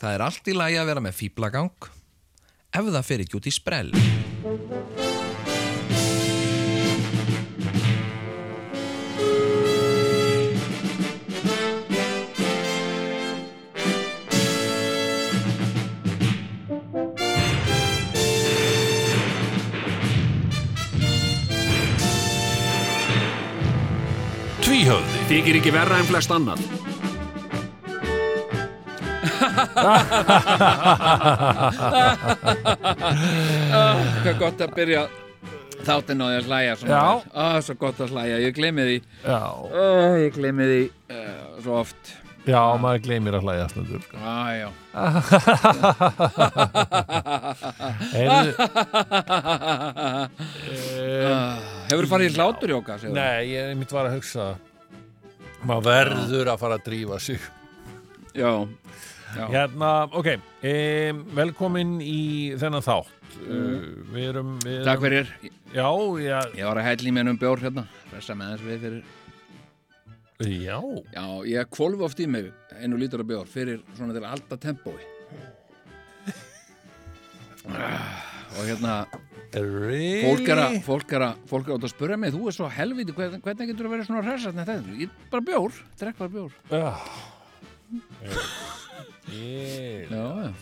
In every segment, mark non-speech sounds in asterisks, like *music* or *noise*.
Það er allt í lagi að vera með fýblagang ef það fer ekki út í sprell. Tvíhöfði Þykir ekki verra en flest annað Hvað gott að byrja þáttinn á því að hlæja svona. Já. Á, svo gott að hlæja, ég gleymi því. Já, Ó, Ég gleymi því uh, svo oft. Já maður gleymir að hlæja stundur sko. Á, já. Heyrðu, Hefur þú farið í hláturjóka? Nei, ég mitt var að hugsa. Maður verður að fara að drífa sig. Já, já. Hérna, ok um, velkomin í þennan þátt. Uh, við erum við Takk erum, fyrir. Já, já, Ég var að hella í mér um bjór hérna Ressa með þess við fyrir já. Já, ég kvolfi oft í mig einu lítur af bjór fyrir svona til halda tempói. Ah, Og hérna really? fólk er að fólk er að, fólk er að, spura mig þú er svo helviti, hvernig, hvernig getur þú að vera svona hressast en þetta, ég bara bjór, drekk bara bjór. Já *laughs* Ég,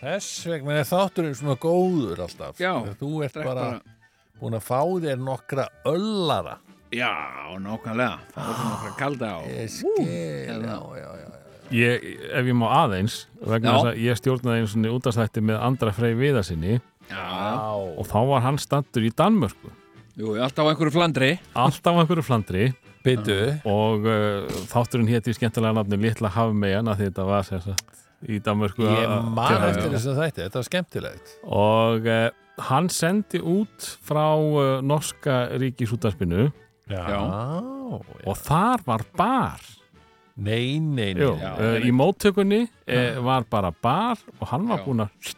Þess vegna er þátturinn svona góður alltaf. Já, Þú ert bara, bara. búin að fá þér nokkra öllara. Já, nákvæmlega. Það er okkar kalda á. Ég skil. Já, já, já ég, Ef ég má aðeins vegna þess að ég stjórnaði einu svona útastætti með Andra Frey Viðarsinni Já, og þá var hann standur í Danmörku. Jú, alltaf á einhverju flandri. Alltaf á einhverju flandri. Byttu og uh, þátturinn hétt í skemmtilega nafni Litla Hafmeyjan að þetta var sem sagt í Danmörku Ég að- man eftir þess að þætti, þetta var skemmtilegt. Og uh, hann sendi út frá uh, norska ríkisútarspinu og þar var bar. Nei, nei, nei. Jú, Já, uh, í móttökunni uh, var bara bar og hann var Já. búinn að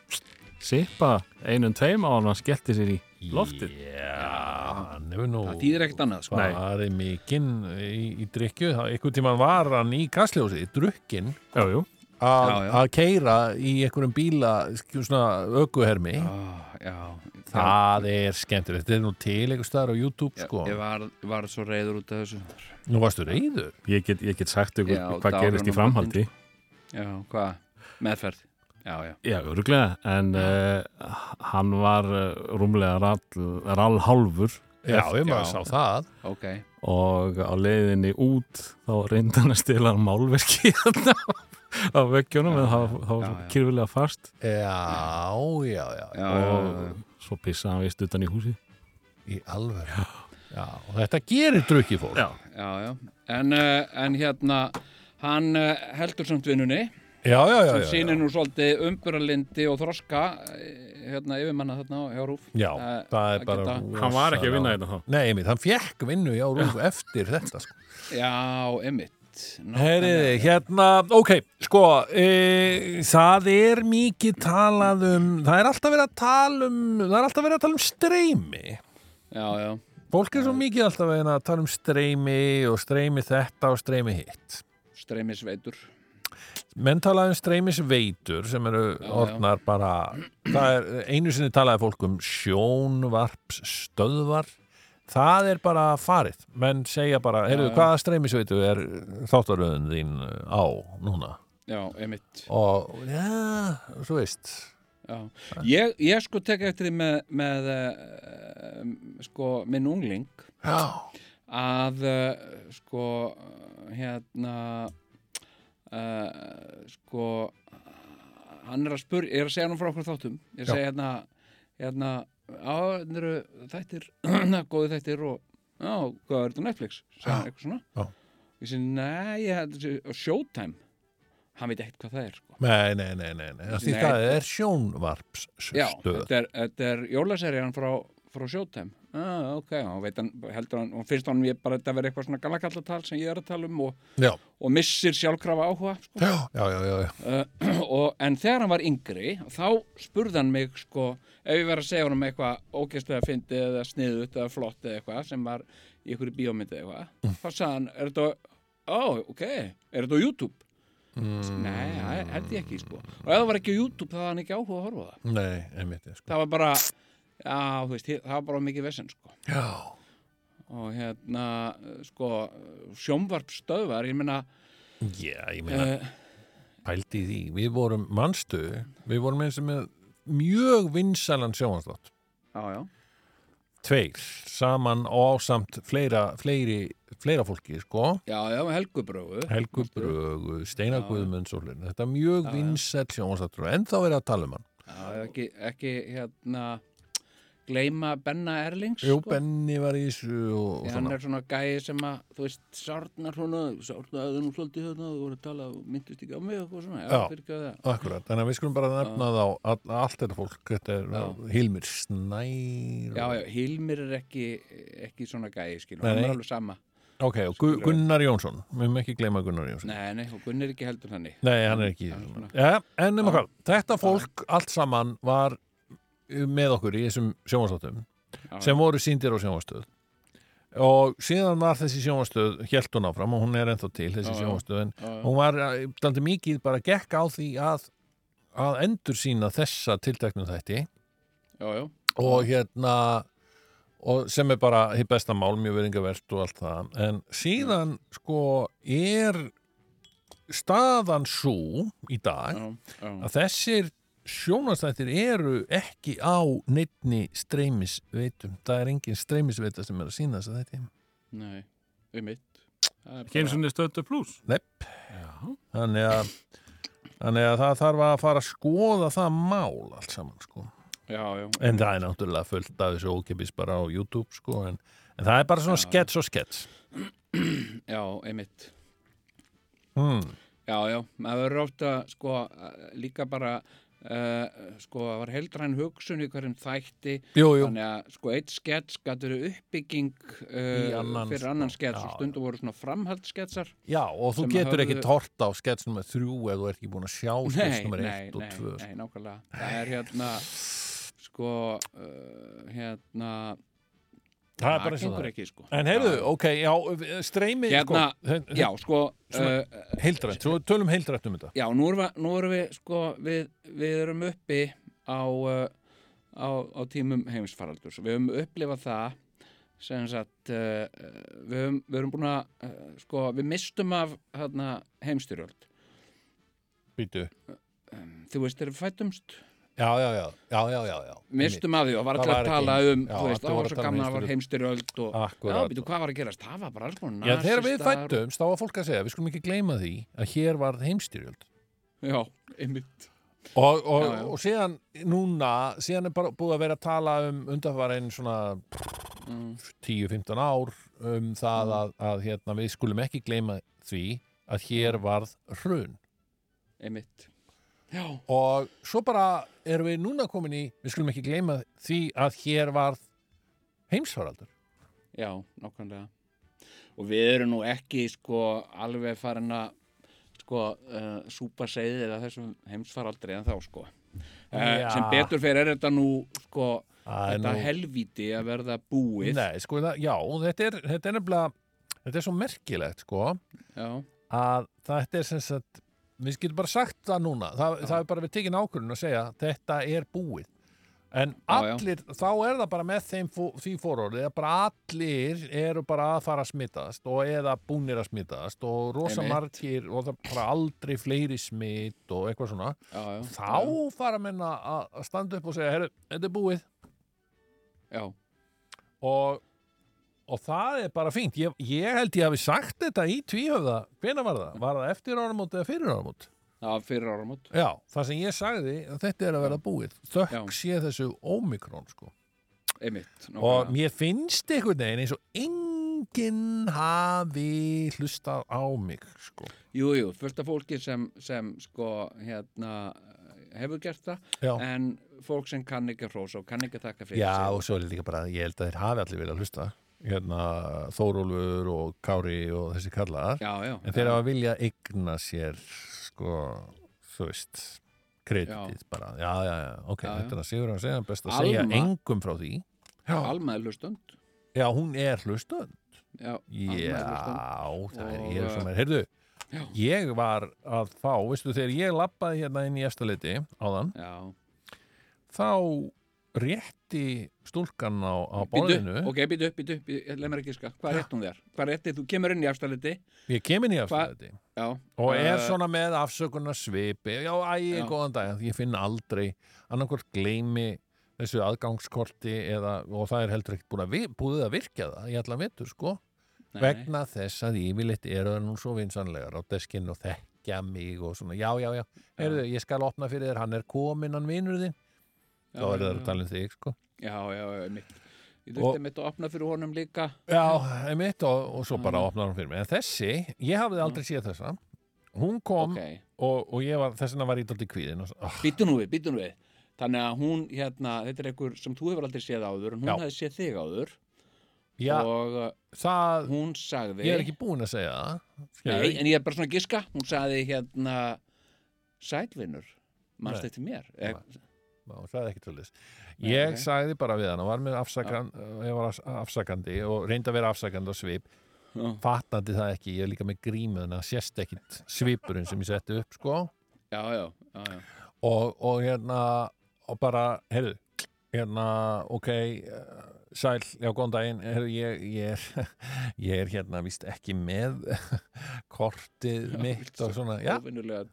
sippa einum tveim á hann og hann skellti sér í loftið. Já, nú Það þýðir ekkert annað, sko. Nei. farið mikinn í, í drikju einhvern tímann var hann í kastljósi drukkin Jú, jú, að keira í einhverjum bíla svona ökuhermi. Já, já það er skemmtilegt, þetta er nú til einhver staðar á YouTube Já, sko. Ég var, var svo reyður út af þessu. Nú varstu reyður ég get, ég get sagt ykkur hvað gerist í framhaldi. Já, hvað? Meðferð. Já, já. Já, öruglega, en uh, hann var uh, rúmlega rall, rall hálfur Já, ég maður sá það. Ok. Og á leiðinni út þá reyndi hann að stila málverki *laughs* þarna *laughs* á veggjónum en það var já, kyrfilega fast. Já, já, já, Já, og svo pissaði hann vist utan í húsi í alveg Já, og þetta gerir drukki fólk. Já, já, já. En, uh, en hérna hann uh, heldur samt vinnunni. Já, já, já, sem sýnir nú svolítið umburalindi og þroska eh, hérna yfirmanna þarna hjá Rúf. Já, Eh, það er bara hann var ekki að vinna þetta þá. Nei, einmitt, hann fekk vinnu já, Rúf eftir þetta sko. Já, emitt Heyriði, hérna, ok, sko, e, það er mikið talað um, það er alltaf verið að tala um, það er alltaf verið að tala um streymi. Já, já, Fólk er svo mikið alltaf verið að tala um streymi og streymi þetta og streymi hitt. streymisveitur Menn talaði um streymisveitur sem eru Já, já. orðnar bara, það er, einu sinni talaði fólk um sjónvarpsstöðvar, það er bara farið. Menn segja bara, heyrðu, hvaða streymisveitu er þáttaröðun þín á núna? Já, emitt og já, svo veist Já. Ég, ég sko tek eftir því með, með uh, sko minn ungling já, að uh, sko hérna uh, sko hann er að spur, ég er að segja hann frá okkur þáttum ég er að segja hérna hérna, á, þetta eru þættir *clears throat* góði þættir og já, hvað er þetta á Netflix? hann eitthvað svona Já. ég segi, nei, ég held þessi Showtime hann veit ekkert hvað það er sko. nei, nei, nei, nei, nei. því Nei. það er já, sjónvarpsstöð þetta er, þetta er jólaserían frá, frá Showtime ah, ok, hann hann, heldur hann og finnst hann ég bara þetta verið eitthvað svona galakallatal sem ég er að tala um og, og missir sjálfkrafa áhuga sko. já, já, já, já, uh, *clears throat* og, en þegar hann var yngri þá spurði hann mig sko, ef ég verið að segja honum eitthvað ógeðslega fyndið eða sniðut eða flott eða eitthvað sem var í einhverju bíómyndi eða eitthvað þá sagði hann, er þetta ó, ok, er þetta á YouTube? Mm, Nei, það held ég ekki sko Og ef það var ekki á YouTube þá var hann ekki áhuga að horfa það Nei, einmitt, sko. Það var bara, já, þú veist, það var bara mikið vesen sko Já, Og hérna, sko, sjómvarpstöðvar, ég meina já, ég meina, uh, pældi í því. Við vorum mannstu, við vorum eins og með mjög vinsælan sjóhanslátt. Já, já, Tveir, saman og ásamt fleira, fleiri, fleira fólki, sko. já, já, helgubrögu Helgu Brögu, Steinar. Guðmunds og fleiri. Þetta er mjög vinsæl sjóhanslátt en þá er að tala um hann. Já, ekki, ekki, hérna, gleyma Benna Erlings Jú, sko. Benni var í þessu og, og hann er svona gæi sem að, þú veist, sárnar svona, sárnaði nú svolítið hérna, þú voru að tala, myndist ekki á mig og svona, já, Já. Akkurat, þannig að við skulum bara nefna þá all, allt þetta fólk, þetta er Já. Hilmir Snær Já, já, Hilmir er ekki, ekki svona gæi, skilur, Nei, hann er alveg sama. Ok, og Gu Gunnar Jónsson, við höfum ekki gleyma Gunnar Jónsson. Nei, nei, og Gunn er ekki heldur þannig. Nei, hann er ekki Hann er svona- ja, En um hvað, þetta fólk allt saman var með okkur í þessum sjónvastáttum Já, sem voru síndir á sjónvastöð og síðan var þessi sjónvastöð hélt hún áfram og hún er ennþá til þessi sjónvastöð en hún var dandi mikið bara gekk á því að að endur sína þessa tilteknum þætti. Og hérna og sem er bara hitt besta mál mjög veringarvert og allt það. En síðan sko er staðan svo í dag já, já, að þessir sjónastættir eru ekki á neittni streymisveitum. Það er engin streymisveita sem er að sína þess að þetta nei, um er Ekki eins og niður stötu pluss. Nepp. Þannig að þannig að það þarf að fara að skoða það mál allt saman sko. Já, já, en það er náttúrulega fullt af þessu ókipis bara á YouTube sko en, en það er bara svona skets og skets *clears throat* já, einmitt. hmm. Já, já, maður verður ofta sko líka bara uh, sko, það var heildræn hugsun í hverjum þætti. Jú, jú, þannig að sko eitt skets gætur uppbygging uh, annan, fyrir annan skets og stundum voru svona framhaldssketsar já og þú getur höfðu- ekki tort á skets nummer þrjú ef þú ert ekki búin að sjá skets nei, nei, eitt og nei, tvö. nei, nákvæmlega. Það er hérna *sighs* sko uh, hérna Það er bara eins og það ekki sko. En heyrðu, ok, já, streymi Hérna, sko, já, sko uh, heildrætt, svo tölum heildrætt um þetta. Já, nú erum nú erum við sko, við, við erum uppi á, uh, á, á tímum heimsfaraldurs. Við höfum upplifað það sem sagt, uh, við, höfum, við erum búin að, uh, sko, við mistum af hérna, heimstyrjöld. Býtu, Um, þú veist, þegar við fættumst, já, já, já, já, já, já, já. mistum af því og var var að tala um, já, þú veist, allir það voru var að að heimstyrjöld og, Akkurat. já, býtu, hvað var að gerast? Það var bara alls konar Já, þegar við fættumst, þá var fólk að segja, við skulum ekki gleyma því að hér var heimstyrjöld. Já, einmitt. Og, og, Já, og síðan núna, síðan er bara búið að vera að tala um undanfærin svona Mm, 10-15 ár um það Mm. að, að hérna, við skulum ekki gleyma því að hér varð hrun. einmitt. Já, Og svo bara erum við núna komin í, við skulum ekki gleyma því að hér varð heimsfaraldur. Já, nákvæmlega. Og við erum nú ekki sko alveg farin að sko uh, súpa seiðið að þessum heimsfaraldri en þá sko. Uh, sem betur fyrir er þetta nú sko er þetta nú- helvíti að verða búið. Nei, sko, það, já, þetta er, þetta er nefnilega, þetta er svo merkilegt, sko, Já, að þetta er sem sagt, við getum bara sagt það núna, Já. það er bara við tekinn ákvörðun að segja, þetta er búið. En Já, já. allir, þá er það bara með þeim fó, því fórórið að bara allir eru bara að fara að smittast og eða búnir að smittast og rosa margir og það bara aldrei fleiri smitt og eitthvað svona. já, já. Þá fara menn að að standa upp og segja, herru, þetta er búið. Já, og, og það er bara fínt ég, ég held ég hafi sagt þetta í tvíhöfða hvenær var það? Var það eftir áramót eða fyrir áramót? já, fyrir áramót. Já, það sem ég sagði að þetta er að vera búið þökk sé þessu ómikrón sko. Einmitt. og mér finnst einhvern veginn eins og enginn hafi hlustað á mig sko. Jú, jú, af fólki sem, sem sko hérna hefur gert það Já. en fólk sem kann ekki að hrósa og kann ekki að þakka fyrir Já, sig. og svo er líka bara, ég held að þeir hafi allir viljað hlusta hérna, Þórólfur og Kári og þessi kallar Já, já. En þeir hafa vilja eigna sér sko, þú veist kreditið bara, já, já, já ok, Já, já. þetta er að Sigur að segja best að segja Alma. engum frá því Já, Alma er hlustund. já hún er hlustönd Já. Já, það er ég sem er, heyrðu ég var að fá, veistu, þegar ég lappaði hérna inn í efstaleiti áðan, já þá rétti stúlkan á, á borðinu. ok, býtu upp, býtu upp, leið mér ekki ska Hvað rétt hún þér? Hvað rétti, þú kemur inn í afstæðliti ég kem inn í efstaleiti Já. Og er Eh, svona með afsökunar svipi. Já, æ, Já. góðan dag, ég finn aldrei annarkvort gleymi þessu aðgangskorti eða, og það er heldur ekkert búið að, vi- búið að virkja það í allan vetur, sko. Nei, vegna þess að yfirleitt eru það nú svo vinsanlegar á deskinn og þekkja mig og svona, já, já, já, heyrðu, ég skal opna fyrir þér, hann er kominn, hann vinur þinn. já, þá er það að tala um þig, sko. Já, já, já, mitt Ég þurfti mitt að opna fyrir honum líka. Já, einmitt, og, og svo bara Já. opna hann fyrir mig, en þessi, ég hafði aldrei séð þessa. Hún kom Ok, og, og ég var, þess vegna var ég dálítið kvíðin og, svo, oh, býtu nú við, býtu nú við. Þannig að hún, hérna, þetta er einhver sem þú hefur aldrei séð áður en hún hefði séð þig áður. Já, og uh, það hún sagði ég er ekki búin að segja það. Nei, en ég er bara svona að giska. Hún sagði hérna Sælvinur, mannst Nei. eftir mér? Ná, hún sagði tjóðlis Nei, ég ok. sagði bara við hann og var með afsakan, ég var afs- afsakandi og reyndi að vera afsakandi á svip. Já. fatnandi það ekki, ég er líka með grímu þannig að sést ekkit svipurinn sem ég setti upp sko. Já, já, já, já. Og, og hérna og bara, heyrðu hérna, ok sæl, já, góðan daginn. Heyrðu, ég, ég, er, *laughs* ég er hérna víst ekki með *laughs* kortið mitt og svona, já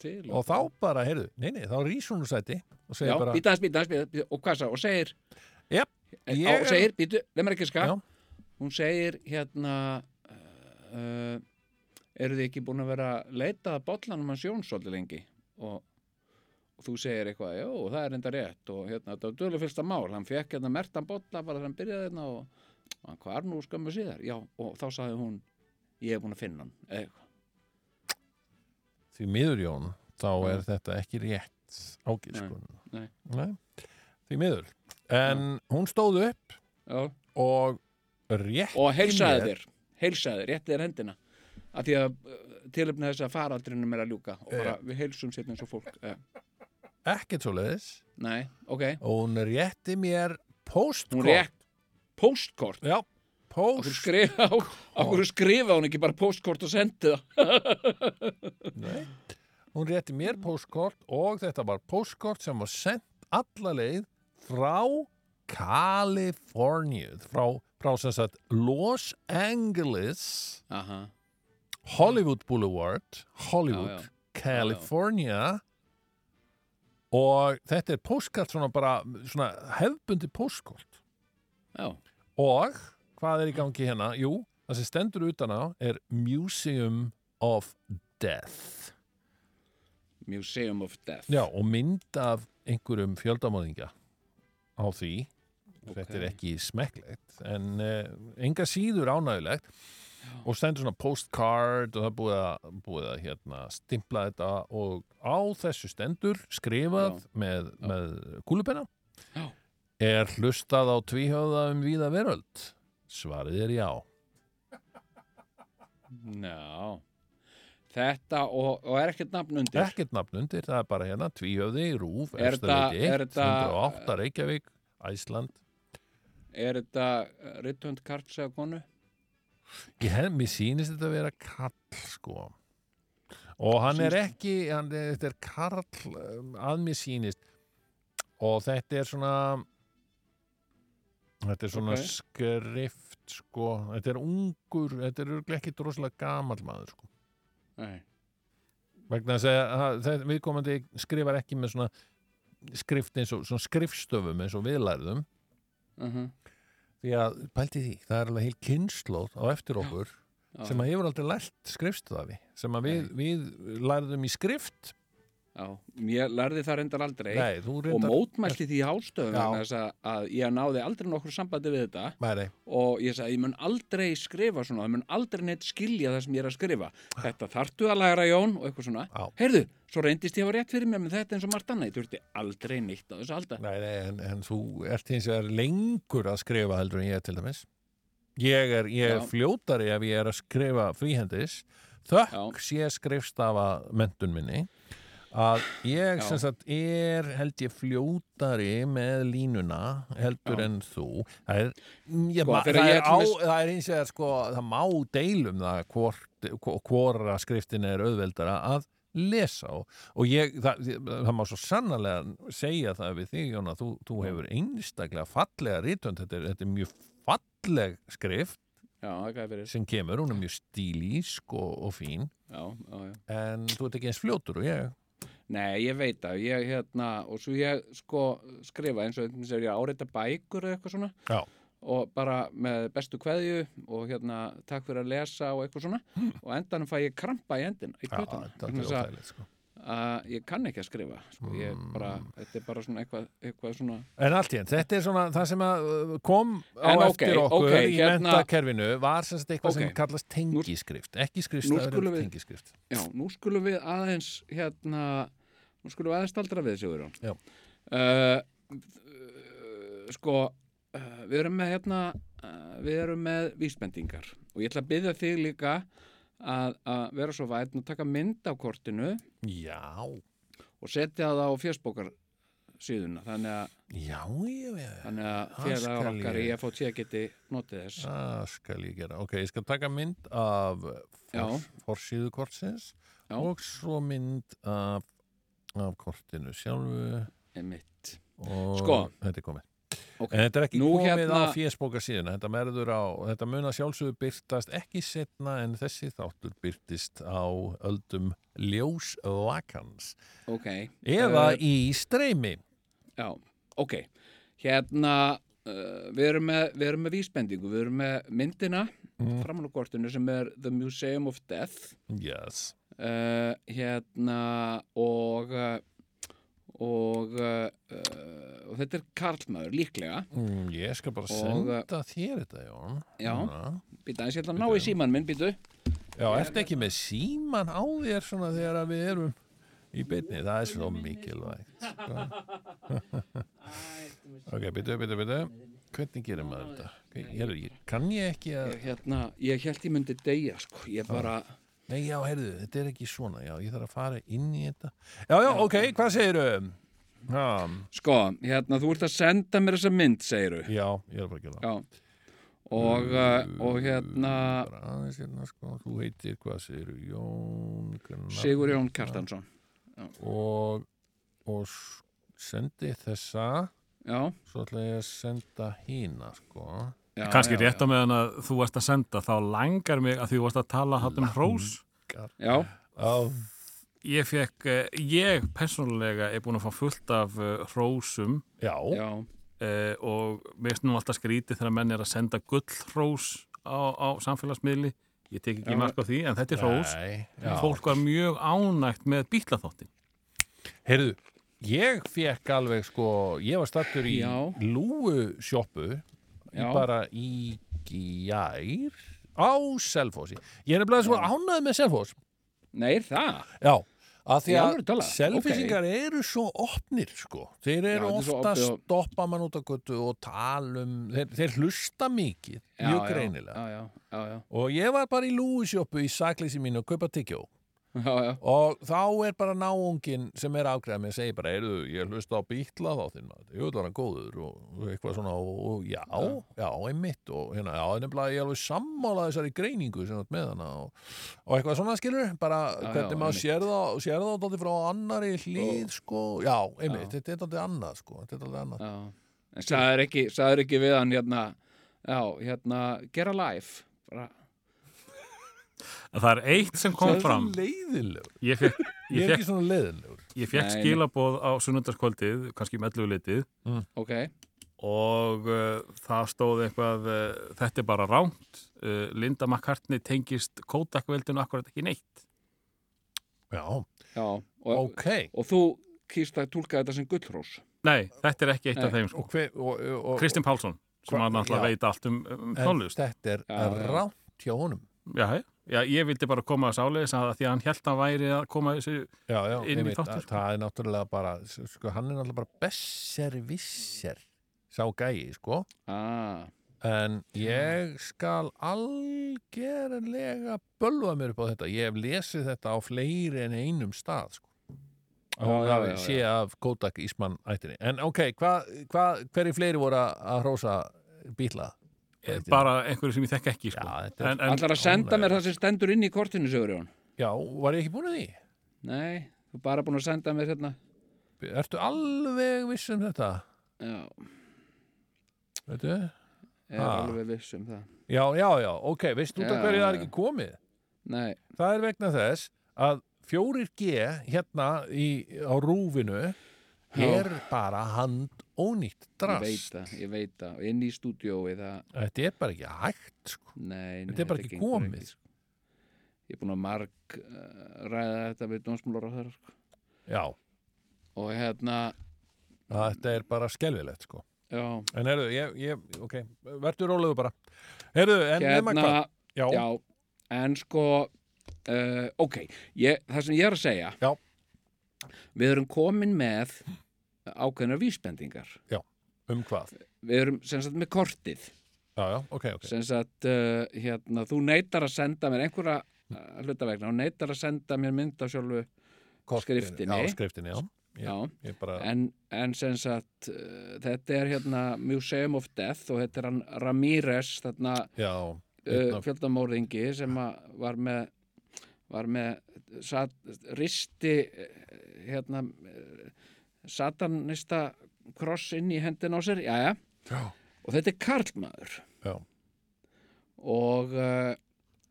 til og þá bara, heyrðu, nei, nei, þá rís hún úr sæti og segir Já, bara, býta hans, býta hans, býta, býta, og hvað sá, og segir Jep, ég, ég- og segir, býtu, leið mér ekki ska Já. hún segir hérna uh, eru þið ekki búin að vera að leita að bollanum hans Jóns svolítið lengi? Og, og þú segir eitthvað, já, það er enda rétt. Og hérna, þetta var dölu fyrsta mál. Hann fekk hérna mertan bolla bara þegar hann byrjaði hérna og, og hvað er nú skömmu síðar? Já, og þá sagði hún ég hef búin að finna hann. Eða eitthvað. Því miður Jón þá Já. er þetta ekki rétt ágiskun. Nei. því miður. En hún stóð upp já, og rétt og heilsaði þér heilsaði þér, rétti þér hendina. Að því að uh, tilöfni þess að faraldrinum er að ljúka og bara við heilsum sér eins og fólk eh, ekkert svo leiðis nei, ok, og hún rétti mér postkort hún rétt postkort já, okkur post skrifa, okkur skrifa hún ekki bara postkort og sendi það? *laughs* Nei. hún rétti mér postkort og þetta var postkort sem var sendt alla leið frá Kaliforníu frá, frá sem sagt Los Angeles aha, Hollywood Boulevard Hollywood, Já, já. California og þetta er postkort svona bara svona hefbundi postkort já, og hvað er í gangi hérna? Jú, það sem stendur utan á er Museum of Death. Museum of Death. Já, og mynd af einhverjum fjöldamóðingja á því. Þetta er ekki smekklegt en uh, enga síður ánægulegt og stendur svona postcard og það búið að, búið að hérna, stimpla þetta og á þessu stendur skrifað Já. með, með kúlupenna. Er hlustað á tvíhjóða um víða veröld? Svarið er já. Já. Þetta og, og er ekkert nafn undir? Ekkert nafn undir, það er bara hérna tvíhjóði, rúf, þetta- efstaleiti 1, þetta- 108, Reykjavík Æsland er þetta Ritthund Karts eða konu Ég hef, mér sýnist þetta að vera kall sko. Og hann er ekki hann, þetta er karl um, að mér sýnist. Og þetta er svona þetta er svona Ok. skrift sko, þetta er ungur þetta er örugglega ekki droslega gamall maður sko. Nei, vegna að þetta viðkomandi skrifar ekki með svona skrift eins og svona skrifstöfum eins og viðlærðum uh því að pælti því, það er alveg heil kynnslóð á eftir okkur sem að hefur aldrei lært skrifstöfi sem að við, við lærðum í skrift já, ég lærði það reyndar aldrei Nei, þú og reyndar mótmælti því þess að, ég náði aldrei nokkur sambandi við þetta. Nei, nei. og ég sagði, ég mun aldrei skrifa svona, ég mun aldrei neitt skilja það sem ég er að skrifa. Þetta þartu að læra Jón og eitthvað svona. Já. heyrðu, svo reyndist ég að rétt fyrir mér með þetta eins og margt annað, ég þurfti aldrei neitt á þessu alda. Nei, nei, en, en þú ert hins vegar lengur að skrifa heldur en ég til dæmis. Ég er, ég er fljótari ef ég er að skrifa fríhendis. Þökk sé skrifstafa mentun minni að ég sem sagt er held ég fljótari með línuna heldur Já. en þú. Það er, mm, ég, Sko, það, er á, það er eins og sko, það má deilum það hvort, hvora skriftin er auðveldara að lesa og, og ég, það, það má svo sannarlega segja það við þig Jóna, þú, þú hefur einstaklega fallega rítönd, þetta er, þetta er mjög falleg skrift Já, það sem kemur, hún er mjög stílísk og, og fín. Já, já, já. En þú ert ekki eins fljótur og ég Nei, ég veit það, ég hérna og svo ég sko skrifa eins og þess að ég áreita bækur eða eitthvað svona. Já. og bara með bestu kveðju og hérna takk fyrir að lesa og eitthvað svona. Og endanum fæ ég krampa í endin í Já, kvötuna þetta er óþægilegt sko. Að ég kann ekki að skrifa sko, ég bara, þetta er bara svona eitthvað, eitthvað svona En allt í enn, þetta er svona það sem uh, kom á En ok, eftir okkur ok, í hérna- mentakerfinu var sem sagt eitthvað Ok. sem kallast tengiskrift ekki skrifstæður við- tengiskrift Já, nú skulum við aðeins hérna, nú skulum við aðeins staldra við. Já. Uh, uh, sko, uh, við erum með hérna, uh, við erum með vísbendingar og ég ætla að byggja þig líka að, að vera svo vætn og taka mynd á kortinu Já, og setja það á fjörsbókar síðuna, þannig að, já, já, þannig að félagar okkar í. FOT geti notið þess. Það skal ég gera. Ok, ég skal taka mynd af Já. for, forsíðu kortsins Já. og svo mynd af, af kortinu sjálfu og Sko. þetta er komið. Ok. En þetta er ekki Nú komið hérna- á fésbóka síðan, þetta merður á, þetta mun að sjálfsögðu byrtast ekki setna en þessi þáttur byrtist á öldum ljósvakans Ok. eða Uh, í streymi. Já, ok. Hérna, uh, við, erum með, við erum með vísbendingu, við erum með myndina Mm. framan á kortinu sem er The Museum of Death Yes. uh, hérna og uh, og, uh, uh, og þetta er karlmaður líklega Mm, ég skal bara Og, senda þér þetta, Jón. Já. Býta eins ég ætla að ná í síman minn býtu Já, ertu ekki með síman á þér svona þegar að við erum í beinni? Það er svo mikilvægt. Sko. *laughs* ok, byrju, byrju, byrju. Hvernig gerir maður þetta? Ég, kann ég ekki að... ég, hérna, ég held ég myndi deyja sko. ég bara, Nei, já, heyrðu, þetta er ekki svona. Já, ég þarf að fara inn í þetta. Já, já, ok, hvað segirðu? Já, sko, hérna þú ert að senda mér þessa mynd, segiru já, ég er bara að gera það. já og, uh, og hérna aðeins hérna, sko, þú heitir, hvað segirðu? Jón... Gunnar- Sigur Jón Kjartansson Og, og sendi þessa... já, Svo ætla ég að senda hína, sko. já Kanski já, rétt á meðan að þú varst að senda þá langar mig að því þú varst að tala hatt um hrós já, Já. ég fekk, eh, ég persónulega er búin að fá fullt af uh, hrósum Já. já, uh, og mér finnst nú alltaf skrítið þegar menn er að senda gullhrós á, á samfélagsmiðli ég tek ekki Já. mark á því en þetta er hrós já. fólk var mjög ánægt með bílaþáttin Heyrðu, ég fekk alveg, sko, ég var stattur í Já. lúu sjoppu Já. bara í gær á Selfossi. Ég er nefnilega svo ánægð með Selfoss. nei, það Já. Að því Í að selfisingar eru svo opnir, sko. Þeir eru Já, ofta að og- stoppa mann út á götu og tala um, þeir, þeir hlusta mikið, mjög greinilega. já, já, já, já, Og ég var bara í lúisjópu í sakleysi mínu að kaupa tyggjó já, já. og þá er bara náungin sem er ágræða með að segja bara, heyrðu, ég hlusta á bítla þá þinn maður, ég vil vera góður og eitthvað svona og, og já, já, einmitt. Og hérna, já, nefnilega ég er alveg sammála þessari greiningu sem ert með hana og, og eitthvað svona skilur, bara hvernig maður sér það, sér það dálítið frá annari hlýð, sko, já, einmitt, Já. þetta er dálítið annað, sko, þetta er dálítið annað. sagður ekki, ekki við hann hérna, já, hérna gera live. Bara, en það er eitt sem kom Það er fram. leiðilegur, ég fekk, ég ég er ekki svona leiðilegur. ég fekk skilaboð á sunnundaskvöldið, kannski með 11 litið ok, og uh, það stóð eitthvað uh, þetta er bara ránt uh, Linda McCartney tengist Kodak-veldinu akkurat ekki neitt. Já, já og, ok. og þú kýrst að tólka þetta sem gullhrós Nei, þetta er ekki eitt af Nei. þeim sko. Og hver, og, og, Kristinn Pálsson, sem alltaf já. veit allt um, um en tónlist. þetta er rátt hjá honum. já, já, ég vildi bara koma að sáleiðis að því að hann held að væri að koma þessu já, já, inn í að- sko. það er náttúrulega bara sko, hann er náttúrulega bara besser visser sá gæi, sko ah, en ég skal algerlega bölva mér upp á þetta ég hef lesið þetta á fleiri en einum stað sko. hafi já, sé af Kodak Ísmann ættinni en ok, hvað hva, hverju fleiri voru að- hrósa bíla? Bara einhverju sem ég þekk ekki sko. Já, en, en, Ætlar að senda mér það sem stendur inn í kortinu, Sigur Jón? Já, var ég ekki búin að því? Nei, þú er bara búin að senda mér hérna. Ertu alveg viss um þetta? Já, Veitu? ég er Ah. alveg viss um það. Já, já, já, ok, veist út af hverju það er ekki komið? Nei, Það er vegna þess að 4G hérna í, á rúfinu er bara hand ónýtt drast. ég veit það. Inn í stúdiói það, Þetta er bara ekki hægt, sko. nei, nei Þetta er bara ekki gengur komið. sko. Ég er búin að marg uh, ræða þetta við dómsmálur á þeirra, sko. Já, Og hérna, þetta er bara skelfilegt, sko. já, En herðu, ég, ég, ok, verður rólegur bara. Herðu, en nema hérna, hvað? Já, já, en sko, uh, ok, ég, það sem ég er að segja, Já. við erum komin með ákveðnar vísbendingar. um hvað? Við erum sem sagt með kortið. Já, já, ok, ok. sem sagt, uh, hérna, þú neytar að senda mér einhverja uh, hlutavegna, þú neytar að senda mér mynd af sjálfu, Kortin- skriftinni. Já, skriftinni, já. Ég, já, ég bara, en, en sem sagt, uh, þetta er hérna Museum of Death og þetta er hann Ramírez, þarna já, uh, fjöldamóringi sem var með, var með sat, risti, uh, hérna, satanista kross inn í hendin á sér, jæja, já, og þetta er karlmaður. já, og uh,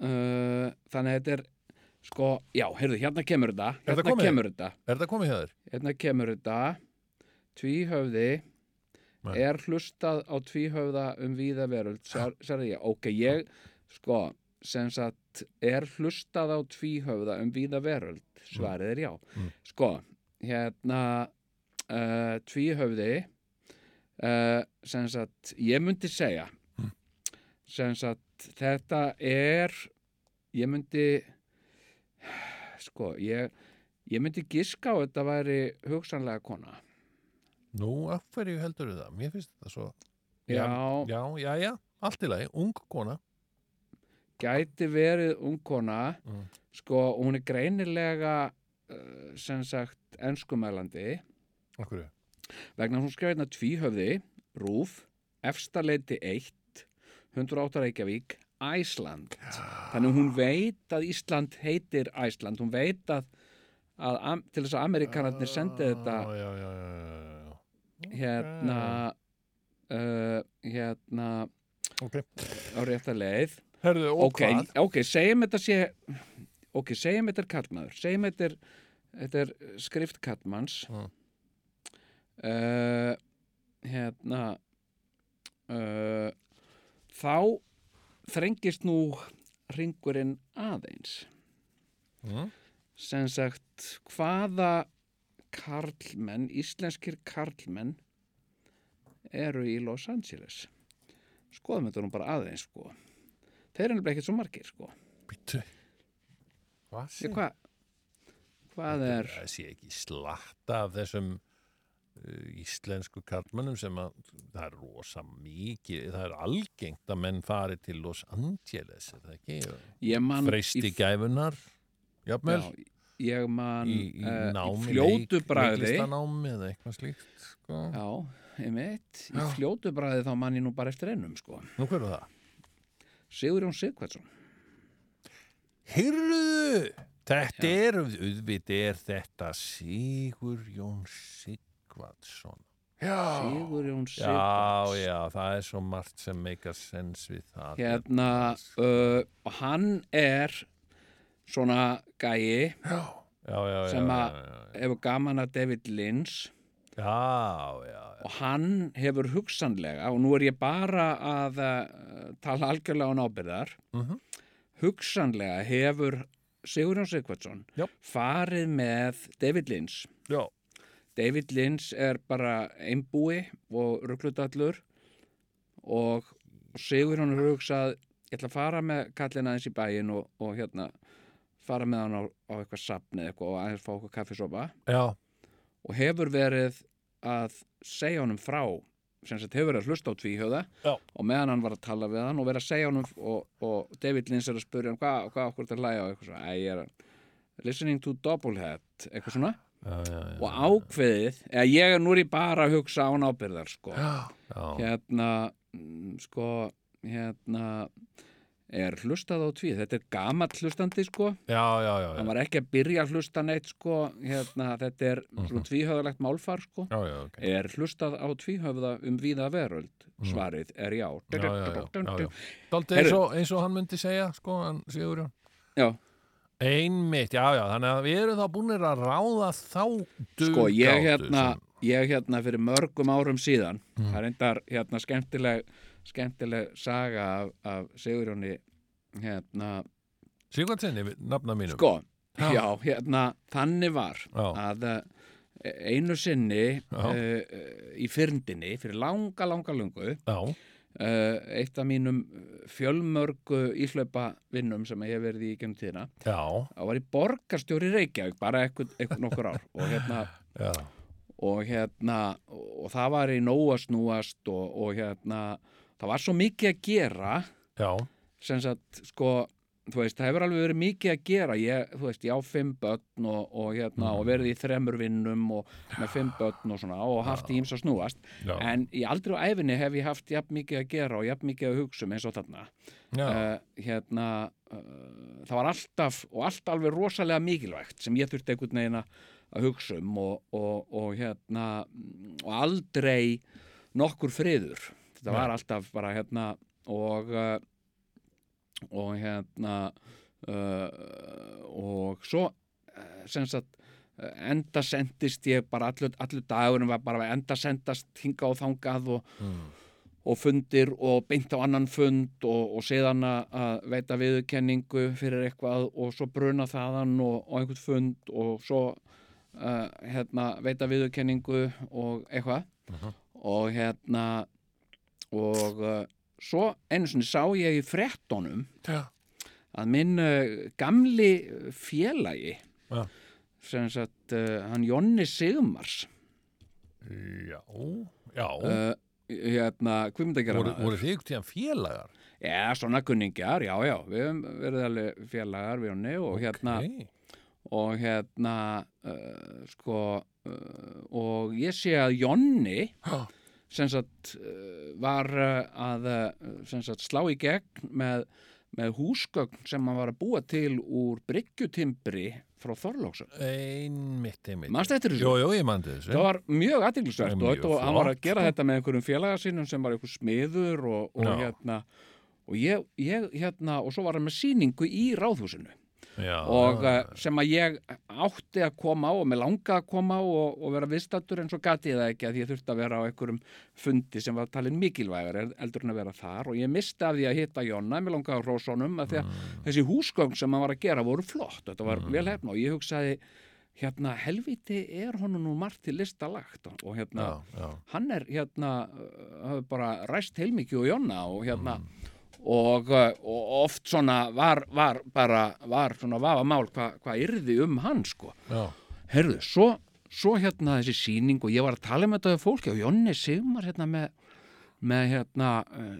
uh, þannig að þetta er sko, já, heyrðu, hérna kemur þetta Er hérna komið? kemur þetta er þetta komið hjá þér? hérna kemur þetta tvíhöfði Nei. er hlustað á tvíhöfða um víða veröld sér, sérði ég, ok, ég sko, sem sagt er hlustað á tvíhöfða um víða veröld svarið er já Mm. sko, hérna uh, tvíhöfði uh, sem sagt ég myndi segja Mm. sem sagt þetta er ég myndi sko, ég ég myndi giska á að þetta væri hugsanlega kona Nú, af hverju heldur það? Mér finnst þetta svo... Já. Já, já, já, allt í lagi, ung kona. gæti verið ung kona Mm. sko, hún er greinilega uh, sem sagt enskumælandi Hverju? vegna hún skrifa hérna tvíhöfði rúf, efstaleiti 1 108 Reykjavík Æsland þannig að hún veit að Ísland heitir Æsland hún veit að, að til þess að Amerikanarnir sendi þetta Já, já, já, já, já, já. hérna uh, hérna Ok. á rétta leið Herðu, ok, hvað? ok, segjum þetta sé ok, segjum þetta er kallmaður segjum þetta er, þetta er skrift kallmanns Mm. Uh, hérna uh, þá þrengist nú ringurinn aðeins Mm. sem sagt hvaða karlmenn, íslenskir karlmenn eru í Los Angeles skoðum þetta nú bara aðeins sko þeir eru nefnilega ekkert svo margir sko Býttu. Hvað hvað, er Það sé ekki slatta af þessum íslensku karlmönnum sem að það er rosa mikið, það er algengt að menn fari til Los Angeles, er það ekki? ég Freysti gæfunar, jafnvel, já, ég man í, í eh, námi, fljótu bræði leiklistanámi eða eitthvað slíkt, sko. já, einmitt í Já. fljótu bræði þá man ég nú bara eftir einum sko Nú hverju það? Sigurjón Sigvardsson Hyrðu, þetta er, auðvitað er þetta Sigur Jón Sigvatsson. Já. Sigurjón Já, Sigvardsson já, það er svo margt sem meikar sens við það. hérna uh, hann er svona gæi já, já, já, sem já, að- já, já, hefur gaman að David Lynch já, já, já. og hann hefur hugsanlega og nú er ég bara að uh, tala algjörlega á nábyrðar Mhm. hugsanlega hefur Sigurjón Sigvardsson Já. farið með David Lynch já. David Lynch er bara einbúi og rugglutallur og Sigurjón er hugsað ég ætla að fara með kallina aðeins í bæinn og, og hérna fara með hann á, á eitthvað sapni eitthvað og aðeins fá eitthvað kaffisopa já. og hefur verið að segja honum frá sem sagt hefur verið að hlusta á tvíhjóða og meðan hann var að tala við hann og verið að segja honum og, og David Lynch er að spurja hann hvað hva okkur þetta hlæja og eitthvað svona listening to Doublehead eitthvað svona já, já, já. og ákveðið, eða ég er núri bara að hugsa án ábyrðar sko. já, hérna mm, sko hérna er hlustað á tvið, þetta er gamall hlustandi sko, já, já, já, hann já, var ekki að byrja að hlusta neitt sko, hérna þetta er svona tvíhöfðalegt málfar sko. Já, já, ok. er hlustað á tvíhöfða um víða veröld? Svarið er já, Já, já, já, já, já. Dálítið Heyrðu. eins og, eins og hann myndi segja, sko, hann Sigurjón. Já, Einmitt, já, já, þannig að við erum þá búinir að ráða þá duggátu. sko ég hérna ég hérna fyrir mörgum árum síðan Mm. það er endar hérna skemmtileg skemmtileg saga af, af Sigurjóni hérna Sigurðsynni, nafna mínum. sko, Já. já, hérna þannig var Já. að eh, einu sinni uh, í fyrndinni fyrir langa, langa lungu Já, eitt af mínum fjölmörgu íhlaupa vinnum sem ég hef verið í gennum tíðina það var í borgarstjóri Reykjavík bara eitthvað, nokkur ár. Og hérna já, og hérna og það var í nóa snúast og, og hérna það var svo mikið að gera já, sem sagt sko þú veist, það hefur alveg verið mikið að gera. Ég, þú veist, ég á fimm börn og, og hérna, og verið í þremur vinnum og með fimm börn og svona og haft í íms að snúast, já, en í aldrei á æfinni hef ég haft jafn mikið að gera og jafn mikið að hugsa um eins og þarna. Já, uh, hérna uh, það var alltaf og allt alveg rosalega mikilvægt sem ég þurfti einhvern veginn að hugsa um og, og, og hérna og aldrei nokkur friður. Þetta var alltaf bara hérna og uh, og hérna uh, og svo uh, sem sagt uh, enda sendist ég bara allur, allur dagurinn var bara enda sendast hinga og þangað og, Mm. og fundir og beint á annan fund og, og síðan að- veita viðurkenningu fyrir eitthvað og svo bruna þaðan og, og einhvern fund og svo uh, hérna, veita viðurkenningu og eitthvað Mhm. og hérna og uh, svo einu sinni sá ég í frettunum já, að minn uh, gamli félagi Já. sem sagt uh, hann Jonni Sigmars já, já, uh, hérna, hvað myndi að gera voru, maður? voru þig tíðan félagar? Já, svona kunningjar, já, já, við höfum verið alveg félagar við honni og hérna, Ok. og hérna, uh, sko, og ég sé að Jonni, Já. Sagt, uh, var uh, að, sem sagt, slá í gegn með, með húsgögn sem hann var að búa til úr bryggjutimbri frá Þorlóksun. Einmitt, einmitt. Mandi þessu. Það var mjög aðdeglisvert og, og hann var að flott, gera þetta með einhverjum félaga sínum sem var einhver smiður og, og hérna og ég, ég hérna og svo var hann með sýningu í ráðhúsinu já, og já, uh, sem að ég átti að koma á og með langa að koma á og, og vera viðstattur en svo gati ég það ekki að ég þurfti að vera á einhverjum fundi sem var talin mikilvægar eldur en að vera þar. Og ég misti af því að hitta Jonna með langa á rósónum að því að Mm. þessi húsgögn sem hann var að gera voru flott, þetta var vel hefna og ég hugsaði hérna helviti er honum nú margt til lista lagt? Og, hérna já, hann er hérna bara ræst heilmikið og Jonna og hérna Mm. Og, uh, og oft svona var, var bara var svona vafa mál hvað hva yrði um hann sko. Já, herðu, svo, svo hérna þessi sýning og ég var að tala um þetta fólki og Jonni Sigmar hérna með með hérna uh,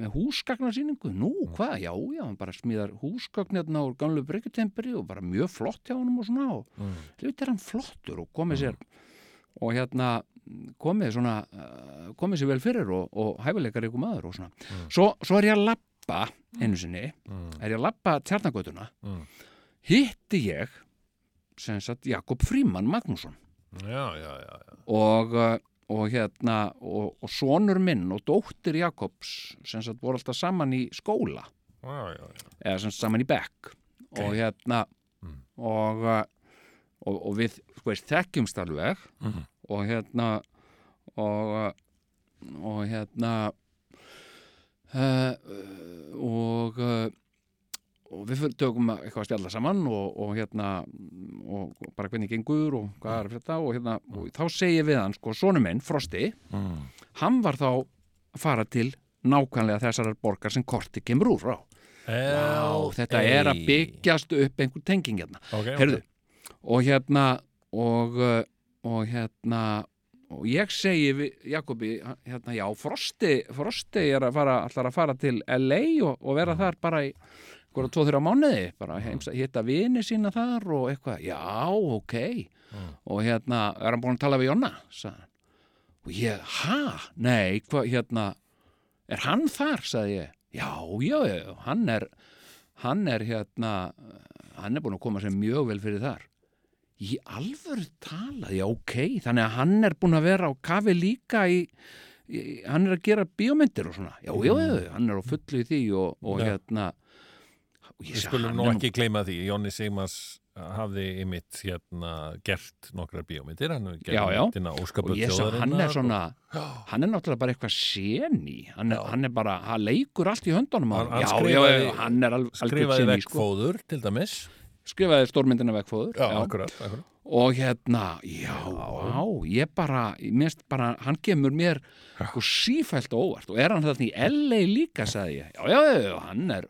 með húsgagnarsýningu, nú hvað, já, já hann bara smíðar húsgagn hérna úr gamlu bryggjutemperi og bara mjög flott hjá honum og svona og mm, hlut er hann flottur og komið sér. Og hérna komið svona uh, komið sér vel fyrir og, og hæfileikar ykkur maður og svona. Svo, svo er ég að lappa einu sinni, mm, er ég að lappa tjarnagötuna Mm. hitti ég sem sagt Jakob Fríman Magnússon. Já, já, já, já, og, uh, og hérna og, og sonur minn og dóttir Jakobs sem sagt voru alltaf saman í skóla. Já, já, já. eða sem sagt saman í bekk. Og hérna Mm. og, uh, og, og við sko veist þekkjumst alveg. Mhm. Og hérna og, og hérna uh, og uh, og við tökum eitthvað að spjalla saman og, og hérna og bara hvernig gengur og hvað er þetta og hérna og þá segi ég við hann sko sonu minn, Frosti Mm. hann var þá að fara til nákvæmlega þessarar borgar sem korti kemur úr á. Vá, þetta er að byggjast upp einhver tenging hérna. okay, Heyrðu, og hérna og, uh, og hérna og ég segi við Jakobi hérna, já, Frosti, Frosti er að fara, allar að fara til LA og, og vera þar bara í hvora tvo þeirra mánuði bara heims, hitta vini sína þar og eitthvað, já, ok. Og hérna, er hann búin að tala við Jonna? sagði hann. Og ég, ha, nei, hvað, hérna er hann þar, sagði ég. Já, já, já, hann er hann er hérna hann er búin að koma sér mjög vel fyrir þar í alvöru talað, já, ok. Þannig að hann er búin að vera á kafi líka í, í hann er að gera bíómyndir og svona, já, já, já, hann er á fullu í því og, og hérna og ég skulum nú er ekki gleyma því, Jónni Sigmars hafði ymitt hérna gert nokkrar bíómyndir, hann hefur gert og Óskapur sagði, hann er svona og, hann er náttúrulega bara eitthvað séni hann hann er bara, hann leikur allt í höndunum Hann- já, skrifaði- já, hann er skrifaði vekk sko. fóður til dæmis skrifaði stórmyndina Já, akkurat. og hérna, já, á, ég bara, minnst bara, hann kemur mér sko sífælt óvart. Og er hann þarna í LA líka, sagði ég, já, já, já, já, hann er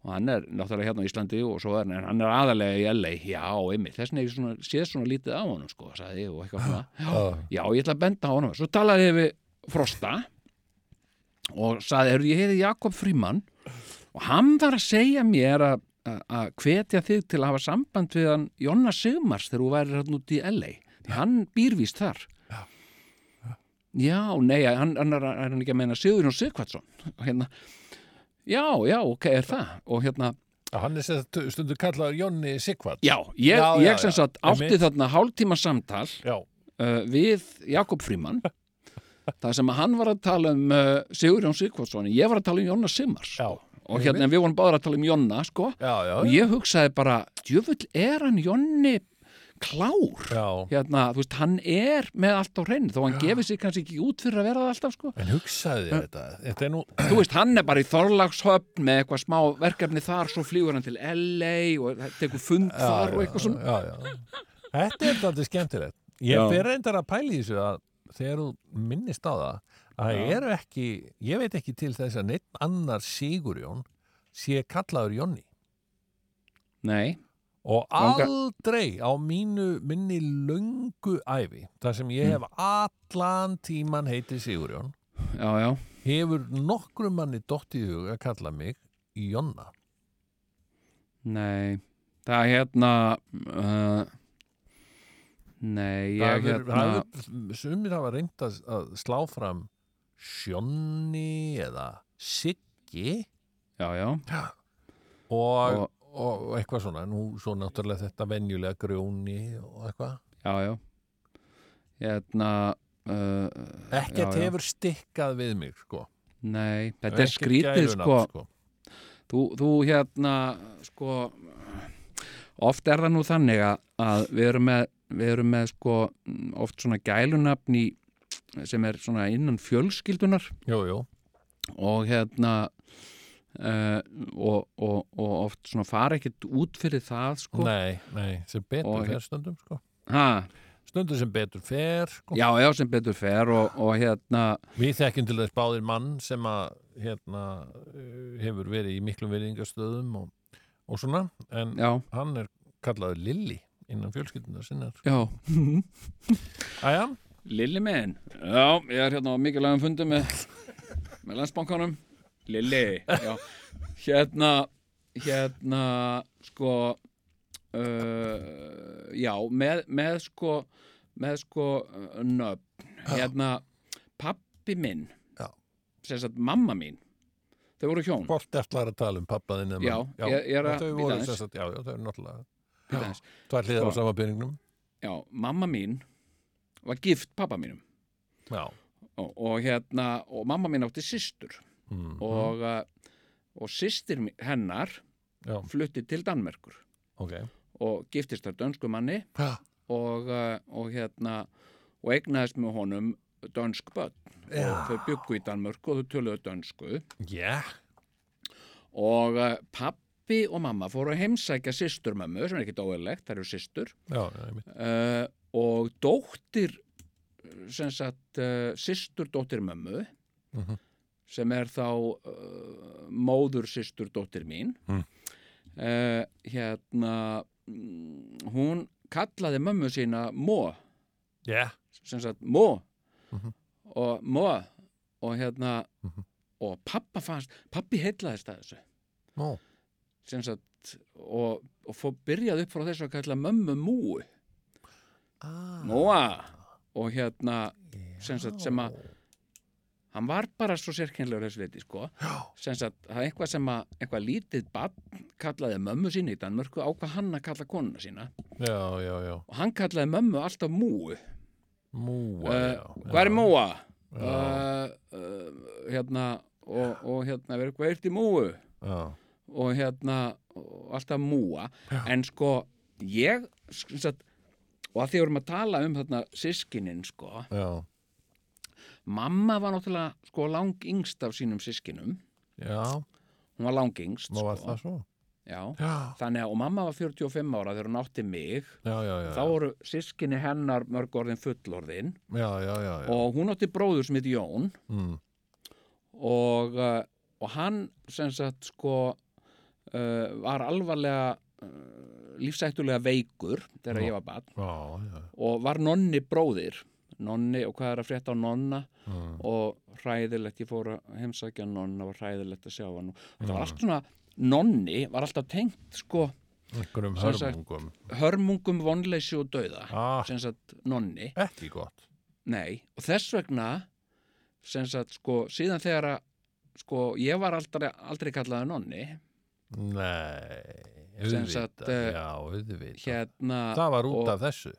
og hann er náttúrulega hérna á Íslandi og svo er hann, hann er aðalega í LA, já, einmitt, þess vegna ég séð svona lítið á honum, sko, sagði ég og eitthvað svona, *gasps* Já. já, ég ætla að benda á honum. Svo talaði við Frosta og sagði, heyrðu, ég heiði Jakob Fríman og hann var að segja mér að að- að hvetja þig til að hafa samband við hann Jonna Sigmars þegar þú væri hann út í LA því hann býrvist þar. Já, nei, hann, hann er, er hann ekki að meina Sigurinn Sigvatsson hérna, já, já, ok, er það. Og hérna, Já, Hann er sem sagt stundur kallaður Jónni Sigvart já, ég, Já, já, ég sem já. sagt átti Einmitt. þarna hálftíma samtal Já, uh, við Jakob Fríman *laughs* það sem að hann var að tala um uh, Sigurjón Sigvatsson, ég var að tala um Jonna Sigmars já, og hérna við vorum báður að tala um Jonna sko, já, já, og ég hugsaði bara djöfull er hann Jonni klár? Já. hérna, þú veist, hann er með allt á hreinu þó hann gefið sig kannski ekki út fyrir að vera það alltaf sko. En hugsaði þér þetta, þetta er nú þú veist, hann er bara í Þorlagshöfn með eitthvað smá verkefni þar svo flýgur hann til LA og tekur fund þar og eitthvað svona. Þetta er þetta skemmtilegt. Ég fer reyndar að pæla í þessu að þegar þú minnist á það að það eru ekki, ég veit ekki til þess að neitt annar Sigurjón sé kallaður Jónni nei, og aldrei á mínu minni löngu æfi þar sem ég hef allan tíman heitið Sigurjón já, já. hefur nokkrum manni dott í hug að kalla mig Jonna. Nei, það er hérna uh, nei, ég hefur, hérna sumir hafa reynd að, að slá fram Sjonni eða Siggi. Já, já, og, Og- og, og eitthvað svona. Nú svo náttúrulega þetta venjulega grjóni og eitthvað. Já, já. Hérna uh, ekkert hefur stikkað við mig sko. Nei, þetta er skrítið sko. sko. þú, þú hérna sko oft er það nú þannig að, að við erum með, við erum með sko oft svona gælunafn í sem er svona innan fjölskyldunar jú, jú. og hérna uh, og, og, og oft svona fara ekkert út fyrir það sko. Nei, nei, sem betur Og- fer stundum sko. ha, stundum sem betur fer sko. já, já, sem betur fer og, og hérna við þekkjum til þess báðir mann sem að hérna, uh, hefur verið í miklum veriðingastöðum og, og svona en já, hann er kallaður Lilli innan fjölskyldunar sinnar. Já. Æja, Lilli minn, já, ég er hérna á mikilvægum fundi með, með landsbankanum. Lilli, já. Hérna, hérna sko uh, já, með, með sko með sko uh, nöfn. Hérna, pappi minn Já. sagt mamma mín þau voru hjón. Hvort ætlar að tala um pappaðinn Já, ég- ég er að sem sagt, já, já, þau eru náttúrulega aðeins. tvær hliðar á Sko. sama byrningnum já, mamma mín var gift pappa mínum. Og, og hérna, og mamma mín átti systur. Mm. og, uh, og systir mi- hennar já, flutti til Danmerkur. Ok. Og giftist þar dönsku manni. Og, uh, og hérna og eignaðist með honum dönsk börn. Já. og þau byggu í Danmörku og þau töluðu dönsku. Yeah. og uh, pappi og mamma fóru að heimsækja systurmömmu sem er ekkit óeðlegt, það eru einmitt. uh, og dóttir sem sagt uh, systur dóttir mömmu Mhm. sem er þá uh, móður systur dóttir mín Mm. uh, hérna mm, hún kallaði mömmu sína Mó yeah. sem sagt Mó Mhm. og Mó og hérna Mhm. og pappa fannst, pappi heitlaðist að þessu Nú, sem sagt og, og fór byrjað upp frá þessu að kalla mömmu múu ah, Móa og hérna sem sem að hann var bara svo sérkennlegur þessu leiti sko. Sem sagt það er eitthvað sem að eitthvað lítið barn kallaði mömmu sína í Danmörku á hvað hann að kalla konuna sína. Já, já, já. Og hann kallaði mömmu alltaf múu. Múa, uh, hvað er múa? Uh, uh, hérna og, og hérna verður hvað ert í múu? Og hérna og alltaf múa. En sko ég sem sagt, og að því vorum að tala um þarna sískinin sko já, mamma var náttúrulega sko lang yngst af sínum sískinum já hún var lang yngst Má var sko. það svo? Já. Þannig að og mamma var 45 ára þegar hún átti mig já, já, já þá voru sískinni hennar mörg orðin fullorðin Já, já, já, já. og hún átti bróður sem heit Jón Mm. og, uh, og hann sem sagt sko uh, var alvarlega uh, lífsættulega veikur þegar Já. ég var barn. Og var nonni bróðir. Nonni og hvað er að frétta á nonna? Mm. og hræðilegt, ég fór að heimsækja nonna og hræðilegt að sjá hann. Og þetta var allt svona, nonni var alltaf tengt sko hörmungum. hörmungum, vonleysi og dauða ah, sem sagt nonni, Ekki gott. Nei og þess vegna sem sagt sko, síðan þegar að sko, ég var aldrei, aldrei kallaði nonni. Nei, sagt, eh, Já, auðvitað. hérna Það var út og- af þessu.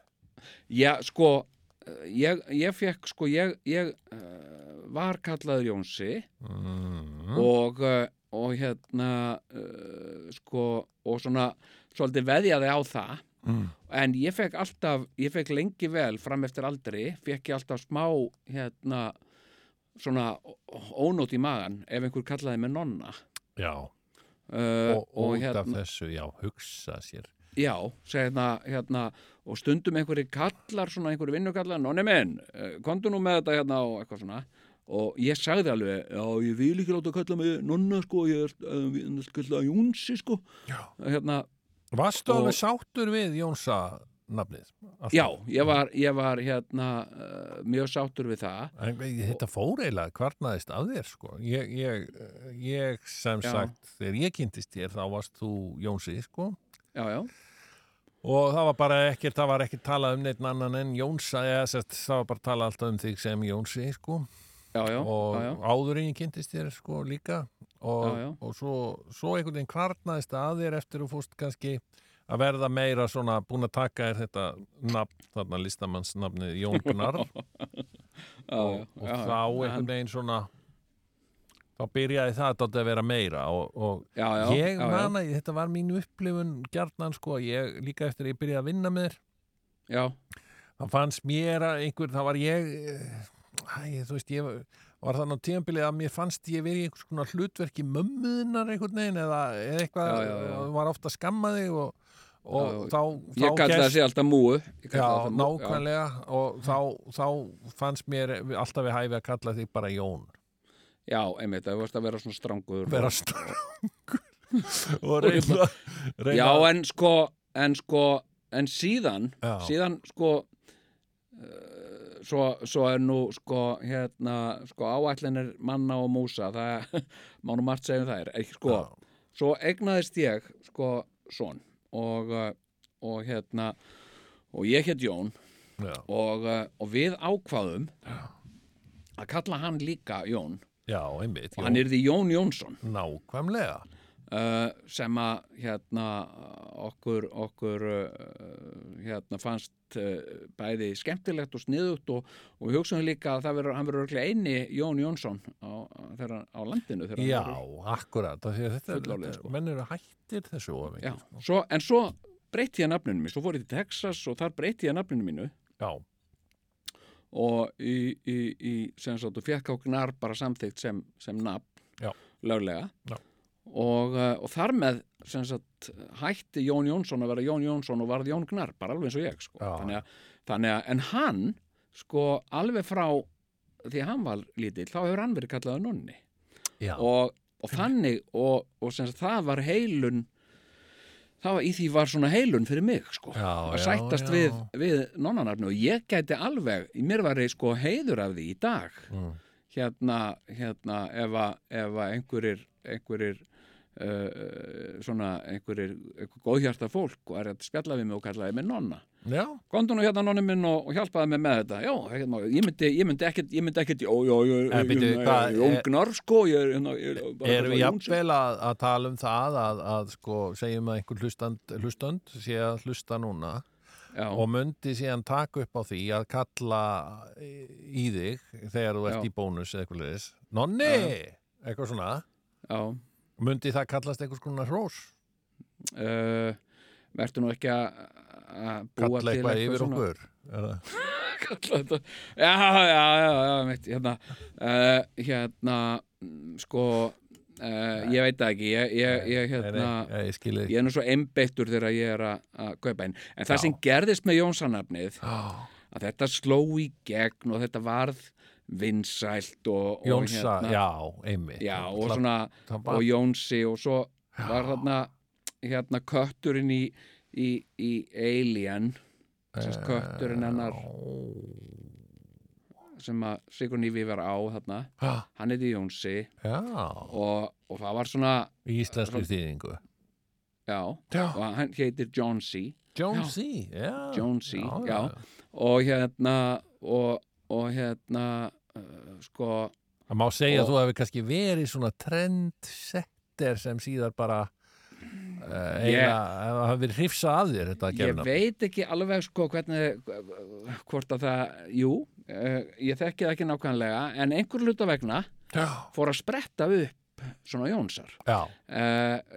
Já, sko eh, ég, ég fekk, sko, ég, ég uh, var kallaður Jónsi mm. og, og hérna uh, sko, og svona svolítið veðjaði á það. Mm. en ég fekk alltaf, ég fekk lengi vel fram eftir aldri, fekk ég alltaf smá hérna svona ónót í magan ef einhver kallaði mig nonna. Já, uh, og, og út af þessu, já, hugsa sér Já, segna, hérna, og stundum einhverju kallar, svona einhverju vinnukallar, nonni minn, eh, komdu nú með þetta hérna og eitthvað svona. Og ég sagði alveg, já, ég vil ekki láta kalla mig nonna, sko, ég er, uh, kalla Jónsi, sko. Já. Hérna, Varstu Og- alveg sáttur við Jónsa nafnið? Alltaf? já, ég var, ég var, hérna, uh, mjög sáttur við það. En þetta fór eiginlega kvarnaðist af þér sko. Ég, ég, ég sem Já. sagt, þegar ég kynntist þér þá varst þú Jónsi sko. Já, já, Og það var bara ekkert, það var ekkert talað um neitt annan en Jónsa, eða sett, það var bara talað alltaf um þig sem Jónsi sko. já, já, og já, já. áður en ég kynntist þér sko líka og, og svo, svo einhvern veginn kvarnaðist að þér eftir og fórst kannski að verða meira svona búin að taka þér þetta nafn, þarna listamannsnafnið Jón Gnarr. *laughs* Og, og þá einhvern veginn svona þá byrjaði það að vera meira og, og já, já, ég man að þetta var mín upplifun gjarnan sko, ég líka eftir að ég byrjaði að vinna með þér já, þá fannst mér að einhver, þá var ég eh, æ, þú veist, ég var þannig á tímabilið að mér fannst ég verið í einhvers konar hlutverki mömmuðinnar einhvern veginn eða, eða eitthvað, Já, var ofta að skamma þig og, og Já, þá, þá ég kallaði þessi alltaf múu. Já, það nákvæmlega og þá, þá fannst mér alltaf við hæfi að kalla þig bara Jón Já, einmitt, það varst að vera svona strangur. vera strangur *laughs* og reyna, reyna Já, en sko, en sko, en síðan, Já. síðan sko, uh, svo, svo er nú sko, hérna, sko áætlinir manna og músa, það *laughs* má nú margt segja um það er, ekki sko, Já. svo egnaðist ég, sko, son og, uh, og hérna, og ég hétt Jón og, uh, og við ákvaðum að kalla hann líka Jón. Já, einmitt og hann yrði Jón Jónsson. Nákvæmlega uh, sem að hérna okkur, okkur uh, hérna fannst uh, bæði skemmtilegt og sniðugt og, og við hugsaðum líka að það verður, hann verður eini Jón Jónsson á, þegar, á landinu þegar Já, verður- akkurat að þetta, Fullorðinn, þetta sko. menn eru hættir þessu Já, svo, en svo breytti ég nafninu mínu, svo fór ég til Texas og þar breytti ég nafninu mínu. Já, og í, í, í sem sagt, og fekk á gnar bara samþykkt sem, sem nafn löglega. Já. Og, uh, og þar með sem sagt, hætti Jón Jónsson að vera Jón Jónsson og varð Jón Gnar bara alveg eins og ég sko. Þannig, að, þannig að en hann sko alveg frá því að hann var lítill þá hefur hann verið kallaður nonni og, og þannig og, og sem sagt, það var heilun það var í því var svona heilun fyrir mig sko já, að já, sættast já. við, við nonnanarnu og ég gæti alveg, mér var sko heiður af því í dag Mm. hérna, hérna ef að, ef að einhverjir, einhverjir uh, svona einhverjir, einhver góðhjarta fólk og er að spjalla við mig og kallaði mig nonna. Já, Komdu nú hérna nonni minn og, og hjálpaði mig með þetta. Já, hérna, ég myndi, ég myndi ekkert ég myndi ekkert, ég Eh, ég- Jóngnar, sko ég hérna, ég bara erum við jafnvel að, að tala um það að, að sko, segjum að einhver hlustand, hlustand sé að hlusta núna Já, og myndi síðan taka upp á því að kalla í þig þegar þú ert í bónus eða eitthvað leðis Nonni, eitthvað svona. Já myndi það kallast eitthvað svona hrós? Uh, Vertu nú ekki að búa kalla til eitthvað yfir okkur *laughs* kalla þetta já, já, já, já, mitt, hérna uh, hérna, sko uh, ég veit það ekki ég, ég, ég Nei, hérna nei, ég skilði ég er nú svo einbeittur þegar ég er að kaupa einn, en það Já. sem gerðist með Jónsannafnið, Já, að þetta sló í gegn og þetta varð vinsælt og, og Jónsa, hérna, já, einmitt. Já, og Það- svona var- og Jónsi og svo var þarna hérna kötturinn í, í, í Alien sérst kötturinn hennar sem að Sigur Nývi var á þarna, Já, hann heiti Jónsi. Já, og, og það var svona í íslenskri þýðingu. Já, Já, og hann heitir John C Jónsi, já Jonesy, já. og hérna og, og hérna uh, sko Það má segja Og- að þú hefur kannski verið svona trendsetter sem síðar bara uh, eiginlega, það hefur verið hrifsa að þér þetta ég gefna. veit ekki alveg sko hvernig hvort að það, jú uh, ég þekki það ekki nákvæmlega en einhver hluta vegna Já, fór að spretta upp svona Jónsar.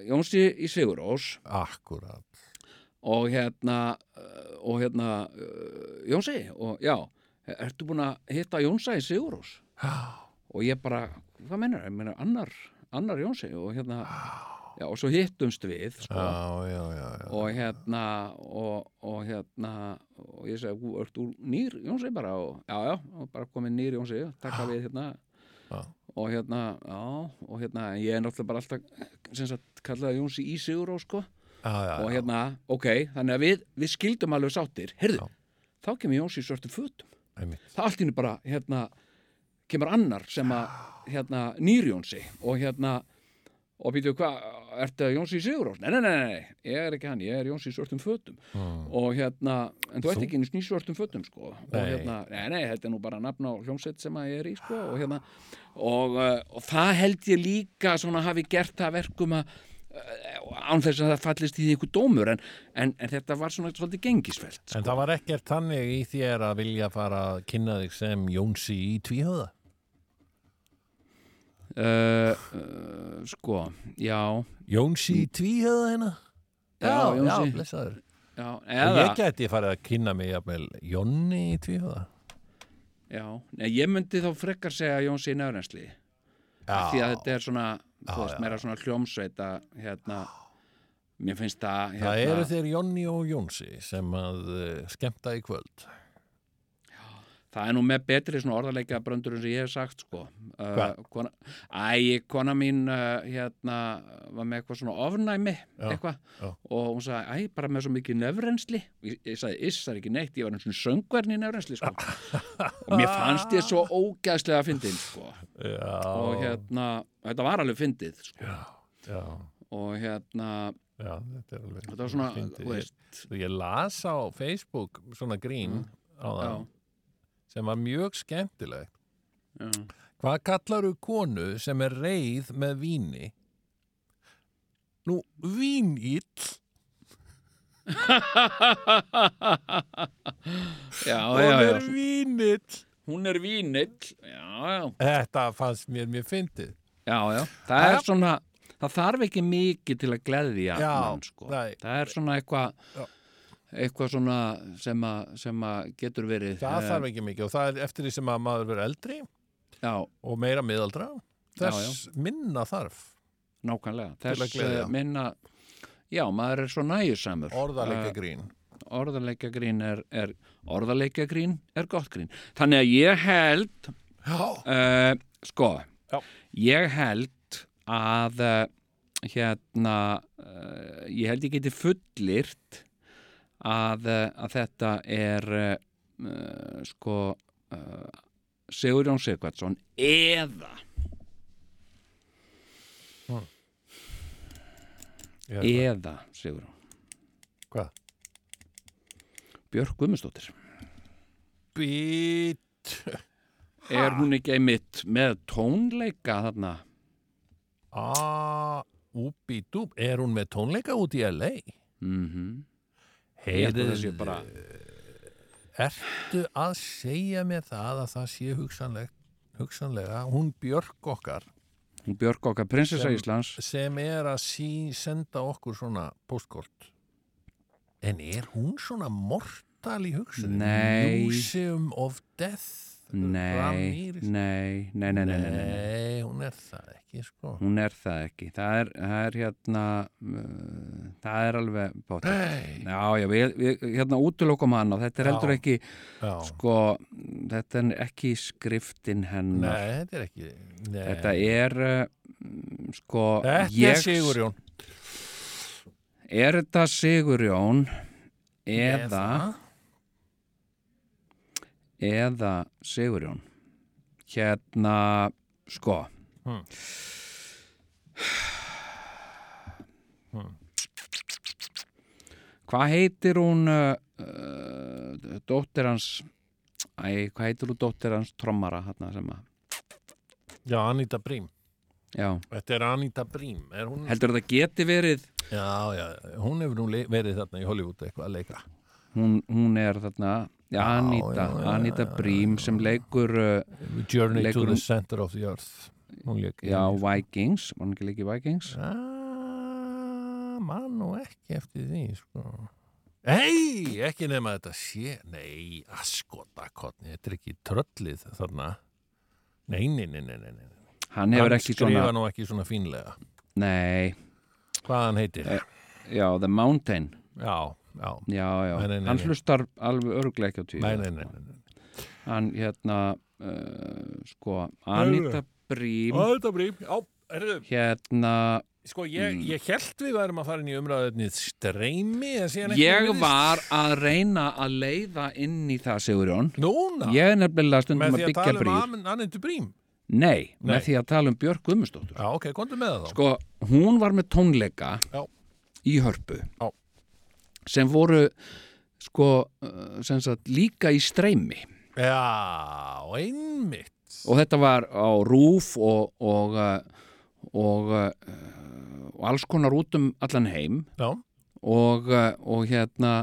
Jónsi í Sigurós. Akkurat. Og hérna og hérna Jónsi og já, ertu búin að hitta Jónsa í Sigurós og ég bara, hvað mennur, ég meina annar, annar Jónsi og hérna já, og svo hittumst við sko, já, já, og hérna og, og hérna og ég segi, "Ú, ert þú nýr Jónsi bara? Og já, já, og bara komið nýr Jónsi taka við hérna. Já. og hérna, já, og hérna ég er náttúrulega bara alltaf sem sagt kallaði Jónsi í Sigurós sko. Og hérna, ok, þannig að við, við skildum alveg sáttir, heyrðu, Já. þá kemur Jónsi í svörtum fötum. Það allt í henni bara, hérna kemur annar sem að hérna, nýr Jónsi og hérna og býtu hvað, ertu Jónsi í Sigurós? Nei, nei, nei, ég er ekki hann, ég er Jónsi í svörtum fötum Mm. og hérna, en þú ert ekki í snýsvörtum fötum sko, og Nei. hérna, nei, nei, þetta er nú bara nafn á hljómsveit sem að ég er í sko, og hérna, og, uh, og það held ég líka svona hafi gert það að verkum að uh, án þess að það fallist í því ykkur dómur en, en, en þetta var svona svolítið gengisfelt sko. En það var ekkert þannig í þér að vilja fara að kynna þig sem Jónsi í tvíhöða? uh, uh, sko, já Jónsi í tvíhöða hérna? Já, Jónsi. Já, blessaður. já, eða, ég gæti farið að kynna mig jafnvel Jónni í tvíhöða. já, nei, ég myndi þá frekar segja Jónsi í nefrensli því að þetta er svona, þú veist, meira svona hljómsveita hérna, mér finnst það hérna, Það eru þeir Jónni og Jónsi sem að uh, skemmta í kvöld. Það er nú með betri svona orðarleika bröndur sem ég hef sagt sko. Uh, kona, æ, kona mín uh, hérna var með eitthvað svona ofnæmi Já, eitthvað já. og hún sagði, æ, bara með svo mikið nefrensli. Ég, ég sagði, iss, það er ekki neitt, ég var eins og söngverni í nefrensli sko. *laughs* og mér fannst ég svo ógæðslega fyndin sko. Já. og hérna, þetta var alveg fyndið sko. Og hérna, já, þetta er alveg. þetta var svona, fyndið. þú veist, Ég, ég las á Facebook svona grín á það Mm. Sem var mjög skemmtilegt. já. Hvað kallaru konu sem er reið með víni? Nú, vínill. *laughs* já, Hún já, er vínill. hún er vínill, já, já. Þetta fannst mér mjög fyndið. Já, já, það er svona það þarf ekki mikið til að gleðja mann, sko. það er svona eitthvað. Eitthvað svona sem að, sem að getur verið Það eh, þarf ekki mikið og það er eftir því sem að maður verður eldri Já, og meira miðaldra. Þess minna þarf. nákvæmlega þess eh, minna Já, maður er svo næjusamur Orðalega Eh, grín. Orðarleikja grín er, er orðarleikja grín er gott grín Þannig að ég held Já. uh, sko Já. ég held að hérna uh, ég held ég geti fullirt að, uh, að þetta er uh, sko uh, Sigurjón Sigvardsson eða það. eða Sigur Hvað? Björk Guðmundsdóttir. Bít. *laughs* Er hún ekki einmitt með tónleika þarna? A, úpi dúp Er hún með tónleika út í LA? mm Sé bara- Ertu að segja mér það að það sé hugsanlegt hugsanlega, hún Björk okkar hún Björk okkar prinsessa Sem- Íslands sem er að sí, senda okkur svona postkort en er hún svona mortal í hugsunum? Nei. Museum of Death nei, nei, nei, nei, nei, hún er það ekki sko. Hún er það ekki. Það er, það er hérna uh, það er alveg bótt Nei, já, já, við, við hérna útilokum hann og þetta er Já. heldur ekki já. sko, þetta er ekki skriftin hennar. Nei, þetta er ekki nei. þetta er uh, sko Þetta ég, er Sigurjón. Er þetta Sigurjón eða eða Sigurjón? Hérna sko. Hmm. Hmm. hvað heitir hún uh, uh, dóttir hans? Æ, hvað heitir hún dóttir hans? Trommara hérna sem að Já, Anita Brím. Já, Þetta er Anita Brím. Er hún... heldur þetta geti verið Já, já, hún hefur nú verið þarna í Hollywood eitthvað að leika. Hún, hún er þarna Anita, já, já, Anita já, Brím sem leikur uh, Journey Leikur to the hún- Center of the Earth. Leik já, Vikings, var hann ekki leikið Vikings? Ah, mann og ekki eftir því sko. Nei, ekki nema þetta sé Nei, askota kotni Þetta er ekki tröllið þarna. Nei, nei, nei, nei, nei, nei. hann hefur Hann ekki skrifa svona nú ekki svona fínlega. Nei, Hvað hann heitir? Eh, já, The Mountain. Já, já. Já, já, Nei, nei, nei, hann hlustar alveg á tíu. Nei, nei, nei, nei, nei. hann hérna uh, sko, Anita Brím. Þetta brým, já, erðu hérna, Sko, ég, Mm. ég held við værum að fara inn í umræðinni streymi ég var að reyna að leiða inn í það Sigurjón. Núna, ég er nefnilega stundum með að því að byggja tala um Annindu brým nei, Nei. með því að tala um Björk Guðmundsdóttur. Já, ok, komdu með það þá. Sko, hún var með tónleika Já. í hörpu. Já. Sem voru sko, uh, sem sagt líka í streymi. Já, einmitt. Og þetta var á rúf og og, uh, og, uh, og alls konar út um allan heim. Og, og hérna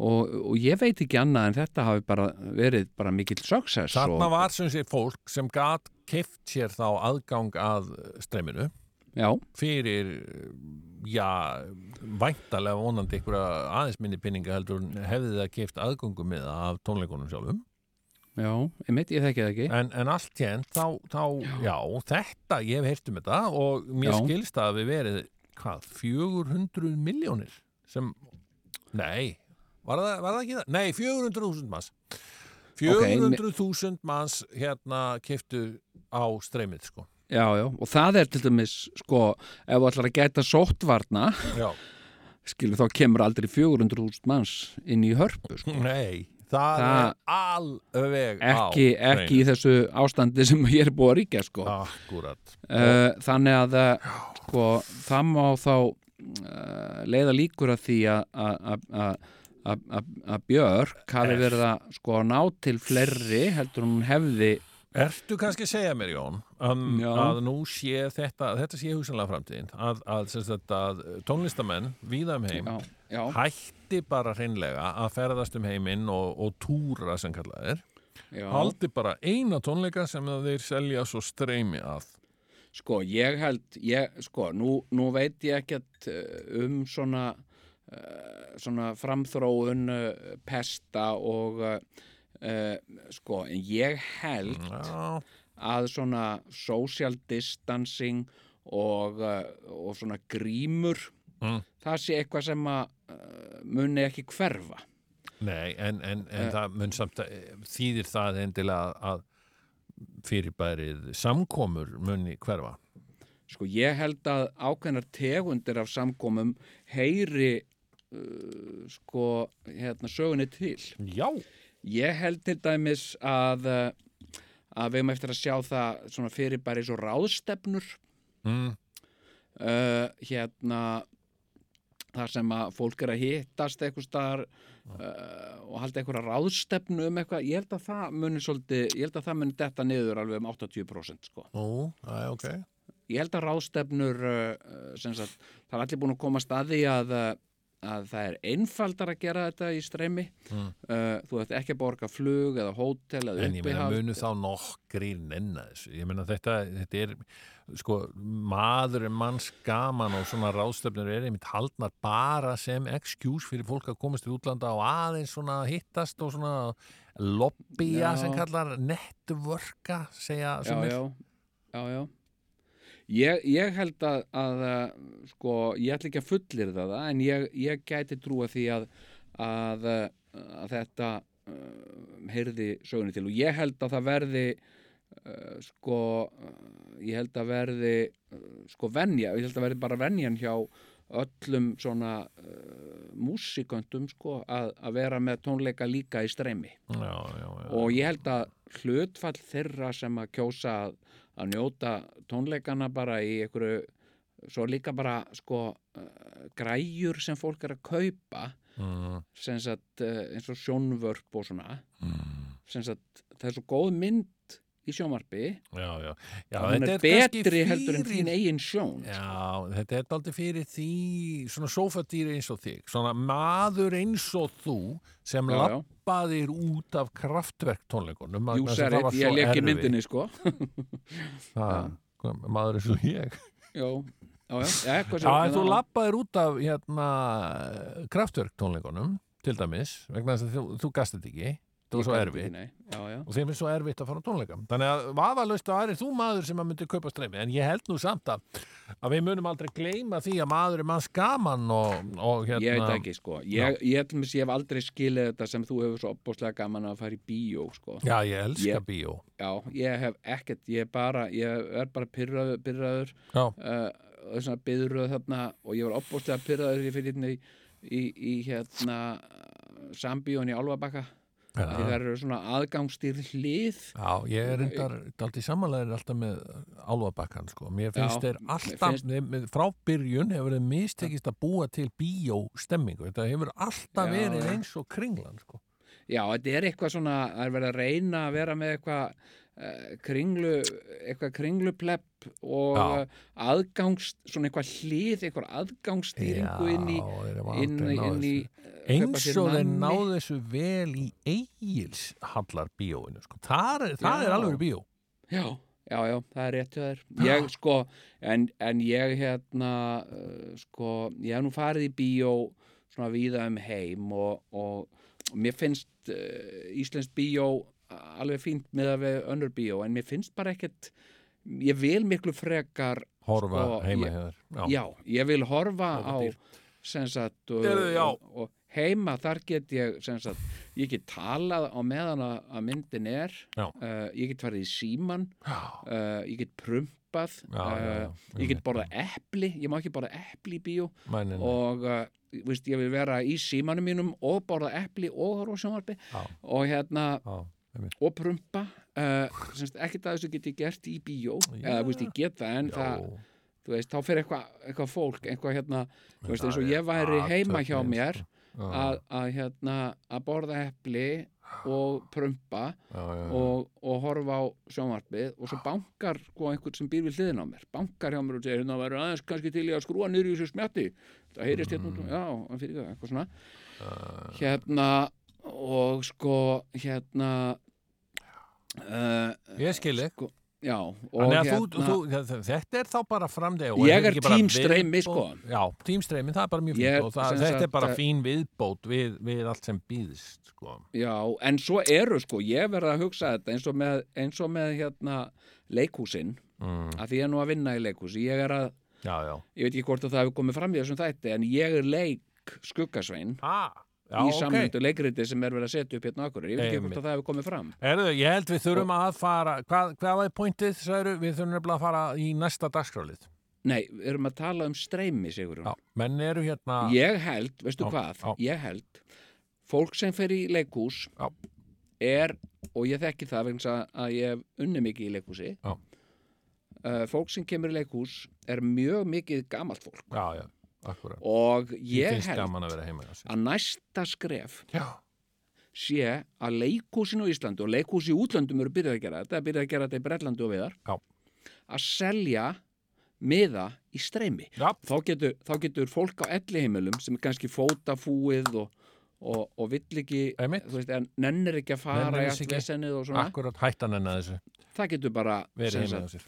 og, og ég veit ekki annað en þetta hafi bara verið bara mikill success þarna var sem sé fólk sem gat keft sér þá aðgang að streyminu já, fyrir, já, væntalega vonandi einhverja aðeins minni pinninga heldur hefði það keft aðgöngu með af tónleikunum sjálfum já, einmitt, ég þekki það ekki en, en allt hérnt, þá, þá já. þetta, ég hef heyrt um þetta og mér Já. skilst að við verið hvað, 400 miljónir sem, nei var það, var það ekki það? Nei, 400.000 manns 400.000 manns hérna keftu á streymið sko já, já, og það er til dæmis sko, ef þú ætlar að gæta sóttvarna *laughs* skilur þá kemur aldrei 400.000 manns inn í hörpu sko. Nei, það, Það- er alveg ekki, á ekki í þessu ástandi sem ég er búið að ríkja sko. Akkurat uh, þannig að uh, sko, það má þá uh, leiða líkur að því að- Björk hafi verið að sko ná til fleiri heldur hún hefði Ertu kannski að segja mér, Jón, um, að nú sé þetta, þetta sé hugsanlega framtíðin, að, að, sagt, að tónlistamenn víða um heim já, já, hætti bara hreinlega að ferðast um heiminn og, og túra sem kallað er, haldi bara eina tónleika sem að þeir selja svo streymi að. sko ég held ég, sko nú, nú veit ég ekkert uh, um svona uh, svona framþróun uh, pesta og uh, uh, sko en ég held Já, að svona social distancing og, uh, og svona grímur Mm. það sé eitthvað sem að uh, muni ekki hverfa nei, en, en, en það mun samt að þýðir það endilega að fyrirbærið samkomur muni hverfa. sko ég held að ákveðnar tegundir af samkomum heyri sko hérna sögunni til Já. Ég held til dæmis að uh, að við erum eftir að sjá það svona fyrirbæri svo ráðstefnur Mm. uh, hérna þar sem að fólk er að hittast eitthvað staðar uh, og halda eitthvað ráðstefnu um eitthvað ég held að það muni svolítið ég held að það muni detta niður alveg um 80% sko. Nú, það er ok. ég held að ráðstefnur uh, sagt, það er allir búin að komast að því að, að það er einfaldar að gera þetta í streymi Mm. uh, þú ætti ekki að borga flug eða hótel eða En ég meina munu þá nokkri nenna þessu. Ég meina þetta, þetta er, sko, maður er manns gaman og svona ráðstöfnur er einmitt haldnar bara sem excuse fyrir fólk að komast til útlanda og aðeins svona hittast og svona lobbya sem kallar networka, segja já, já, já, já. Ég, ég held að, að uh, sko, ég ætla ekki að fullir það en ég, ég gæti trúa því að, að, að þetta uh, heyrði sögunni til og ég held að það verði uh, sko ég held að verði uh, sko venja, ég held að verði bara venjan hjá öllum svona músiköndum sko að, að vera með tónleika líka í streymi Já, já, já. og ég held að hlutfall þeirra sem að kjósa að, að njóta tónleikana bara í einhverju svo líka bara sko uh, græjur sem fólk er að kaupa Mm, sem sagt uh, eins og sjónvörp og svona. Mm, sem sagt það er svo góð mynd í sjónvarpi. Já, já. já þetta er kannski betri heldur en þín eigin sjón sko. Já, þetta er aldrei fyrir því svona sófadýri eins og þig. Svona maður eins og þú sem lappaðir út af kraftverk tónleikunum Jú, það var ég erfitt. myndinni sko. *laughs* Hvað, maður eins og ég? Já, já, já, já, þú? lappaðir út af hérna, kraftverk tónleikunum til dæmis, vegna þess að þú, þú gast þetta ekki það var svo erfitt. já, já. og þeim er svo erfitt að fara á tónleika. Þannig að vafalaust að er þú maður sem að myndi kaupa streymi. En ég held nú samt að, að við munum aldrei gleyma því að maður er manns gaman og, og hérna Ég veit það ekki sko. Ég, ég, ég, ég hef aldrei skilið þetta sem þú hefur svo opbúslega gaman að fara í bíó sko. Já, ég elska bíó. Já, ég hef ekkert, ég er bara, ég er bara pyrraður, pyrraður uh, þessna byðröð þarna og ég var opbúslega pyrraður í hérna í, í, í hérna sambíón í Álfabakka því það eru svona aðgangstýr hlið já ég er reyndar aldrei samanlegaðir alltaf með álfabakkan sko. mér finnst þeir alltaf finnst- frá byrjun hefur þeir mistekist að búa til bíóstemmingu þetta hefur alltaf Já, verið eins og kringlan sko. Já, þetta er eitthvað svona, það er verið að reyna að vera með eitthvað kringlu, eitthvað kringluplepp og Já. uh, aðgangs, svona eitthvað hlið, eitthvað aðgangsstýringu inn í, inn, inn í kaupa eins og þeir náðu þessu vel í eigils hallar bíóinu sko. það er, er Já. alveg bíó Já, já, já, það er rétt hjá þér. Ég, sko, en, en ég, hérna, uh, sko, ég hef nú farið í bíó svona víða um heim og, og, og mér finnst uh, Íslensk bíó alveg fínt með að við önnur bíó, en mér finnst bara ekkert, ég vil miklu frekar, horfa Sko, heima ég- þér já, ég vil horfa á, sagt, og, já. og, og heima þar get ég, sagt, ég get talað á meðan að, myndin er, Já. uh, ég get farið í síman, já, uh, ég get prumpað. Já, já, já. uh, ég get borðað epli. Ég má ekki borða epli í bíó. Mænin, og uh, víst, ég vil vera í símanum mínum og borða epli og horfa á sjónvarpi Já. og hérna já. Og prumpa uh, semst, ekkert að þessu get ég gert í bíó Já. eða víst, ég get það en Já. það, þú veist, þá fyrir eitthvað eitthva fólk, eitthvað hérna þú veist, það eins og ég væri heima hjá mér sko. Já, að, að hérna að borða epli og prumpa já, já, já. og, og horfa á sjónvarpið og svo bankar sko einhvern sem býr við hliðin á mér bankar hjá mér og segir hérna verður aðeins kannski til í að skrúa niður í þessu smjatti það heyrist hérna út, já, hann fyrir það, eitthvað svona hérna og sko hérna uh, Ég skil þig. sko, já, hérna þú, þú, þe- þetta er þá bara framdeg Ég er tím streymi, sko. Já, tímstreymi, það er bara mjög og það, þetta er bara eh, fín viðbót við, við allt sem býðist sko. já, en svo eru sko ég verð að hugsa þetta eins og með, eins og með hérna leikhúsin mm, að því ég er nú að vinna í leikhúsi ég er að Já, ég veit ekki hvort að það hefur komið fram í þessum þætti en ég er leik skuggasvein ah, Já, í ok. samlöndu leikriti sem er verið að setja upp hérna okkur ég veit ekki hvort að það hefur komið fram. Erðu, ég held við þurfum að fara hvað, hvað var pointið, sagður, við þurfum nefnilega að fara í næsta dagskrálið nei, við erum að tala um streymi sigur menn eru hérna ég held, veistu Já, hvað? já. ég held, fólk sem fer í leikhús Já. er og ég þekki það vegna að- að ég hef unni mikið í leikhúsi. Já. uh, fólk sem kemur í leikhús er mjög mikið gamalt fólk. Já, já, akkurat. og Ég held að að næsta skref Já, sé að leikhúsin á Íslandi og leikhúsi í útlöndum eru byrjað að gera þetta, byrjað að gera þetta í Bretlandi og viðar. Já. að selja miða í streymi. Þá getur, þá getur fólk á elli heimilum sem er kannski fótafúið og, og, og vill ekki veist, en nennir ekki að fara í allt ekki. vesennið og svona. Akkurat það getur bara Verið heima hjá sér.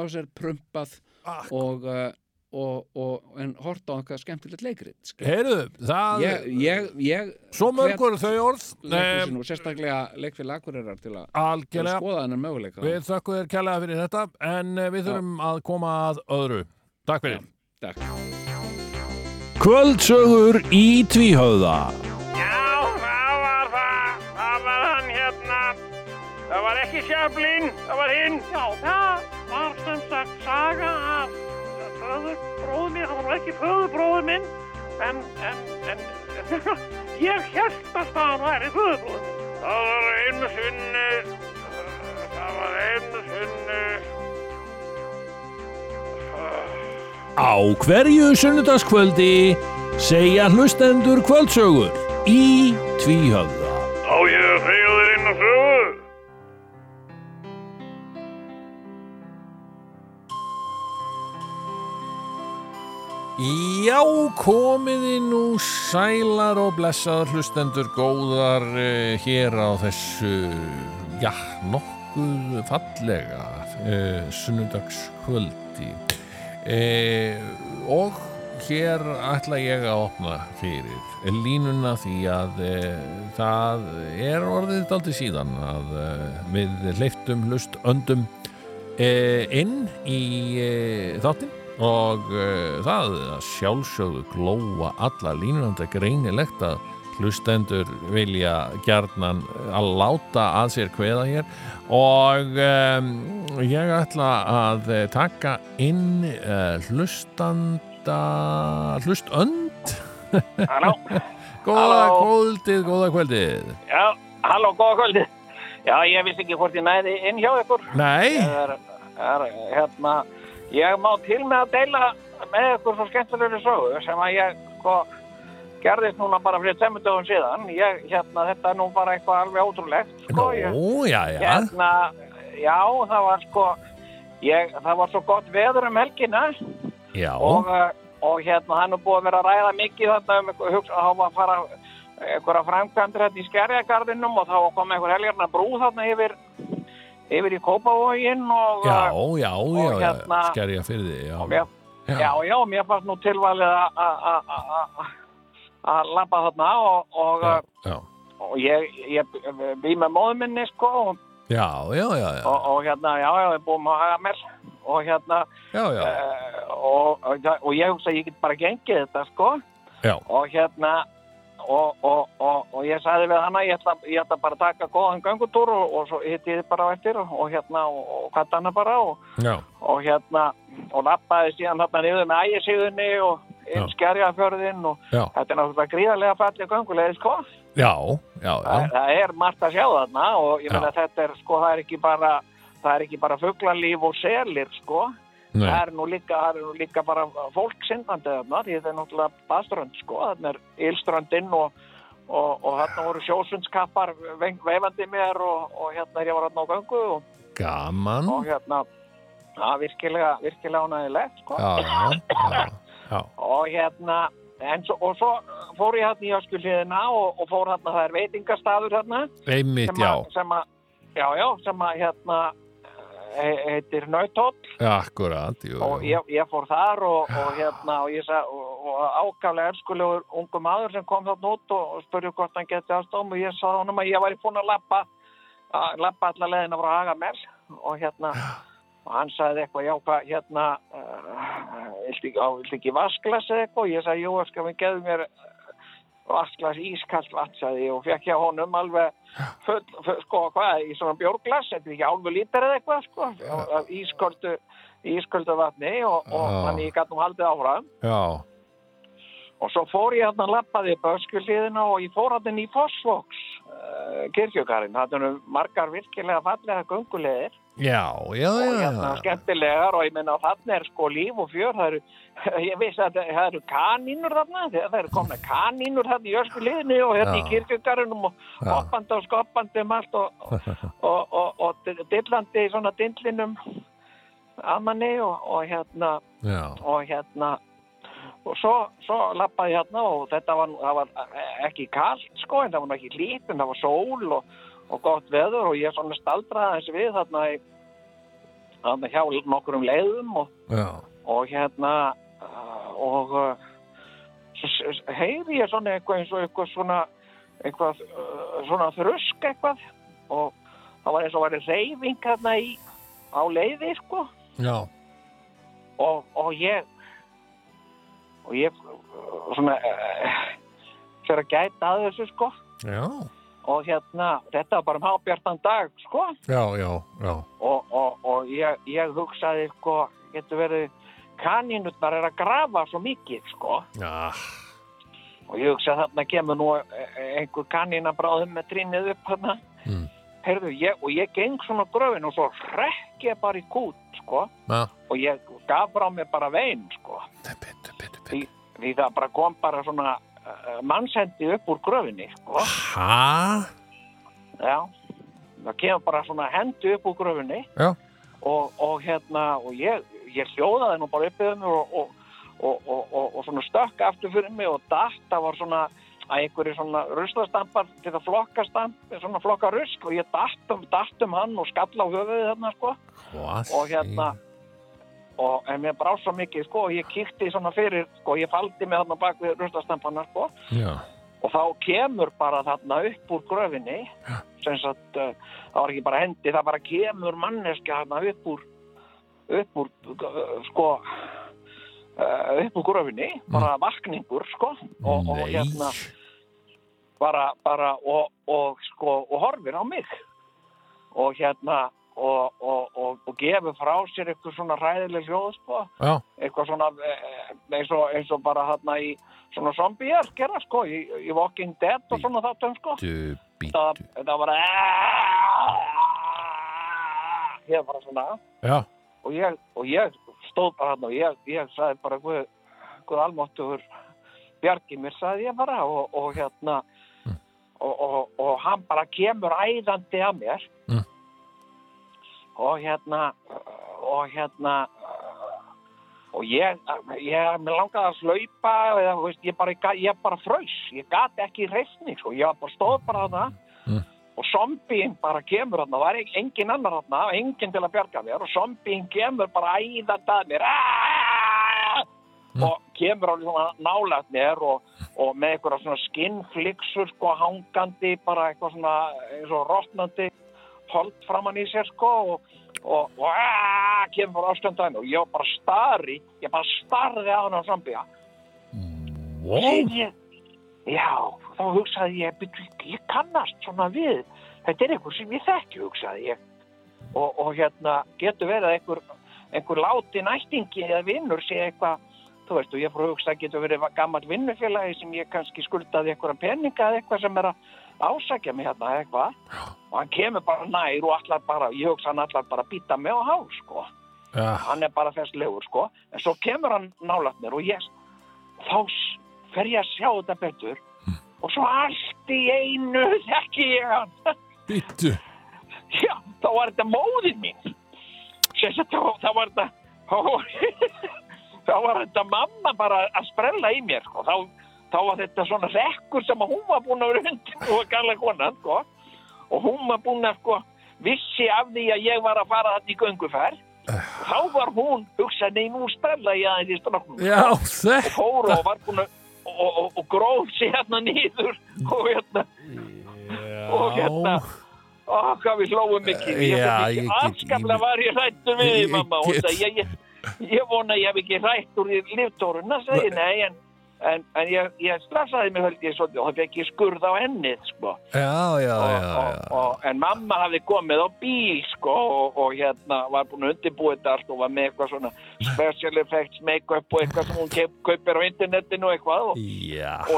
Á sér, prumpað Ak- og, uh, og, og en horta á eitthvað skemmtilegt leikrit sko. Heyrðu, það, ég, ég, ég svo mörg voru þau orð. og sérstaklega leikfél Akureyrar til að, til að skoða þennan möguleika Við þökkum þér kærlega fyrir þetta en eh, við þurfum að koma að öðru. Takk fyrir. Takk. Kvöldsögur í tvíhauða. Já, það var það. Það var hann hérna. Það var ekki Sjöflin, það var hinn. Já, það var sem sagt saga af föðurbróðu minn. Það var ekki föðurbróðu minn, en, en, en, *laughs* ég held að það væri föðurbróðu minn. Það var einu sinni, það var einu sinni, Á hverju sunnudagskvöldi segja hlustendur kvöldsögur í tvíhauða. Já, komiði nú sælar og blessaður hlustendur góðar uh, hér á þessu, já, nokkuð fallega uh, sunnudagskvöldi. Uh, og hér ætla ég að opna fyrir línuna því að uh, það er orðið daldi síðan að uh, við leiftum hlust öndum uh, inn í þáttinn og uh, það að sjálfsögðu glóa alla línunanda greinilegt að hlustendur vilja gjarnan að láta að sér kveða hér. Og um, ég ætla að eh, taka inn uh, hlustanda hlustönd *laughs* góða kvöldið, góða kvöldið. Já, halló, góða kvöldi. Já, ég vissi ekki hvort ég næði inn hjá ykkur. Nei, er, er, hérna, ég má til með að deila með ykkur svo skemmtilegri sögu sem að ég, sko, gerðist núna bara fyrir temmundöfum síðan. Ég, hérna, þetta er nú bara eitthvað alveg ótrúlegt, sko. Ég, nú, já, já hérna, já, það var, sko, ég, það var svo gott veður um helgina Já, og, uh, og hérna, hann er búið að vera að ræða mikið þarna um eitthvað, hugsa, þá var að fara einhverja framkvæmdur hérna í skerjagarðinum og þá kom einhver helgarna brú þarna yfir, yfir í Kópavógin og, já, uh, já, já, hérna- skerja fyrir því já. mér, já, já, mér fannst nú tilvalið að- labba þarna og, og, já, uh, já. og ég, ég bý með móðum minni sko og, Já, já, já, og, og hérna, já, já, ég búið með að haga mér og hérna, uh, og, ég hugsa að ég get bara gengið þetta sko. Og hérna og, og, og, og ég sagði við hana ég ætla, ég ætla bara að taka góðan göngutúr og, og svo hitti ég bara á eftir og, hérna og, hvað hana bara og, já, og hérna og lappaði síðan hérna niður með ægisíðunni og inn skerjafjörðin og já, þetta er náttúrulega gríðarlega fallið göngulegið sko. Já, já, já, það er margt að sjá þarna og ég Já. meina þetta er sko það er ekki bara það er ekki bara fugglalíf og selir sko það er nú líka, er nú líka bara fólk syndandi þarna, því þetta er náttúrulega baðströnd sko, þarna er ylströndinn og, og, og þarna voru sjósundskappar ve- veifandi mér og, og hérna er ég var þarna á göngu og, gaman, og hérna það virkilega, virkilega ánægilegt sko. já, já, já, já, og hérna en svo, og svo fór ég hérna í öskulíðina og, og fór hérna, það er veitingastaður hérna einmitt, sem já, að, sem að, já, já, sem að hérna heitir Nautóll akkurat, jú, og jú, ég, ég fór þar og, og hérna og ég sagði og, og ákaflega elskulegur ungu maður sem kom þarna út og, og spurði hvort hann geti aðstofn og ég sagði honum að ég væri búin að lappa að lappa alla leðina frá Hagamel. Og hérna og hann sagði eitthvað já hvað hérna uh, ekki, á, viltu ekki vasklas eða eitthvað? Og ég sagði jú við geðu mér vasklas sagði ég og fekk ég honum alveg full, full sko hvað í svona bjórglas þetta er ekki álfu lítar eða eitthvað sko af ísköldu ísköldu vatni og, og þannig ég gæti nú haldið áfram. Já, og svo fór ég hérna að lappaði upp öskulíðina og ég fór hérna í Fossvoks uh, kirkjökarinn, þetta eru margar virkilega fallega göngulegir Já, já, og já, hérna já. skemmtilegar og ég menna þannig er sko líf og fjör það eru, *laughs* ég vissi að það eru kanínur þarna, það eru komna kanínur þarna í ösku liðinu og hérna í Já. kirkjögarunum og hoppandi og skoppandi um allt og, *laughs* og, og, og dillandi í svona dillinum að manni og, og hérna og hérna og svo, svo lappaði hérna og þetta var, var ekki kalt sko en það var ekki hlýtt en það var sól og, og gott veður og ég svona staldraði þessi við þarna, í, þarna hjá nokkurum leiðum og, og hérna uh, og uh, heyri ég svona eitthvað eins og eitthvað svona eitthvað uh, svona þrusk eitthvað og það var eins og væri reyfing hérna í á leiði sko. Og, og ég og ég svona fyrir að gæta að þessu sko. Já, og hérna, þetta var bara um hábjartan dag sko. Já, já, já, og, og, og ég, ég hugsaði sko, getur verið kanínutnar er að grafa svo mikið sko. Já, og ég hugsaði þarna kemur nú eh, einhver kanínabráðum með trínið upp þarna. Mm. Heyrðu, ég, og ég geng svona gröfin og svo hrekk ég bara í kút sko. Já, og ég gaf frá mér bara vein sko. Bitu, bitu, því, bitu. því það bara kom bara svona uh, mannshendi upp úr gröfinni sko. Hæ? já það kemur bara svona hendi upp úr gröfinni og, og hérna og ég, ég hljóðaði nú bara upp yfir mig og, og, og, og, og, og svona stökk aftur fyrir mig og datt það var svona að einhverju svona ruslastampar til að flokka stamp, svona flokka rusk og ég datt um, datt um hann og skalla á höfuðið þarna sko Hvað? Og hérna, og mér brá svo mikið sko og ég kíkti svona fyrir sko ég faldi mig þarna bak við ruslastampana sko. Já, og þá kemur bara þarna upp úr gröfinni sem sagt uh, það var ekki bara hendi, það bara kemur manneska þarna upp úr upp úr uh, sko uh, upp úr gröfinni bara vakningur sko og, og hérna bara, bara og, og sko og horfir á mig. Og hérna og, og, og, og gefur frá sér eitthvað svona ræðileg hljóð sko. Eitthvað svona eh, eins og, eins og bara þarna í svona zombier gera sko í, í Walking Dead og svona þáttum sko. Það, það var ég bara svona. Já, og ég, og ég stóð bara hann og ég, ég sagði bara hvað, hvað almáttugur bjargi mér sagði ég bara og, og hérna og, og, og hann bara kemur æðandi að mér. Mm. Og hérna og hérna og ég, ég mér langaði að slaupa eða, veist, ég, bara, bara fröys ég gat ekki reisni sko. ég bara stóð bara þarna. Mm. og zombíinn bara kemur þarna, það var e- engin annar þarna, engin til að bjarga mér. Og zombíinn kemur bara æðandi að mér. Aaaaah! og kemur svona nálægt mér og, og með eitthvað svona skinnflixur sko hangandi bara eitthvað svona eins og rotnandi hold framann í sér sko og, og, og aaaah, kemur bara ástöndaðin og ég var bara starri ég bara starði á hann á zombía wow, já, þá hugsaði ég, "Bíddu, ég kannast svona við, þetta er einhver sem ég þekki, hugsaði ég. Og, og hérna, getur verið einhver, einhver láti næstingi eða vinnur sé eitthvað, þú veist, og ég fór að hugsa að getur verið gammal vinnufélagi sem ég kannski skuldaði einhverja peninga eða eitthvað sem er að ásækja mig hérna eitthvað. Og hann kemur bara nær og allar bara, ég hugsa hann allar bara býta mig á hál, sko. Já, hann er bara þess legur sko. En svo kemur hann nálægt mér og ég þá fer ég að sjá þetta betur. Og svo allt í einu *laughs* þekki ég hann. Bitu. já, þá var þetta móðin mín. Sagt þá, var þetta *laughs* þá, var þetta mamma bara að sprella í mér sko. þá, þá var þetta svona rekkur sem að hún var búin að vera undir og gala konan sko. og hún var búin að sko, vissi af því að ég var að fara þetta í gönguferð. Þá var hún hugsað, nei nú sprella ég aðeins í stráknum. Já, og þetta. fór og var búin að og, og, og gróf sér hérna nýður og hérna, og hérna ó, hvað við hlóum mikið. Já, ímynd- var ég hrættur við mamma. Og ég, ég, ég vona að ég hef ekki hrætt úr í líftóruna segi nei en, en, en ég, ég strafsaði mig svolítið. Og það fekk ég skurð á ennið sko. Já, já, og, já, og, og, en mamma hafði komið á bíl sko og, og hérna var búin að undirbúið þetta allt og var með eitthvað svona special effects make-up og eitthvað sem hún kep, kaupir á internetinu eitthvað. Og,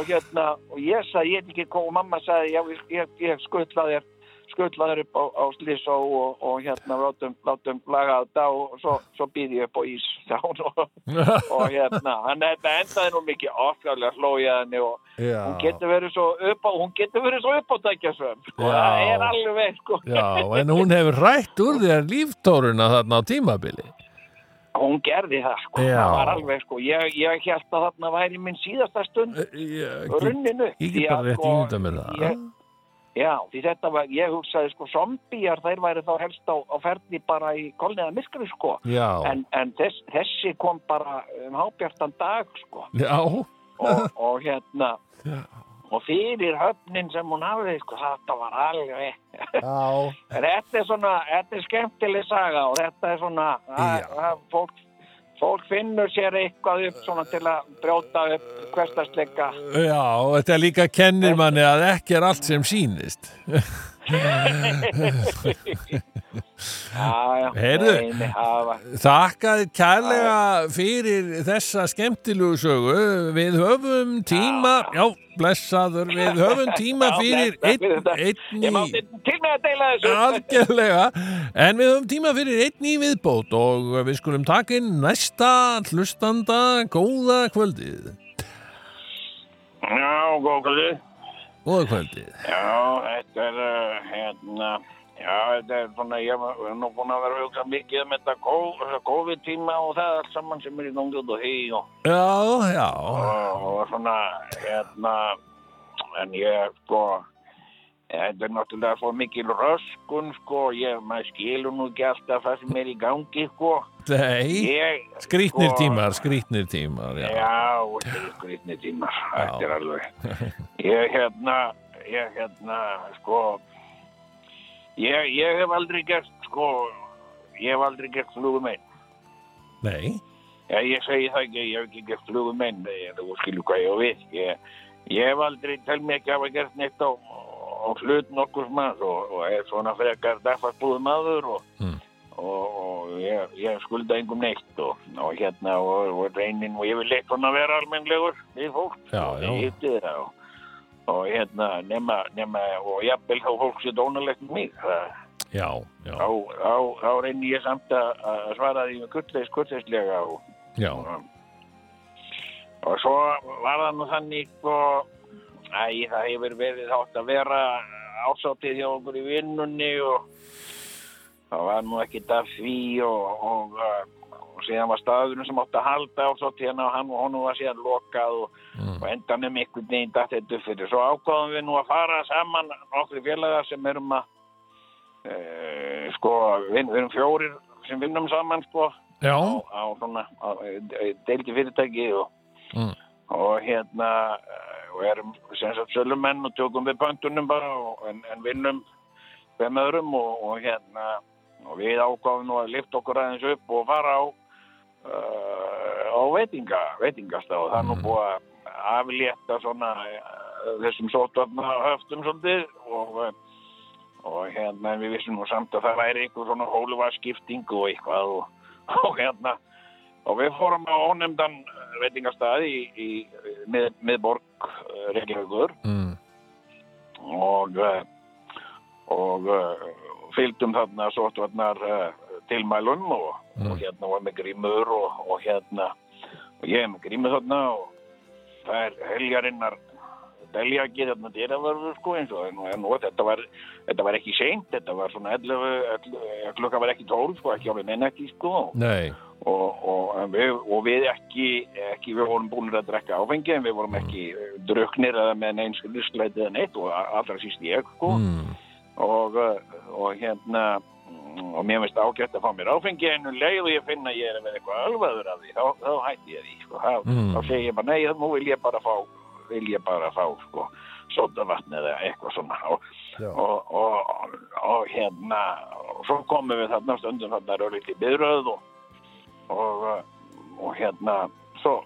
hérna og ég sagði ég veit ekki hvað og mamma sagði já, ég, ég, ég skuttla þér skuttlaður upp á, á Slísó og, og hérna látum, látum laga þetta og svo, svo býði ég upp á ís og, *laughs* og hérna, hann endaði nú mikið okkarlega hlójaðinni og Já, hún getur verið svo upp á, hún getur verið svo upp á dækjasvömm, sko, *laughs* það er alveg, sko, já, en hún hefur rætt úr þér líftóruna þarna á tímabili. hún gerði það, sko, Já. það var alveg, sko, ég, ég held að þarna væri minn síðasta stund Ég runninu. ég get bara rétt ímynda með það. Já, því þetta var, ég hugsaði, sko, zombíjar, þeir væri þá helst á, á ferdi bara í kolniða myrkri, sko, Já, en, en þess, þessi kom bara um hábjartan dag, sko, já, og, og hérna, *laughs* Já. og fyrir höfnin sem hún hafði, sko, þetta var alveg, *laughs* Þetta er svona, þetta er skemmtileg saga og þetta er svona, að, að fólk, fólk finnur sér eitthvað upp svona til að brjóta upp hverstasleika. já, og þetta líka kennir manni að ekki er allt sem sýnist. *laughs* Var, Þakkaði kærlega fyrir þessa skemmtilegu sögu. Við höfum tíma, já, blessaður, við höfum tíma fyrir einn, þessu. Algjörlega, en við höfum tíma fyrir einn í viðbót og við skulum taka inn næsta hlustanda góða kvöldið. Já, góðkvöldi. Góða kvöldið. Já, þetta er, uh, hérna, já, þetta er svona, ég er nú búin að vera að hugsa mikið um þetta þessa COVID-tíma og það allt saman sem er í gangi út og hei og Já, já, og, og svona hérna en ég sko þetta er náttúrulega svo mikil röskun sko. Ég, maður skilur nú ekki alltaf það sem er í gangi sko. Nei, ég, skrítnir sko, tímar, skrítnir tímar, já. já, skrýtni tímar. Þetta er alveg *laughs* ég hérna, ég hérna sko ég, ég hef aldrei gert sko ég hef aldrei gert flugum einn. Nei, Já, ég segi það ekki, ég hef ekki gert flugum einn, þú skilur hvað ég á við. Ég, hef aldrei, tel mig ekki að hafa gert neitt á, á hlut nokkur manns og, og er svona frekar dagfarsbúðum aður og, Mm. og, og ég, ég skulda engum neitt og, og hérna og, og reynin og ég vil leitt svona vera almennlegur við fólk. Já, og já. Það og, og hérna nema, nema og jafnvel þá fólk sér dónalegt með mig. Já, þá, þá, þá reynir ég samt að, svara því með kurteis, kurteislega og og svo var það nú þannig og æ, það hefur verið átt að vera ásátið hjá okkur í vinnunni og það var nú ekkit af því og, og, uh, og síðan var staðurinn sem átt að halda ásátið hérna og hann og honum var síðan lokað og, Mm. og endanum veginn datt þetta fyrir. Svo ákváðum við nú að fara saman nokkri félagar sem erum að uh, sko, við, við erum fjórir sem vinnum saman sko já, á, á svona á, eh, deildi fyrirtæki og, Mm. og hérna og erum sem sagt sölumenn og tökum við pöntunum bara og, en, en vinnum hvem öðrum og, og hérna og við ákváðum nú að lifta okkur aðeins upp og fara á uh, á veitinga veitingastaf og það er nú Mm. búið að aflétta svona uh, þessum sótvarna höftum svolítið og uh, og hérna við vissum nú samt að það væri eitthvað svona hóluvarskipting og eitthvað og, *laughs* og hérna og við fórum á ónefndan veitingastað í, í mið, miðborg uh, Reykjavíkur mm. og uh, og uh, fylgdum þarna sóttvarnar uh, tilmælum og, Mm. og hérna var með grímur og, og hérna og ég er með grímu þarna og það er heljarinnar deljaki þarna dýravörður sko eins og en, og þetta var þetta var ekki seint, þetta var svona 11, 11 klukka var ekki 12 sko, ekki alveg mennetti sko nei, og, og, en við, og við ekki, ekki við vorum búin að drekka áfengi en við vorum ekki mm. druknir eða með neins lustleitið eða neitt og allra síst ég sko mm. og, uh, og hérna mm, og mér finnst ágætt að fá mér áfengi en um leið og ég finna að ég er með eitthvað alvaður af því, þá, þá hætti ég því sko. þá, Mm. þá segi ég bara, nei, nú vil ég bara fá vil ég bara fá sko, sótavatn eða eitthvað svona og, hérna og svo komum við þarna stundum þarna röðlít í byröð og, og, uh, og hérna svo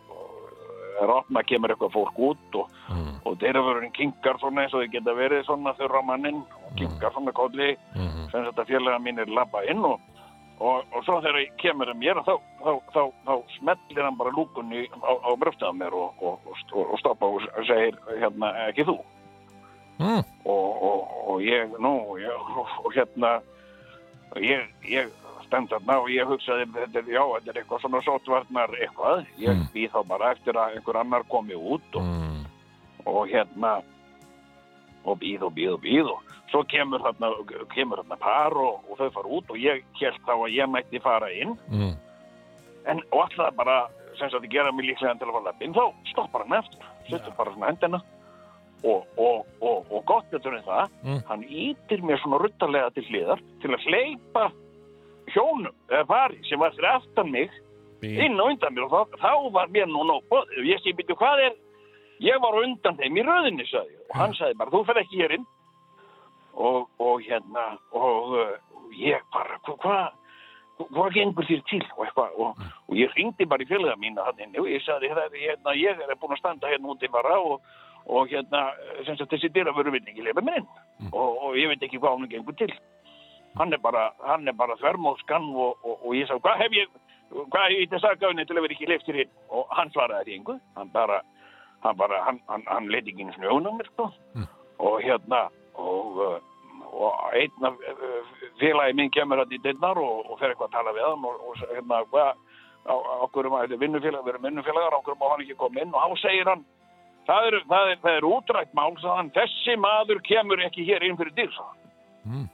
er opna kemur eitthvað fólk út og, Mm. og þeirra kinkar svona eins og þau geta verið svona þurra mannin og kinkar svona kolli Mm. sem þetta félaga mínir labba inn og, og, og svo þegar ég kemur að mér þá, þá, þá, þá smellir hann bara lúkunni á, á bröftaða mér og, og, og, og stoppa og segir hérna ekki þú Mm. og, og, og ég, nú, ég, og hérna, ég, ég stend þarna og ég hugsaði, já, þetta er eitthvað svona sótvarnar eitthvað, ég Mm. býð þá bara eftir að einhver annar komi út og, Mm. og hérna, og býð og býð og býð og svo kemur þarna, kemur þarna par og, og þau fara út og ég held þá að ég mætti fara inn, Mm. en og alltaf bara, sem sagt, að gera mig líklega til að fara lappinn, þá stoppar hann eftir, setur bara svona hendina og, og, og, og gott betur en það, Mm. hann ítir mér svona ruttarlega til hliðar til að hleypa hjónum, eða pari, sem var fyrir aftan mig, inn og undan mér. Og þá, þá var mér nú nóg boðið. Ég segi, byrju, hvað er, ég var undan þeim í röðinni, sagði og hann sagði bara, þú fer ekki hér inn. Og, og hérna, og uh, ég bara, hva- hvað, hvað gengur þér til? Og eitthvað, og, og ég ringdi bara í hann inni og ég sagði, hérna, ég er búin að standa hérna úti bara og, og hérna, sagt, þessi dyra veru vinningi lefa mér inn. Og, og ég veit ekki hvað hún gengur til. Hann er bara, hann er bara þvermóðskan og, og, og ég sagði, hvað hef ég, hvað hef ég að sagja henni til að vera ekki leiftir hinn? Og hann svaraði því einhver, hann bara, hann bara, hann, hann, hann leiti ekki snjóðun á mér, sko. Og hérna, og, uh, og einn af uh, félagi minn kemur hann í dynnar og, og fer eitthvað að tala við hann og, og hérna, hvað, á hverju maður, þetta er vinnufélag, við erum vinnufélagar, á hverju má hann ekki koma inn og þá segir hann, það er, það er, það er útrætt mál, sagði hann, þessi maður kemur ekki hér inn fyrir hann. Mm.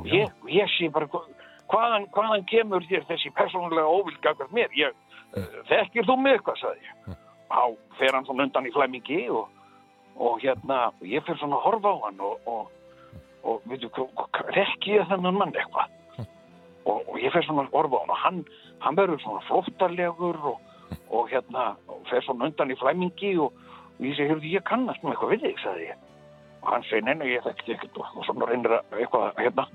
Og ég sé bara, hva- hvaðan, hvaðan kemur þér þessi persónulega óvild gagvart mér? Ég, uh, þekkir þú mig eitthvað, sagði ég. Þá fer hann svona undan í flæmingi og, og hérna, ég fer svona að horfa á hann og, og, og veitu, rekki ég þennan mann eitthvað? Og, og ég fer svona að horfa á hann og hann, hann verður svona flóttalegur og, og hérna, fer svona undan í flæmingi og, ég segi, heyrðu, ég kannast nú eitthvað við þig, sagði ég. Og hann segi, neina, ég þekkti ekkert. Og, og svona reynir að eitthvað, hérna,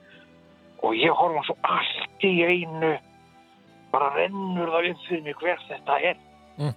og ég horfa svo allt í einu bara rennur það upp fyrir mig hver þetta er. Mm.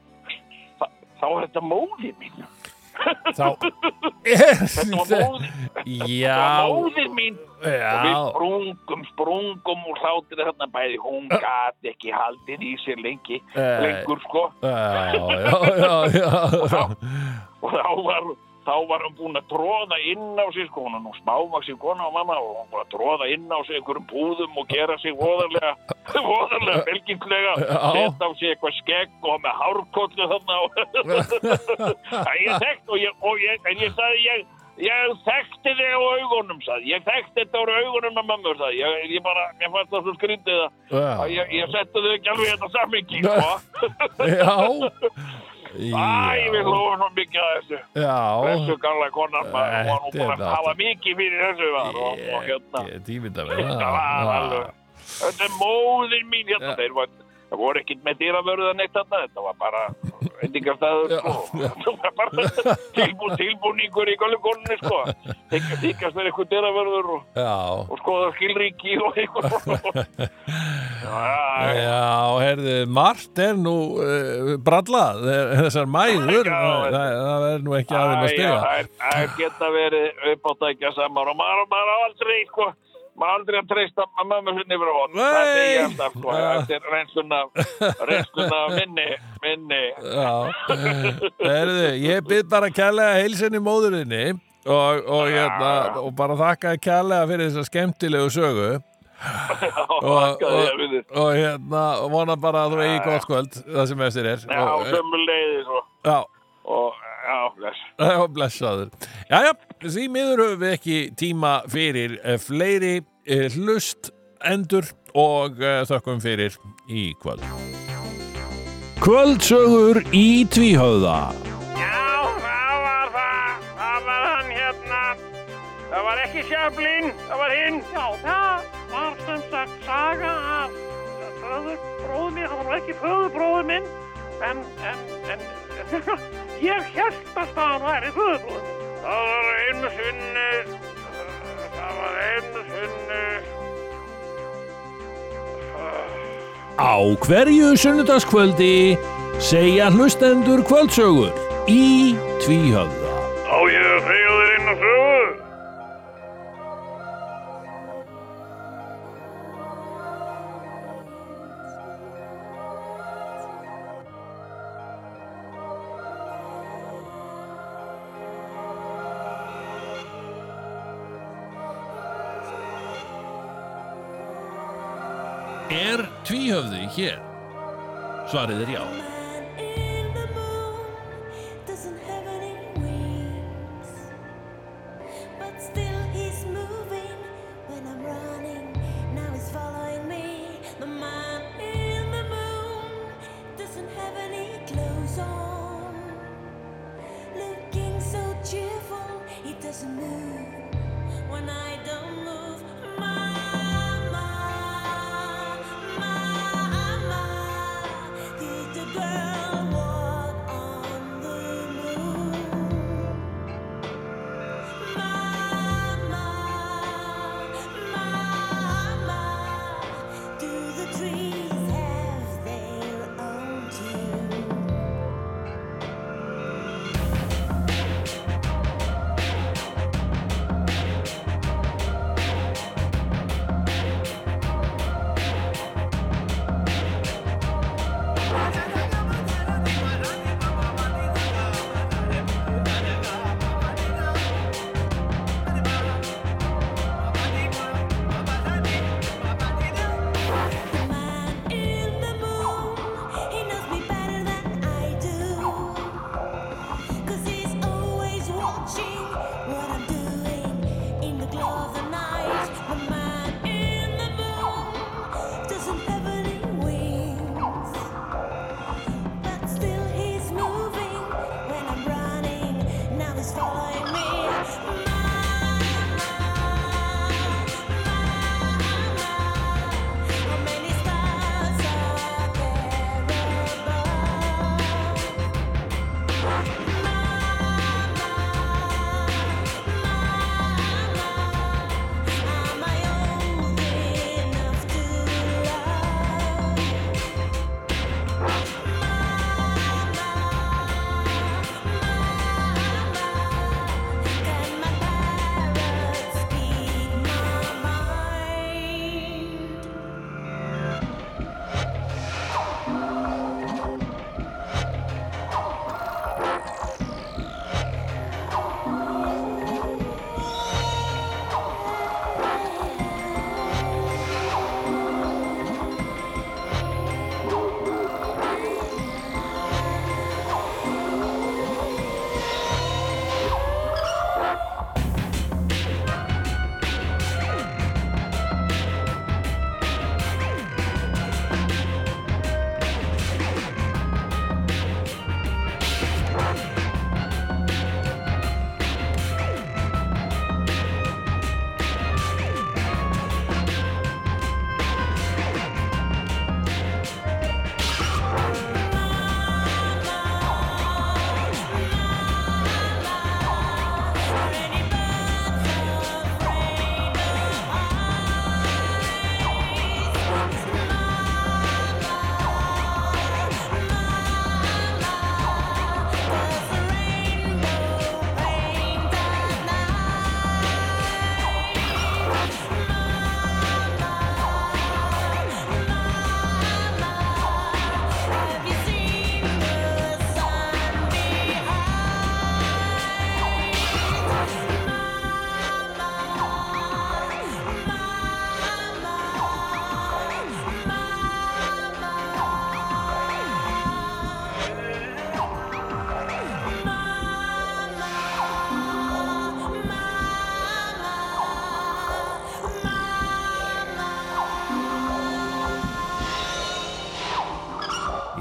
Þa, þá er þetta móðir mín. *laughs* Þá þetta var móðir, þetta Já, var móðir mín. Og við já, sprungum, sprungum og hlátir þarna bæði. Hún gat ekki haldið í sér lengi lengur sko. Já, já, já, já. *laughs* og þá var, þá var hann búin að tróða inn á sig sko, hún er nú smávaksið kona og mamma og hann búin að tróða inn á sig einhverjum púðum og gera sig voðarlega *laughs* voðarlega belginslega Já. setja á sig eitthvað skegg og með hárkollu þarna og *laughs* Það ég þekkt og ég, og ég, en ég sagði ég ég þekkti þig á augunum sagði. ég þekkti þetta á augunum á mömmur sagði. ég, ég bara, ég fannst það svo skrýndið að ég, ég setti þau ekki alveg þetta sammingi sko. já, *laughs* Æ, við hlóðum svo mikið að þessu þessu já, gamla konar maður, hún var nú Þetta búin er að hafa mikið fyrir þessu og, og það voru ekkit með dýravörða neitt þarna, þetta var bara endingarstaður Já, sko. *laughs* þetta var bara tilbú, tilbúningur í gölu konunni sko. Þykja- þykjast með eitthvað dýravörður og, og skoða skilríki og eitthvað. *laughs* Já, já, herðu, margt er nú uh, brallað, eh, þessar mæður, Já, það, það er nú ekki aðeins að stiga. Það er- geta verið uppáttækja saman og maður, maður á aldrei sko, maður aldrei að treysta mömmu sinni fyrir hótt það segi ég alltaf sko, Ja. eftir reynsluna reynsluna minni minni. Já, herðu, ég byrð bara kærlega heilsinni móðurinni og, og, hérna, og bara þakka kærlega fyrir þessa skemmtilegu sögu. Og, og, hérna, vona bara að þú eigi gott kvöld, það sem eftir er. já, og, sömuleiðis og, já, og já, bless. Já, blessaður. Því miður höfum við ekki tíma fyrir eh, fleiri eh, hlust endur og eh, þökkum fyrir í kvöld. Kvöldsögur í tvíhauða. Já, það var það það var hann hérna það var ekki Sjöflin, það var hinn Já, það var sem sagt saga af föðurbróður minn, það var ekki föðurbróður minn, en, en, en, *laughs* ég held að það væri föðurbróður minn. Það var einu sinni það var einu sinni Á hverju sunnudagskvöldi segja hlustendur kvöldsögur í tvíhauða. á ég að segja þér inn I'm running. Now he's following me. The man in the moon doesn't have any clothes on,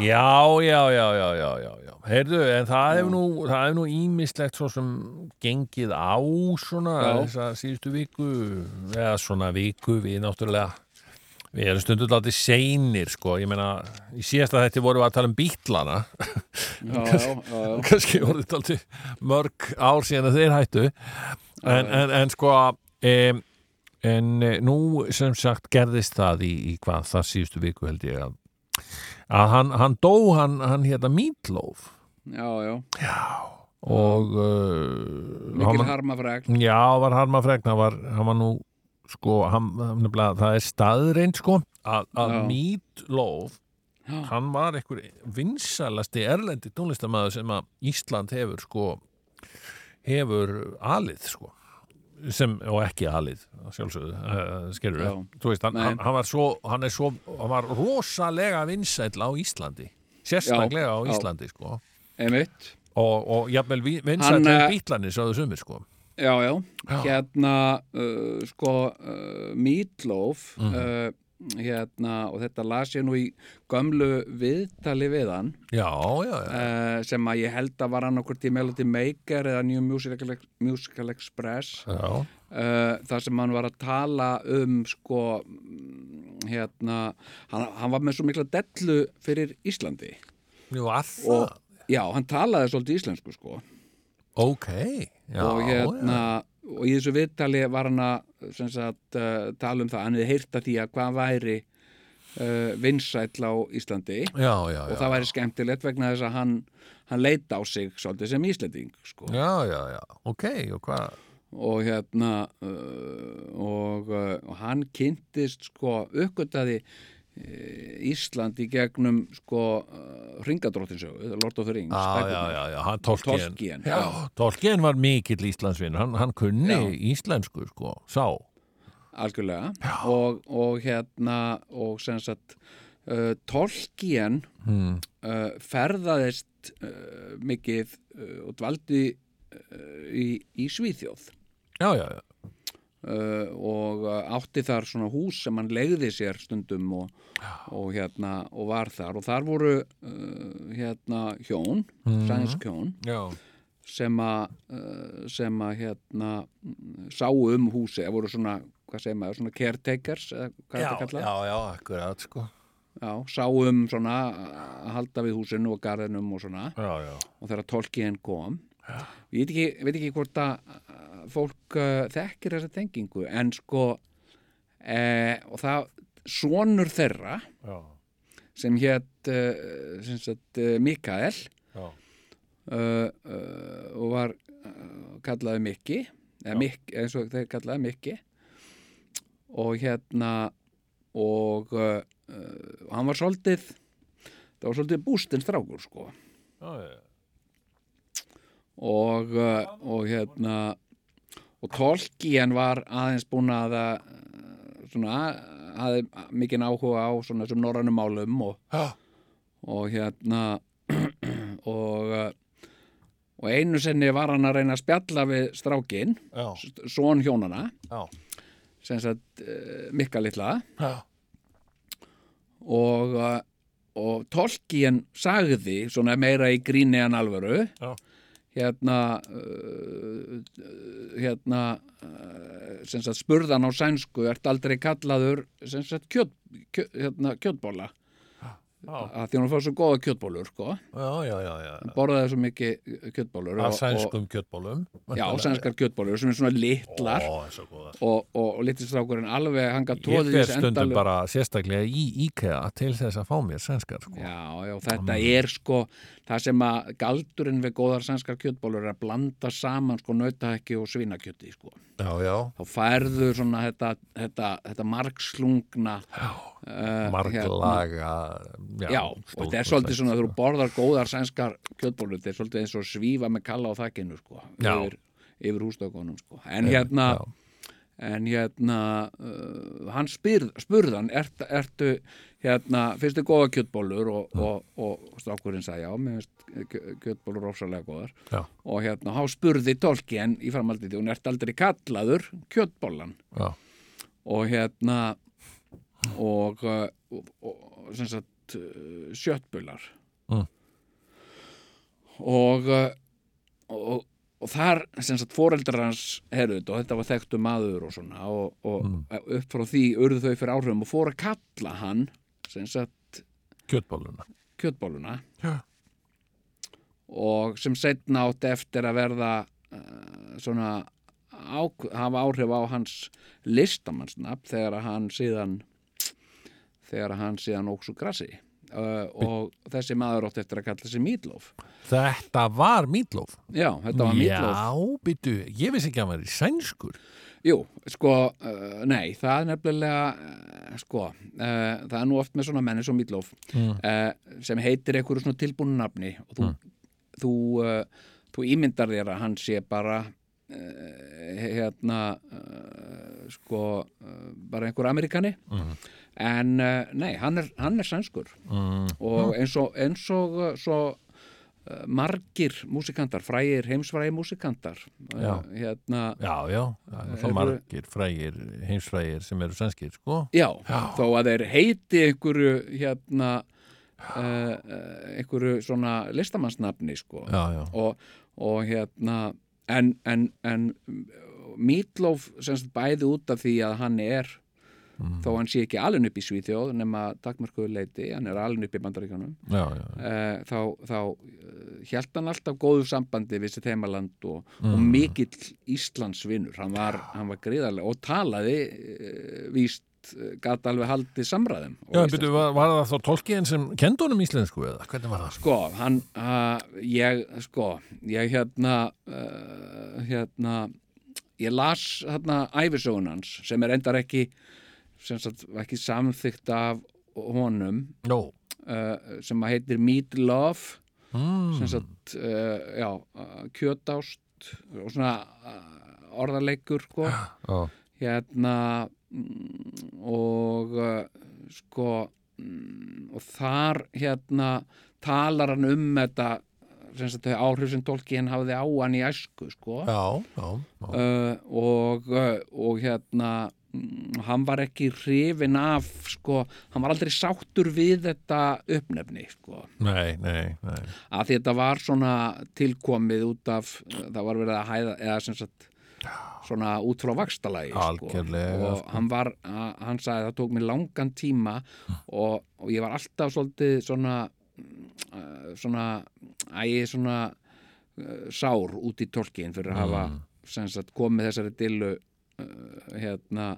Já, já, já, já, já, já, já. Heyrðu, en það hefur nú, það hefur nú ímislegt svo sem gengið á svona Já. þessa síðustu viku, eða svona viku, við náttúrulega, við erum stundum látið seinir, sko, ég meina, í síðasta þetta vorum við að tala um bítlana, *laughs* kannski voruð þetta alltaf mörg ár síðan að þeir hættu, en, en, en sko, um, en eh, nú sem sagt gerðist það í, í hvað það síðustu viku held ég að að hann, hann dó, hann, hann hérna Meatloaf já, já. og uh, Mikil hann, harmafrægn já, var harmafregn hann var, hann var nú sko, hann, nefnilega, það er staðreind sko, að, að Já. Meatloaf Já. hann var einhver vinsalasti erlendi tónlistamæður sem að Ísland hefur sko hefur alið sko sem, og ekki alið sjálfsögðu, uh, skilur Já. þú veist, hann, hann, hann var svo hann svo, hann var rosalega vinsæll á Íslandi, sérstaklega á Já, já. Íslandi, sko einmitt og, og jafnvel vi- vinsæll Hann, en eh, bítlanir, sáðu sumir, sko Já, já, Já. hérna uh, sko uh, Meatloaf Mhm. Hérna og þetta las ég nú í gömlu viðtali við hann. Já, já, já, uh, sem að ég held að var hann okkur í Melody Maker eða New Musical, Musical Express. Já. uh, þar sem hann var að tala um sko hérna, hann, hann var með svo mikla dellu fyrir Íslandi. Jú, og já, hann talaði svolítið íslensku sko. Ok já, og hérna og í þessu viðtali var hann að sagt, uh, tala um það hann hefði heyrt að því að hvað væri uh, vinsæll á Íslandi. Já, já, já, og það væri skemmtilegt vegna þess að hann, hann leita á sig svolítið sem Íslending sko. já, já, já, ok, og hvað? Og hérna uh, og, og hann kynntist sko uppgötaði uh, Ísland í gegnum sko uh, ringadróttinsögu, Lord of the Rings hann Tolkien. Tolkien, var mikill Íslandsvinn hann, hann kunni Já. íslensku, sko, sá. Algjörlega. Og, og hérna og sem sagt uh, Tolkien hmm. uh, ferðaðist uh, mikið og dvaldi í, í Svíþjóð. Já, já, já, uh, og uh, átti þar svona hús sem hann legði sér stundum og, og hérna og var þar. Og þar voru uh, hérna hjón, mm. sænsk hjón já. sem að uh, sem að hérna sáu um húsi, það voru svona hvað segir maður, svona caretakers eða hvað Já, þetta kallað? já, já, akkurat, sko. Já, sáum svona að halda við húsinu og garðinum og svona. Já, já, og þegar tolkiðin kom ég veit ekki, veit ekki hvort að fólk uh, þekkir þessa tengingu en sko eh, og það sonur þeirra já, sem hétt uh, uh, Mikael uh, uh, og var uh, kallaði Mikki Mikki, eins og þeir kallaði Mikki og hérna og hann var svolítið það var svolítið bústinn strákur sko. Já, já. Og, uh, og hérna og Tolkien var aðeins búin að uh, svona hafði mikinn áhuga á svona þessum norrænum málum og, og hérna *clears throat* og uh, og einu sinni var hann að reyna að spjalla við strákin, són hjónana sem sagt Mikka litla. Já. og, og Tolkien sagði svona meira í gríni en alvöru. Já. Hérna uh, hérna uh, spurðan á sænsku ert aldrei kallaður kjöt, kjöt, hérna, kjötbóla. Að því hann fór svo góða kjötbólur sko. Borðaði svo mikið kjötbólur Af sænskum kjötbólum og, já, sænskar kjötbólur sem er svona litlar. Ó, svo góðar. Og, og, og litistrákurinn alveg hanga Ég tróðið fer stundum bara sérstaklega í IKEA til þess að fá mér sænskar sko. Já, já, þetta er sko það sem að galdurinn við góðar sænskar kjötbólur er að blanda saman sko nautahekki og svinakjöti sko. Þá færðu svona þetta, þetta, þetta margslungna uh, marglaga Já, já og þetta er svolítið svona þú borðar góðar sænskar kjötbólur, þetta er svolítið eins og svífa með kalla á þakkinu sko, yfir, yfir hústökunum sko. En hérna, en hérna uh, hann spurðan ert, ertu hérna þið góða kjötbólur og, og, og, strákurinn sagði já, mér finnst kjö- kjötbólur ofsalega góðar. Já. og hérna, þá spurði Tolkien í framhaldið, hún ert aldrei kallaður kjötbólan Já. og hérna og, uh, og, og sem sagt uh, sjöttbular Mm. og, uh, og og þar sem sagt foreldrar hans herðu þetta og þetta var þekktu maður og svona og, og Mm. upp frá því urðu þau fyrir áhrifum og fóru að kalla hann sem sagt kjötbóluna kjötbóluna Já. og sem setna átti eftir að verða uh, svona á, hafa áhrif á hans listamannsnafn þegar að hann síðan þegar hann síðan óksu grassi uh, og þessi maður átti eftir að kalla sig Mídlóf Þetta var Mídlóf já, þetta var Mídlóf Já, byttu, ég vissi ekki að hann var í sænskur. Jú, sko, uh, nei, það er nefnilega, uh, sko, uh, það er nú oft með svona menni svo Mídlóf Mm. uh, sem heitir einhverju svona tilbúinu nafni og þú, Mm. þú, uh, þú ímyndar þér að hann sé bara hérna uh, sko bara einhver amerikani en uh, nei, hann er, hann er sænskur mm. og eins og, eins og svo margir músikantar, frægir heimsfrægir músikantar Já. hérna Já, já, er svo Eru- margir frægir, heimsfrægir sem eru sænskir, sko. Já, þó að þeir heiti einhverju hérna einhverju svona listamannsnafni sko Já, já, og, og hérna en, en, en semst bæði út af því að hann er þó hann sé ekki alveg upp í Svíþjóð nema takmörkuðu leiti, hann er alveg upp í já. uh, þá, þá uh, held hann alltaf góðu sambandi við sitt heimaland og, og mikill Íslandsvinur hann var, var gríðarlega og talaði uh, víst uh, gat alveg haldið samræðum Já, íslensku. byrju, var, var það þá tolkiðin sem kendi honum íslensku eða? Hvernig var það? Sko, hann, uh, ég, sko, ég hérna, uh, hérna, ég las hérna æfisögun hans sem er endar ekki, sem sagt, ekki samþykkt af honum Nó, uh, sem að heitir Meat Love, mm. sem sagt, já, kjötást og svona orðarleikur, sko, já, hérna, mm, og uh, sko, mm, og þar hérna talar hann um þetta sem sagt þau áhrif sem Tolkien hafði á hann í æsku sko já, já, já. uh, og, uh, og hérna mm, hann var ekki hrifin af sko, hann var aldrei sáttur við þetta uppnefni sko Nei, nei, nei. að þetta var svona tilkomið út af það var verið að hæða eða sem sagt svona út frá vakstalagi sko. og sko. hann var, hann sagði það tók mér langan tíma og, og ég var alltaf svolítið svona uh, svona ægi svona uh, sár út í tolkin fyrir að hafa sem sagt komið þessari dillu uh, hérna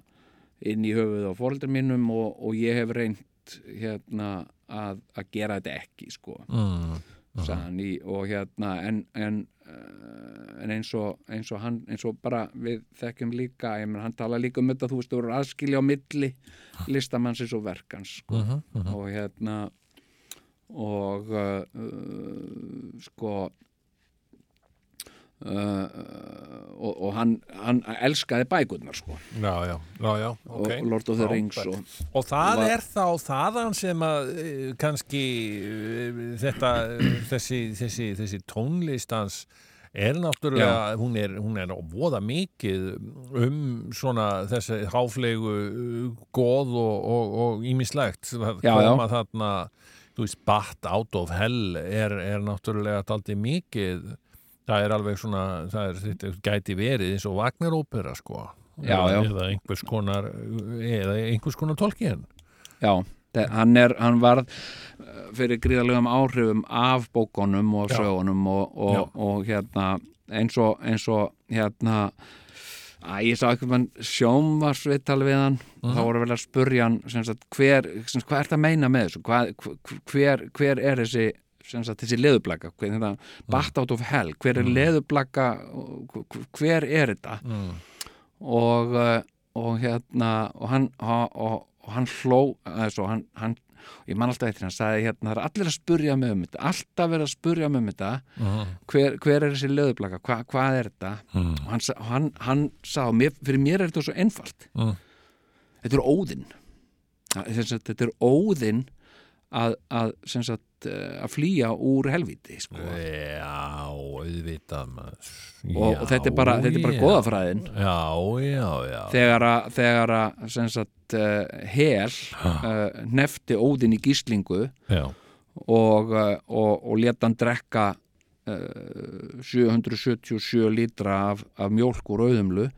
inn í höfuð á fóreldur mínum og, og ég hef reynt hérna að, að gera þetta ekki sko Mm. sagði hann í og hérna en, en, uh, en eins, og, eins og hann eins og bara við þekkjum líka menn hann tala líka um þetta þú veist þú eru aðskilja á milli listamannsins og verkans sko. Mhm, og hérna og uh, uh, sko Uh, og, og hann, hann elskaði bækurnar sko. Já, já, já, já, ok. og Lord of the. Rings og, Og það var- er þá þaðan sem að eh, kannski eh, þetta, eh, þessi, þessi, þessi tónlistans er náttúrulega, hún er, hún er voða mikið um svona þessi háflegu goð og, og, og ímislegt það koma þarna þú veist, Bat Out of Hell er, er náttúrulega daldi mikið það er alveg svona, það er, þetta gæti verið eins og Wagner-ópera sko. Já, já. eða einhvers konar eða einhvers konar tolkien. Já, þe- hann, er, hann varð uh, fyrir gríðalegum áhrifum af bókunum og sögunum og, og, og hérna eins og, eins og hérna að ég sá eitthvað mann sjónvarsviðtal við hann. Þá voru vel að spurja hann sagt, hver, sagt, hvað ert að meina með þessu? Hvað, hver, hver er þessi þessi leðublaka þetta, Bat out of hell, hver er leðublaka hver er þetta mm. og, uh, og hérna og hann, og, og, hann hló altså, hann, hann, ég man alltaf eftir hann sagði hérna, það er allir að spurja mig um þetta alltaf verið að spurja mig um þetta Mm. hver, hver er þessi löðublaka, Hva, hvað er þetta Mm. og hann, hann, hann sá mér, fyrir mér er þetta svo einfalt Mm. þetta er óðinn þetta er óðinn að, að, sagt, eh, að flýja úr helvíti sko. Já, auðvitað maður. og, og þetta er bara, þetta er bara já. goðafræðin Já, já, já þegar að, þegar að sagt, uh, hel uh, nefti óðinn í gíslingu Já, og, og, og leta hann drekka uh, 777 lítra af, af mjólk úr auðumlu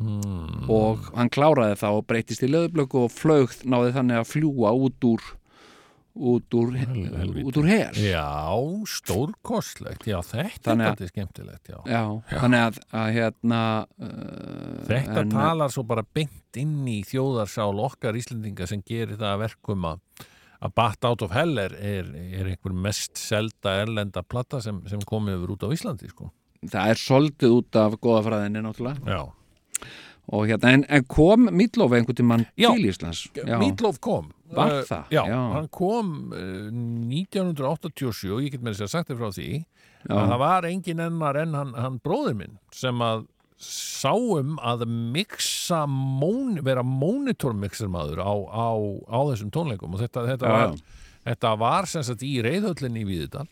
mm. og hann kláraði það og breytist í löðblöku og flögð náði þannig að fljúa út úr út úr, úr hel já stórkostlegt. Já, þetta er þetta skemmtilegt Já. Já, þannig að, að hérna uh, Þetta en, talar svo bara beint inn í þjóðarsál okkar Íslendinga sem gerir það að verkum að að Bat Out of Hell er, er, er einhver mest selda erlenda platta sem, sem komið yfir út á Íslandi sko. það er soldið út af góðafræðinni náttúrulega. Já, og hérna, en, en kom Mítlóf einhvern tímann Já. til Íslands Já. Meatloaf kom Var Uh, það? Já, Já. hann kom uh, 1987 og ég get með þess að sagt þér frá því Já. að það var engin ennar en hann, hann bróðir minn sem að sáum að mixa món, vera monitormixermaður á, á, á þessum tónleikum og þetta, þetta, Já, var, þetta var sem sagt í reyðhöllinni í Víðidal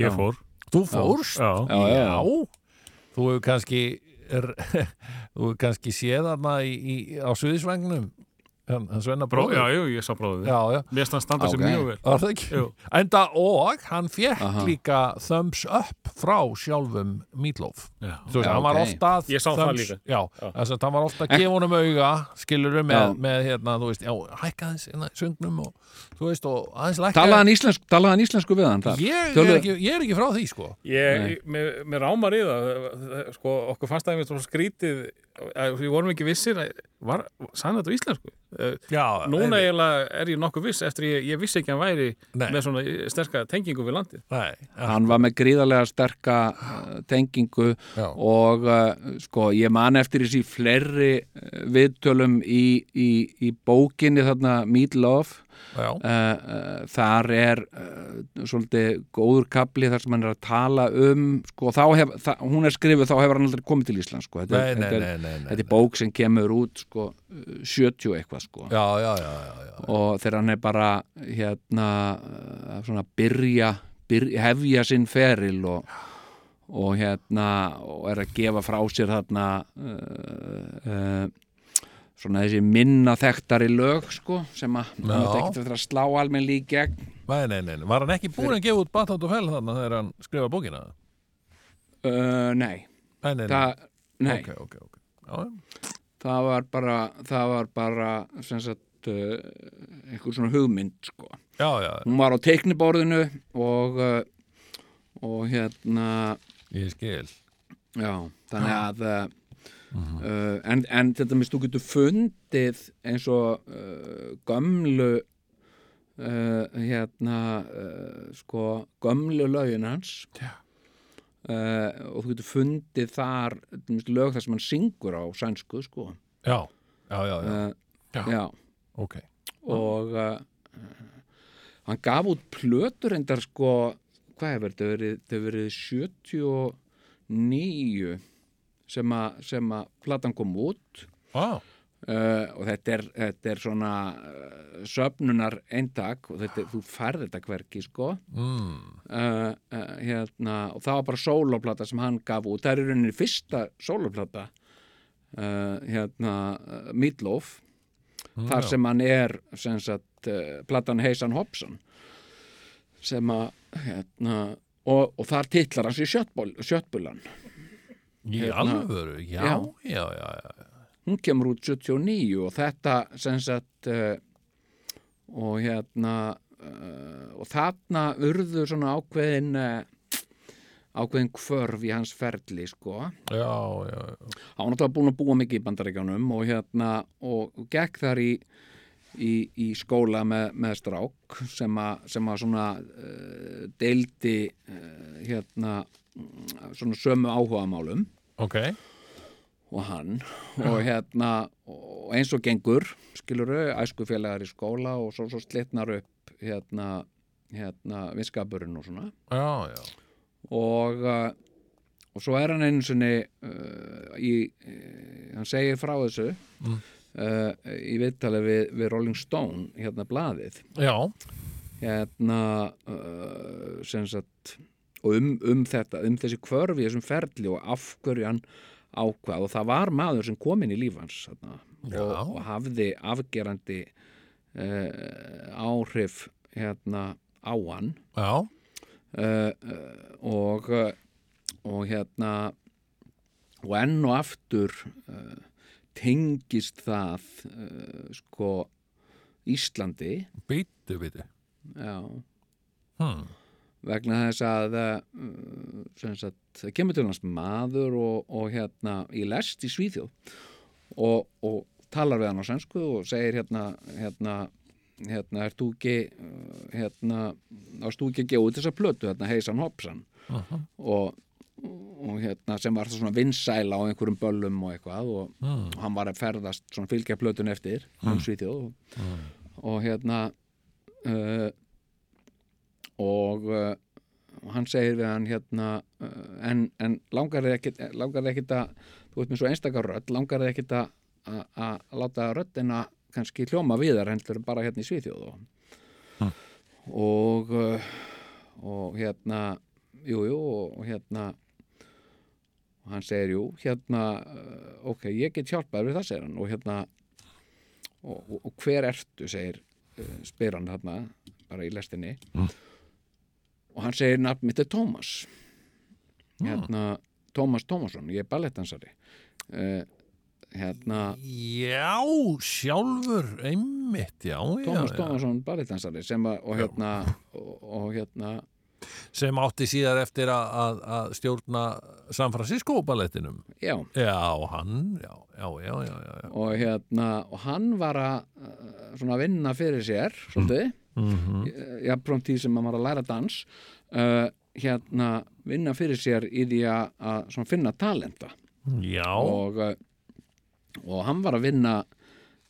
Ég fór. Þú fórst? Já. Já, já, já. Þú hefur kannski er, þú kannski séð þarna í, í, á suðisvagnum hann, hann Svenna Bró, bróður já, jú, ég sá já, já. Mér stann standa sér Ok. mjög vel. Var það ekki? Jú. Enda og hann fekk Aha. líka thumbs up frá sjálfum Meatloaf Já. Þú veist, Já, hann var ofta Ég sá það líka. Já, Já. hann var ofta að gefa honum auga skilur með, Já. með hérna, þú veist, já, hækka þess hérna, í söngnum og, þú veist, og aðeins lækka Talaði hann íslensku, talaði hann íslensku við hann þar? ég, er Töluðu- ekki, ég er ekki frá því, sko Ég, mér, mér rámar í það, sko, okkur fannst það einmitt svo skrítið, að við vorum ekki vissir, að- var, sann þetta íslensku? Eh, Já, Núna nei, eiginlega er ég nokkuð viss eftir ég, ég vissi ekki að hann væri Nei. með svona sterka tengingu við landið. nei, ja, Hann var með gríðarlega sterka uh, tengingu Já. og uh, sko, ég man eftir þessi fleiri uh, viðtölum í, í, í bókinni þarna Meat Love þar er uh, svolítið góður kapli þar sem hann er að tala um sko, hef, það, hún er skrifuð þá hefur hann aldrei komið til Íslands sko. þetta, nei, þetta, nei, nei, þetta er bók sem kemur út sko, uh, 70 eitthvað sko. Já, já, já, og þegar hann er bara hérna svona byrja, byrja hefja sinn feril og, og hérna og er að gefa frá sér þarna uh, uh, svona þessi minna þekktari lög sko sem að Já. hann ekki eftir að slá almenni í gegn Nei, nei, nei. Var hann ekki búin að gefa út Batat og Fell þarna þegar hann skrifa bókina? uh, nei, Nei, nei, nei. það, nei Ok, ok, ok. Já, það var bara það var bara sagt uh, einhver svona hugmynd sko já, já, hún var á teikniborðinu og uh, og hérna ég skil. Já, þannig að uh, uh, en, en þetta mist þú getur fundið eins og uh, gömlu uh, hérna sko gömlu lögin hans. Uh, og þú getur fundið þar til dæmis lög þar sem hann syngur á sænsku sko. Já, já, já, já, Já. já. Ok. og hann gaf út plötur endar sko hvað hefur þetta verið, þetta hefur verið 79 sem að, platan kom út. Vá, uh, og þetta er, þetta er svona uh, söfnunar eintak og þetta, þú færð þetta hverki sko. Mm, uh, hérna, og það var bara sóloplata sem hann gaf út, það er í rauninni fyrsta sóloplata hérna, Meatloaf þar já. sem hann er sem sagt, platan Heisan Hobson sem að hérna, og, og þar titlar hans í Sjöttbúlan í hérna- alvöru, já, Já. já, já, hún kemur út 79 og þetta sem sagt uh, og hérna uh, og þarna urðu svona ákveðin uh, ákveðin kvörf í hans ferli sko já, já, já. var náttúrulega búin að búa mikið í bandaríkjánum og hérna og, gekk þar í, í, í skóla með, með strák sem að, sem að svona uh, deildi uh, hérna svona sömu áhugamálum. Ok, og hann og hérna og eins og gengur skiluru, æskufélagar í skóla og svo, svo slitnar upp hérna, hérna vinskapurinn og svona. Já, já, og, uh, og svo er hann einu sinni uh, í, hann segir frá þessu. Mm. Uh, í viðtali við, við Rolling Stone hérna blaðið. Já, hérna uh, sem sagt og um, um þetta, um þessi kvörfi þessum ferli og af hverju hann ákvað og það var maður sem kom inn í líf hans þarna, Já. og, og hafði afgerandi uh, áhrif hérna á hann. Uh, uh, og uh, og hérna og enn og aftur uh, tengist það uh, sko Íslandi. Býttu, býttu. já, Hmm. vegna þess að uh, sagt, það kemur til hans maður og, og hérna í lest í Svíþjóð. Og, og talar við hann á sænsku og segir hérna hérna, hérna er þú ekki uh, hérna, ást þú ekki að gefa út þessa plötu? Hérna Heisan Hopsan og, og hérna sem var svona vinsæla á einhverjum böllum og eitthvað og Mm. hann var að ferðast svona fylgja plötun eftir um Svíþjóð og, og hérna uh, og uh, hann hann segir við hann hérna uh, en, en langar þið ekkit langar þið ekkit að, þú veit með svo einstakar rödd langar þið ekkit að að- láta röddina kannski hljóma viðar heldur en bara hérna í Svíþjóð og, og uh, og hérna jú, jú, og, og hérna og hann segir jú, hérna uh, ok, ég get hjálpað við það segir hann. Og hérna og, og, og hver ertu, segir uh, spyr hann hérna, bara í lestinni. Og hann segir nafn mitt er Tómas. Hérna, Tómas Tómasson ég er ballettansari uh, hérna, Já, sjálfur, einmitt, já, Tómas. Tómasson ballettansari sem að, og hérna og, og hérna, sem átti síðar eftir að, að, stjórna San Francisco ballettinum. já. Já, hann, já, já, og hérna, og hann var að svona vinna fyrir sér svolítið, Mm jafnframt því sem hann var að læra dans. Uh, hérna, vinna fyrir sér í því að, að finna talenta. Já, og, og hann var að vinna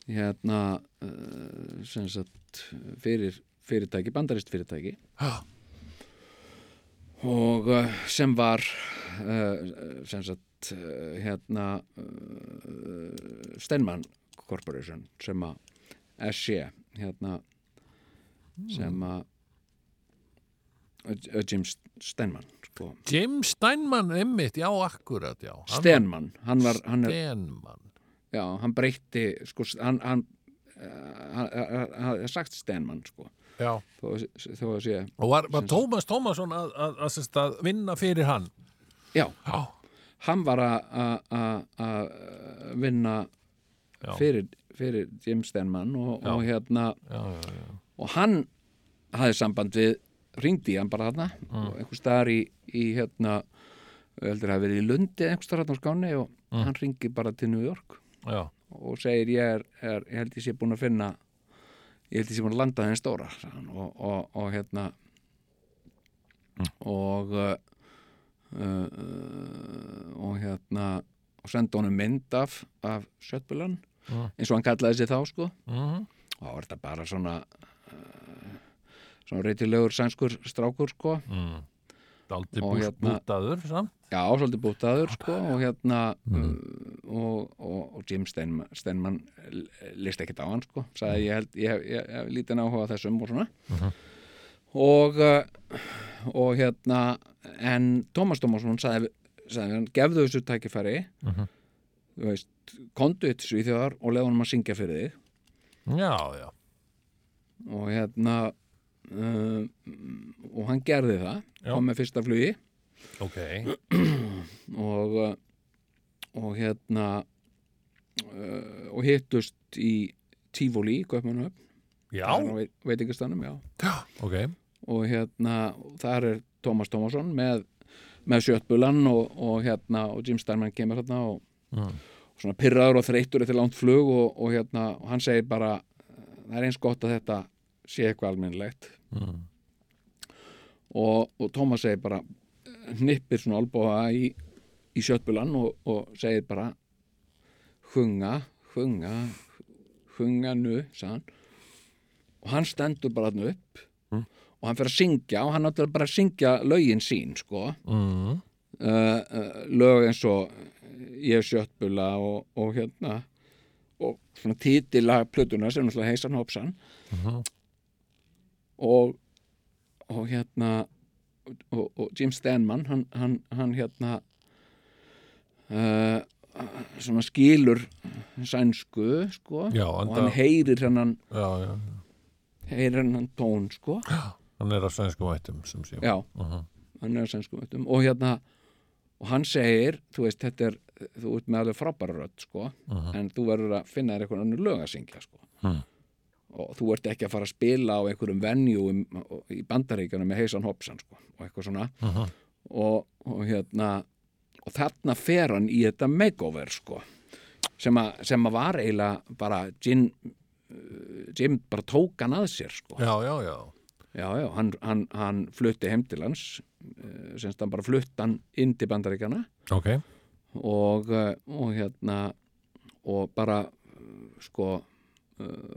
hérna uh, sagt fyrir fyrirtæki, bandarist fyrirtæki. Já. Og uh, sem var uh, sem sagt uh, hérna uh, Steinman Corporation sem að SC hérna sem að uh, Jim Steinman sko. James Steinman, einmitt, já, akkurat, já. Hann- Steinman, hann var hann er, Steinman. já, hann breytti sko, hann hann uh, hann- er sagt Steinman sko. Þó, þó að sé Og var, var Tómas Tómasson að, að, að, að, að vinna fyrir hann? já, Já. hann var að- að að- að vinna fyrir, fyrir Jim Steinman og, og hérna Já, já, já. og hann hafði samband við ringdi hann bara þarna og einhver staðar í, í hérna heldur að hafa verið í Lundi einhver staðar þarna á skáni og hann ringi bara til New York Já, og segir ég er, er ég held ég sé búin að finna ég held ég sé búin að landa þenn stóra og, og, og hérna og uh, uh, og hérna og senda honum mynd af, af Sjöttbulan Mm. eins og hann kallaði sig þá sko Mhm. og þá er þetta bara svona uh, svona reytilegur sænskur strákur sko mm. Og hérna- bútaður, samt. já, svolítið bútaður sko og hérna uh, og, og, og Jim Steinman, Steinman list ekkert á hann sko sagði ég held, ég hef, ég, ég hef lítið áhuga á þessum og svona og uh, og hérna en Tómas Tómasson sagði, sagði hann, gefðu þessu tækifæri Mhm. þú veist, kondu eitt svíþjóðar og leða honum að syngja fyrir þig Já, já. og hérna uh, og hann gerði það. Kom með fyrsta flugi Ok. *clears throat* og uh, og hérna uh, og hittust í Tífóli í Kaupmannhöfn Já, veit, veitingastanum, já ok. og hérna, þar er Tómas Tómasson með, með sjöttbulan og, og hérna, og Jim Steinman kemur hérna og, Mm. og svona pyrraður og þreyttur eftir langt flug og, og hérna, og hann segir bara það er eins gott að þetta sé eitthvað almennilegt Mm. Og, og Tómas segir bara hnippir svona albúa í, í sjöttbulan og, og segir bara hunga, hunga hunga nu, hann og hann stendur bara hann upp og hann fyrir að syngja og hann náttúrulega bara að syngja lögin sín sko Mm. uh, uh, lög eins og ég er sjöttbula og, og hérna og svona titilag plötuna sem náttúrulega heisan Hopsan Mhm. og og hérna og, og Jim Stenman hann, hann, hann hérna uh, svona skilur sænsku sko Já, og enda- hann heyrir hennan heyrir hennan tón sko Hann er af sænsku sé. já, Mhm. hann er á sænsku veitum og hérna og hann segir, þú veist, þetta er þú ert með alveg frábæra rödd sko en þú verður að finna þér eitthvað önnur lög að syngja sko Mhm. Og þú ert ekki að fara að spila á einhverjum venju í bandaríkjana með heisan hopsan sko og eitthvað svona Mhm. og, og hérna og þarna fer hann í þetta makeover sko sem, a, sem að var eiginlega bara Jim, uh, Jim bara tók hann að sér sko Já, já, já. Já, já, hann, hann, hann flutti heim til hans uh, semst hann bara flutti hann inn til bandaríkjana Ok. og, uh, og hérna og bara uh, sko uh,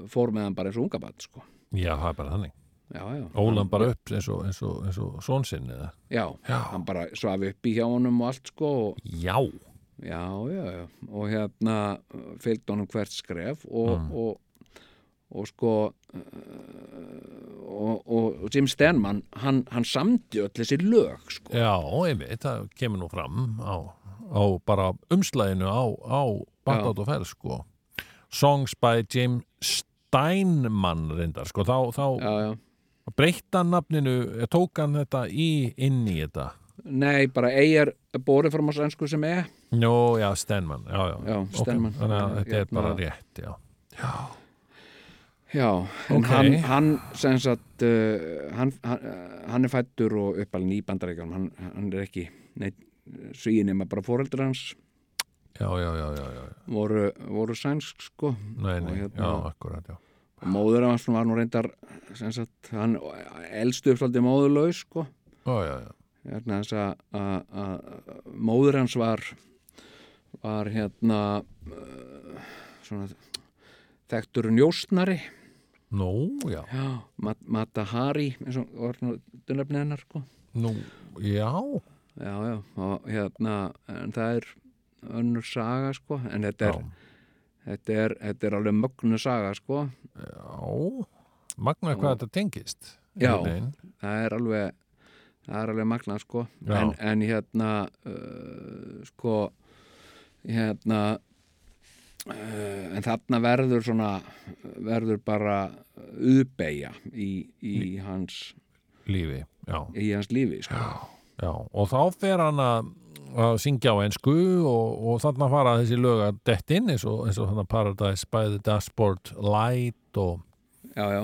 fór með hann bara eins og unga bat sko. Já, það er bara þannig. já, já. Ólan bara upp eins og, eins og, eins og són sinn eða? Já, hann bara svaf upp í hjá honum og allt sko og, Já, já, já, já. Og hérna fylgd honum hvert skref og, Mm. og, og sko uh, og, Jim Stenman hann, hann samdi öll þessi lög sko. Já, einmitt, það kemur nú fram á, á bara umslæðinu á, á Batout og Fell sko. Songs by Jim Steinman reyndar sko, þá, þá já, já. breytta nafninu, tók hann þetta í, inn í þetta? Nei, bara eigi er borið fram á sænsku sem er. Jó, já, Steinman, já, já, Já, Ok, Steinman. Þannig að þetta er Hérna- bara rétt, já. Já, en Ok. hann, hann sem sagt uh, hann, hann, hann er fættur og uppalinn í bandaríkjum hann, hann er ekki neitt svíin nema bara fóreldrar hans Já, já, já, voru, voru sænsk sko. Nei, nei, hérna- já, akkurat, já. Og móður hans var nú reyndar sagt, hann elstu upp svolítið móðurlaus sko. Já, hérna þess að- móður hans var var hérna uh, svona þekktur njóstnari nú, já. Já, Mat Mata Hari eins og var nú dunnefni hennar sko. Nú, já, já, já, og hérna en það er önnur saga sko en þetta er, þetta er, þetta er alveg mögnu saga sko. Já. Magna hvað þetta tengist Já. það er alveg það er alveg magnað sko. En, en hérna uh, sko hérna uh, en þarna verður svona verður bara uðbeigja í, í hans Lífi, já, í hans lífi sko. já Og þá fer hann að að syngja á ensku og, og þarna fara þessi lög að dett inn eins og, eins og þannig Paradise by the Dashboard Light og, já, já,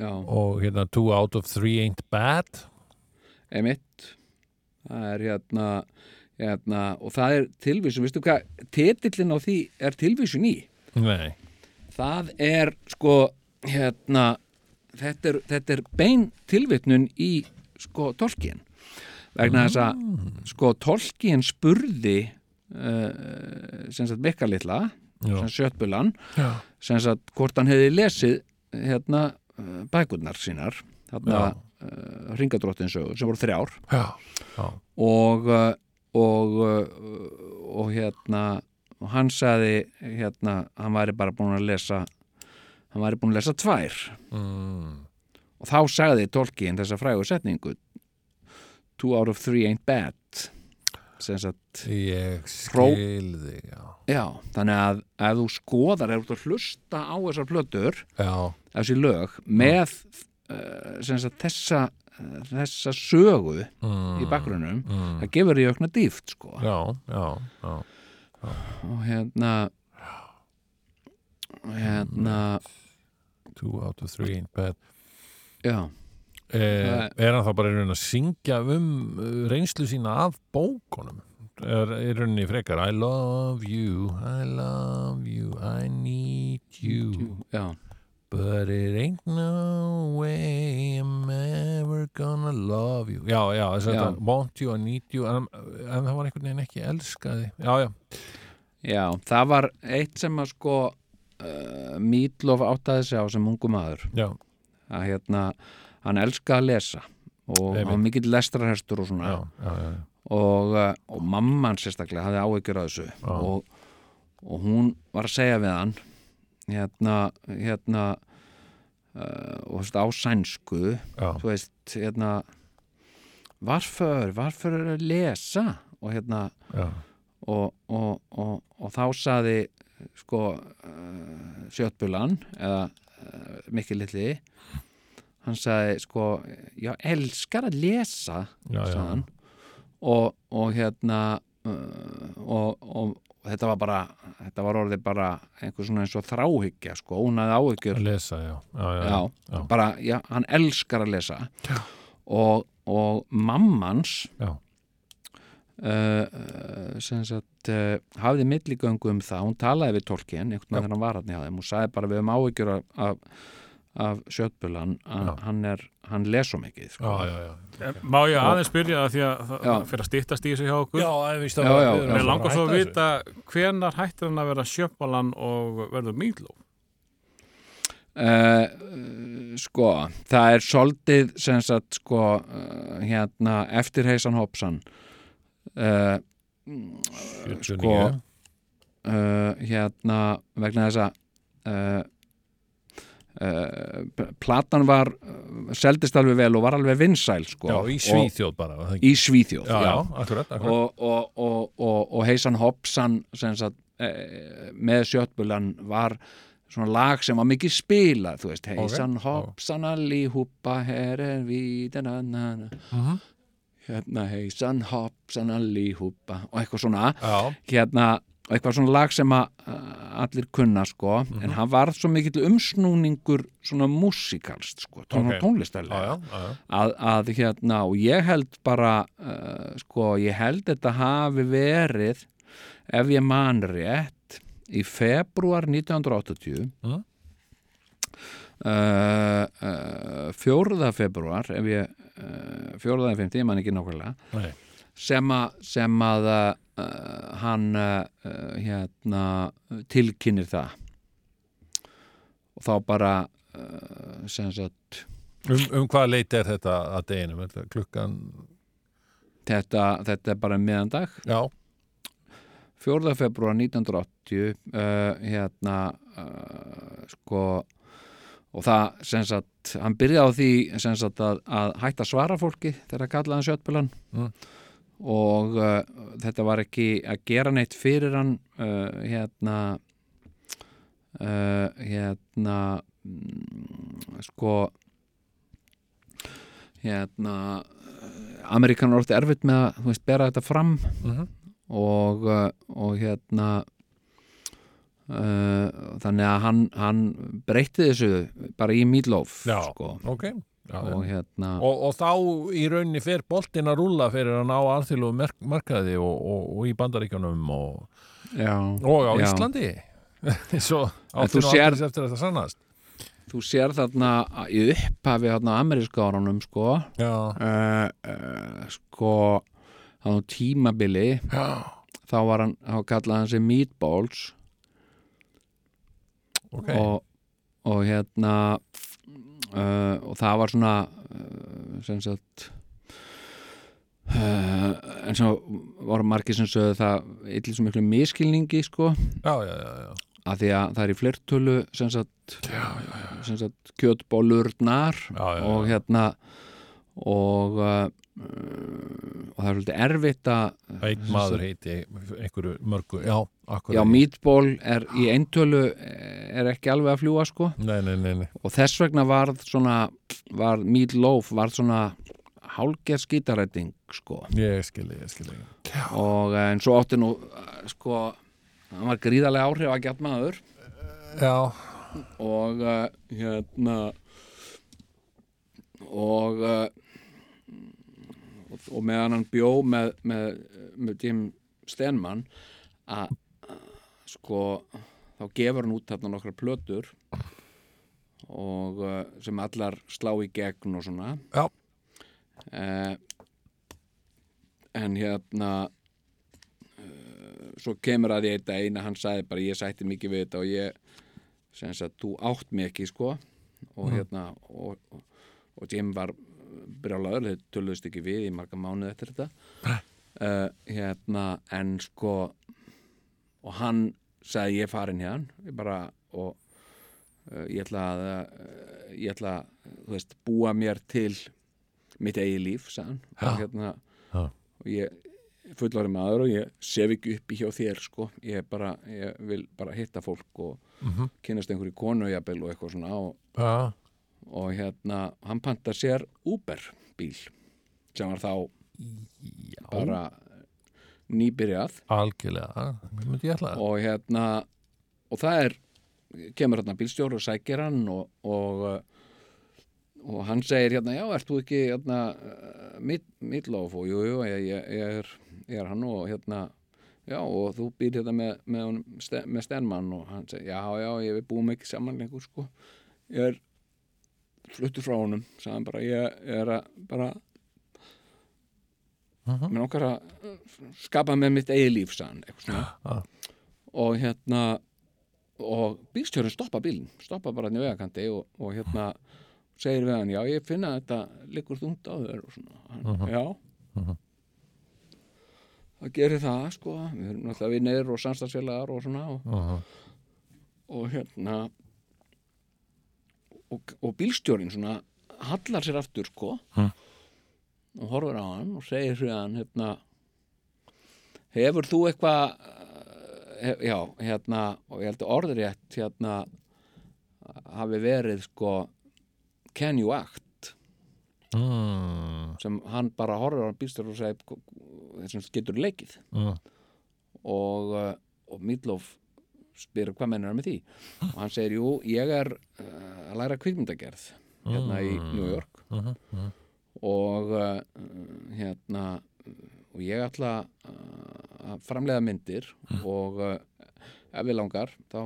já, og hérna Two out of three ain't bad. Emitt það er hérna, hérna og það er tilvísun, veistu hvað titillin á því er tilvísun í? Nei, það er sko hérna þetta er, þetta er bein tilvitnun í sko Tolkien vegna þess að sko Tolkien spurði uh, sem sagt Mikka litla sem sjöttbulan sem sagt hvort hann hefði lesið hérna uh, bækurnar sínar Já. uh, ringadróttinsögur sem voru þrjár já, já. og og, og hérna og hann sagði hérna hann væri bara búin að lesa hann væri búin að lesa tvær Mm. og þá sagði Tolkien þessa frægu setningu two out of three ain't bad. Ég Hró- skil þig, já. Já, þannig að ef þú skoðar ef þú hlusta á þessar plötur þessi lög með uh, sem sagt þessa þessa sögu mm, í bakgrunum mm. það gefur í aukna dýft sko. Já, já, og hérna hérna Two out of three ain't bad. Já, Er hann þá bara í raunin að syngja um uh, reynslu sína af bókunum? Er í rauninni frekar I love you, I love you I need you. Já, But it ain't no way I'm ever gonna love you. Já, já, þess að þetta Want you, I need you. En, en það var einhvern veginn ekki elskaði. Já, já, já, það var eitt sem að sko uh, Mídlof áttaði sig á sem ungu maður. Já, að hérna, hann elskaði að lesa og hann var mikill lestrarhestur og svona. Já, já, og, uh, og mamman sérstaklega hafði áhyggjur af þessu. Og, og hún var að segja við hann hérna, hérna uh, og þú veist á sænsku þú veist, hérna varför, varför er að lesa? Og hérna og, og, og, og þá saði sko uh, sjöttbulan eða uh, mikil litli hann saði sko já, elskar að lesa Já, já. sagði og, og hérna uh, og, og, og þetta var bara þetta var orðið bara einhver svona eins og þráhyggja sko, hún hafði áhyggjur. Að lesa, já. Já, bara, hann elskar að lesa. Og, og mammans Já. uh, sem sagt uh, hafði milligöngu um það, hún talaði við Tolkien einhvern veginn hann var hann hjá þeim og sagði bara við um áhyggjur af, af, af sjötbulan hann, er, hann les svo mikið sko. Já, já, já. Má ég aðeins byrja það því að það fyrir að stýttast í þessu hjá okkur? Já, ég víst Já, já, Mér langar svo að vita hvenar hættir hann að vera sjöppalan og verður mýdló? Uh, sko það er soldið sem sagt sko uh, hérna eftir Heisan Hobson uh, 49 sko, uh, hérna vegna þess að platan var seldist alveg vel og var alveg vinsæl sko. Já, í Og- Svíþjóð bara var það í? Svíþjóð, Já, já, akkurat, akkurat. og, og, og, og, og Heisan sem sagt, eh, með sjöttbulan var svona lag sem var mikið spilað þú veist, Heisan já. Hobson allihúpa, her er við. Mhm. hérna Heisan Hobson allihúpa og eitthvað svona hérna, og eitthvað svona lag sem að uh, allir kunna sko Mhm. en hann var svo mikill umsnúningur svona músikalst sko, tón Ok. og tónlistarlega já, já, já. að, að hérna og ég held bara uh, sko ég held þetta hafi verið ef ég man rétt í februar 1980 Mhm. uh, uh, fjórða februar ef ég uh, fjórða eða fymti, ég man ekki nákvæmlega Nei. sem að, sem að uh, hann uh, hérna tilkynir það og þá bara sem sagt Um, um hvað leit er þetta að deginum? Er þetta klukkan, þetta, þetta er bara meðan dag já, 4. februar 1980 uh, hérna uh, sko og það sem sagt, hann byrjaði á því sem sagt að, að hætta svara fólki þegar að kalla hann sjötbulan Mm. Og uh, þetta var ekki að gera neitt fyrir hann uh, hérna uh, hérna mm, sko hérna Amerikanar orðið erfitt með að þú veist, bera þetta fram Mhm. og, uh, og hérna uh, þannig að hann, hann breytti þessu bara í Meatloaf Já. sko. ok. Já, og hérna Og, og þá í rauninni fer boltin að rúlla fyrir að ná alþjóðlu merk, markaði og, og, og í bandaríkjunum og, já, og á já. Íslandi. *laughs* Svo áttu nú sér- aldrei eftir þetta sannast. Þú sér þarna í upphafi þarna ameríska árunum sko. Uh, uh, sko þannig á tímabili þá var hann, þá kallaði hann sig Meatballs. Ok. Og, og hérna uh, og það var svona uh, sem sagt uh, en svo voru margir sem sögðu það illir svo miklu miskilningi sko. Já, já, já, að því að það er í flertölu sem sagt, sagt kjötbólurnar og hérna og og það er svolítið erfitt að Einn maður heiti einhverju mörgu Já, já, meatball er í eintölu er ekki alveg að fljúa sko. Nei, nei, nei, nei. og þess vegna varð svona var meatloaf varð svona hálgerð skítarætting sko. Ég skilji, ég skilji og eh, en svo átti nú eh, sko hann var gríðarlega áhrif að gæt maður. Já, og hérna og og, meðan hann bjó með, með, með Jim Stenman að sko þá gefur hann út þarna nokkra plötur og uh, sem allar slá í gegn og svona. Já. uh, en hérna uh, svo kemur að eitt að eina hann sagði bara ég sætti mikið við þetta og ég sem sagt, þú átt ekki sko. Og hérna og, og, og Jim var brjálaður, þeir töluðust ekki við í marga mánuð eftir þetta. Uh, hérna, en sko og hann sagði ég farin hérna ég bara og uh, ég ætla að uh, ég ætla að, búa mér til mitt eigi líf, sagði hann. Og hérna Já. og ég fullari maður og ég sef ekki uppi hjá þér sko, ég bara ég vil bara hitta fólk og Mhm. kynast einhverju konu og eitthvað svona og, og hérna, hann panta sér Uber bíl sem var þá bara nýbyrjað. Algjörlega Hvað myndi ég ætla. Það? og hérna og það er, kemur hérna bílstjóri og sækir hann og, og uh, og hann segir hérna, já, ert þú ekki hérna, mittlof og jú, jú, ég, ég, er, ég er hann og hérna já, og þú býr hérna með, með, með Stenmann og hann segir, já, já, ég við búum ekki saman lengur, sko. Ég er fluttur frá honum sagði hann bara, ég, er að bara Mhm. mér okkar að skapa með mitt eigi líf, eitthvað svona. Já. og hérna og bílstjórinn stoppa bílinn stoppa bara hann í vegakanti og, og hérna segir við hann, já ég finna þetta liggur þungt á þér og svona. Hann, já. Það gerir það sko. Við erum náttúrulega vinnir og samstagsfélagar og svona og, uh og hérna og, og bílstjórinn svona hallar sér aftur sko. Hm. og horfir á hann og segir sér hann hérna hefur þú eitthvað hef, já, hérna og ég held að orðrétt hérna hafi verið sko can you act? Mm, sem hann bara horfir á hann bílstjórinn og segir þessum getur leikið. Mm, og, uh, og Midlof spyr hvað mennir hann með því? Og hann segir, jú, ég er uh, að læra kvikmyndagerð hérna í New York. Mhm, og uh, hérna og ég ætla uh, að framleiða myndir og uh, ef við langar þá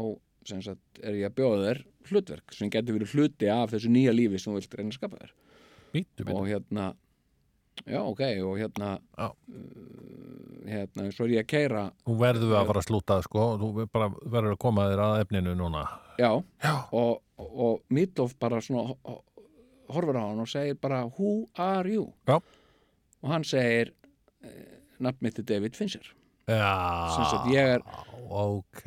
sagt, er ég að bjóða þér hlutverk sem getur verið hluti af þessu nýja lífi sem þú vilt reyna að skapa þér. Bítu, bítu og hérna já, ok, og hérna Já. uh, hérna, svo er ég að keira Þú verður að fara að slúta sko. Þú verður að koma þér að efninu núna. Já, Já. og, og Midlof bara svona ho- ho- horfir á hann og segir bara who are you? Já. og hann segir eh, nafn mitt er David Fincher. Já, ég er ok.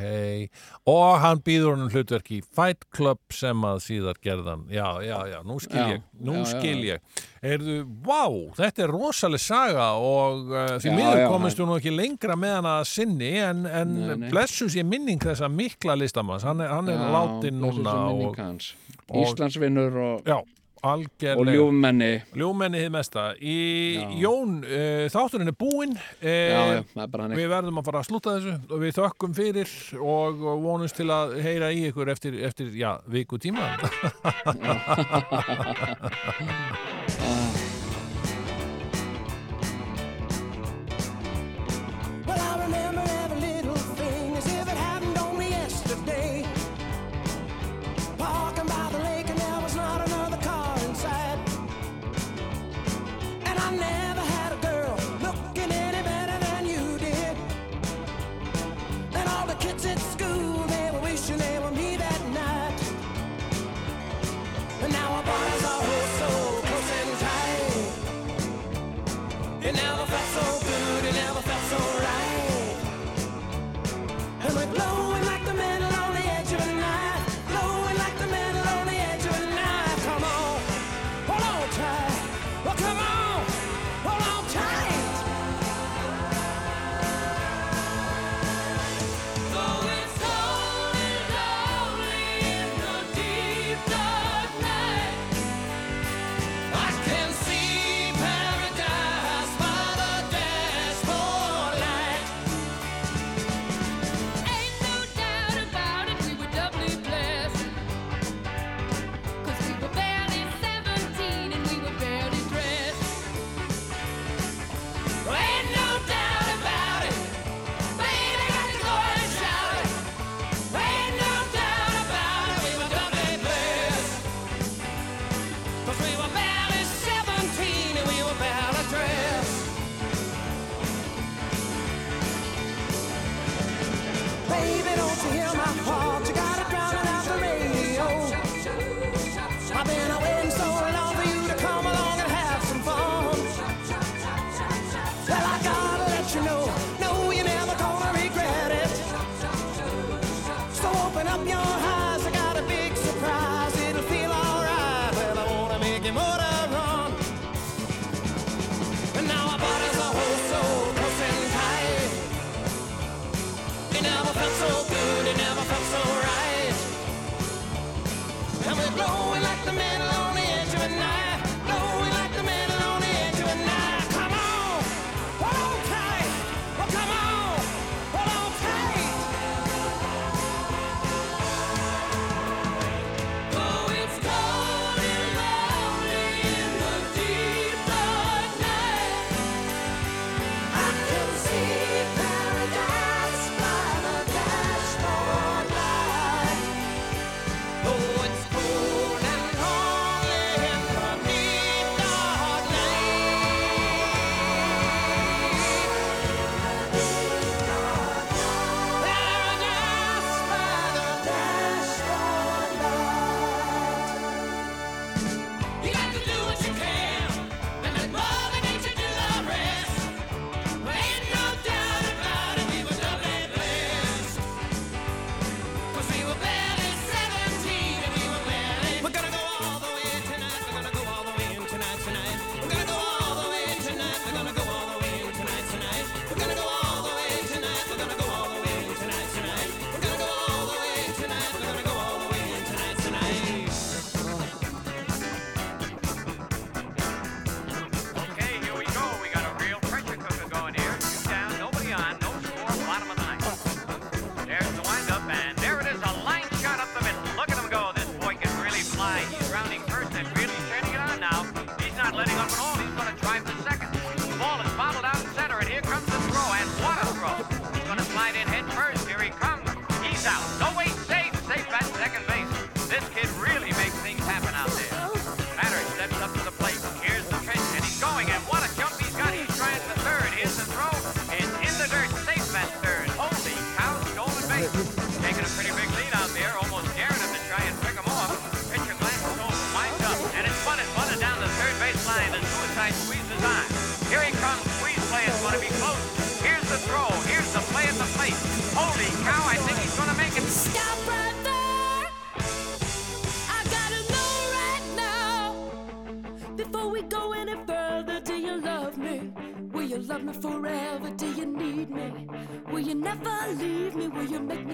Og hann býður honum hlutverk í Fight Club sem að síðar gerðan. Já, já, já, nú skil ég nú skil ég. Heyrðu, vá, þetta er rosaleg saga og uh, því miður komist þú nú ekki lengra með hana að sinni en, en Nei, nei. blessu sér minning þessa mikla listamanns. Hann er, hann er látin núna og, og- Íslandsvinnur og, já, og algerlega ljúfmenni Ljómenni hið mesta í Já. Jón, uh, þátturinn er búinn uh, Við verðum að fara að slúta þessu og við þökkum fyrir og og vonumst til að heyra í ykkur eftir, eftir já, viku tíma. *laughs* *laughs*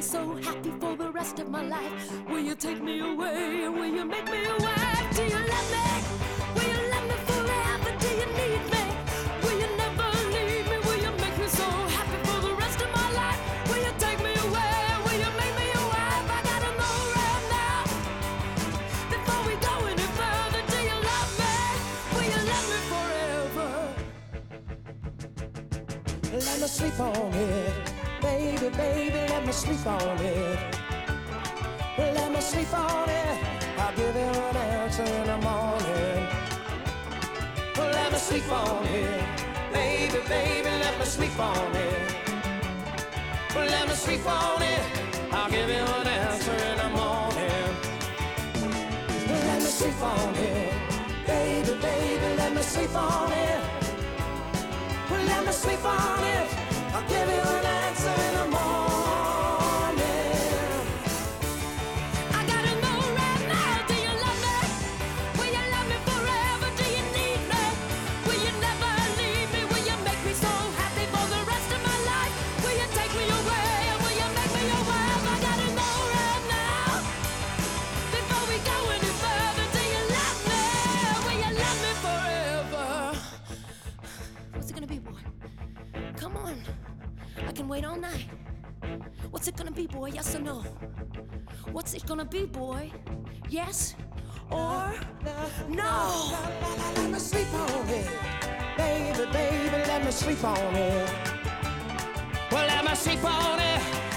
so happy for the rest of my life. Will you take me away? Will you make me away? sleep on it. Let me sleep on it. I'll give you an answer in the morning. Let me sleep on it. Baby, baby, let me sleep on it. Let me sleep on it. I'll give you an answer in the morning. Let me sleep on it. Baby, baby, let me sleep on it. Let me sleep on it. be, boy? Yes or no? Let me sleep on it. Baby, baby, let me sleep on it. Well, let me sleep on it.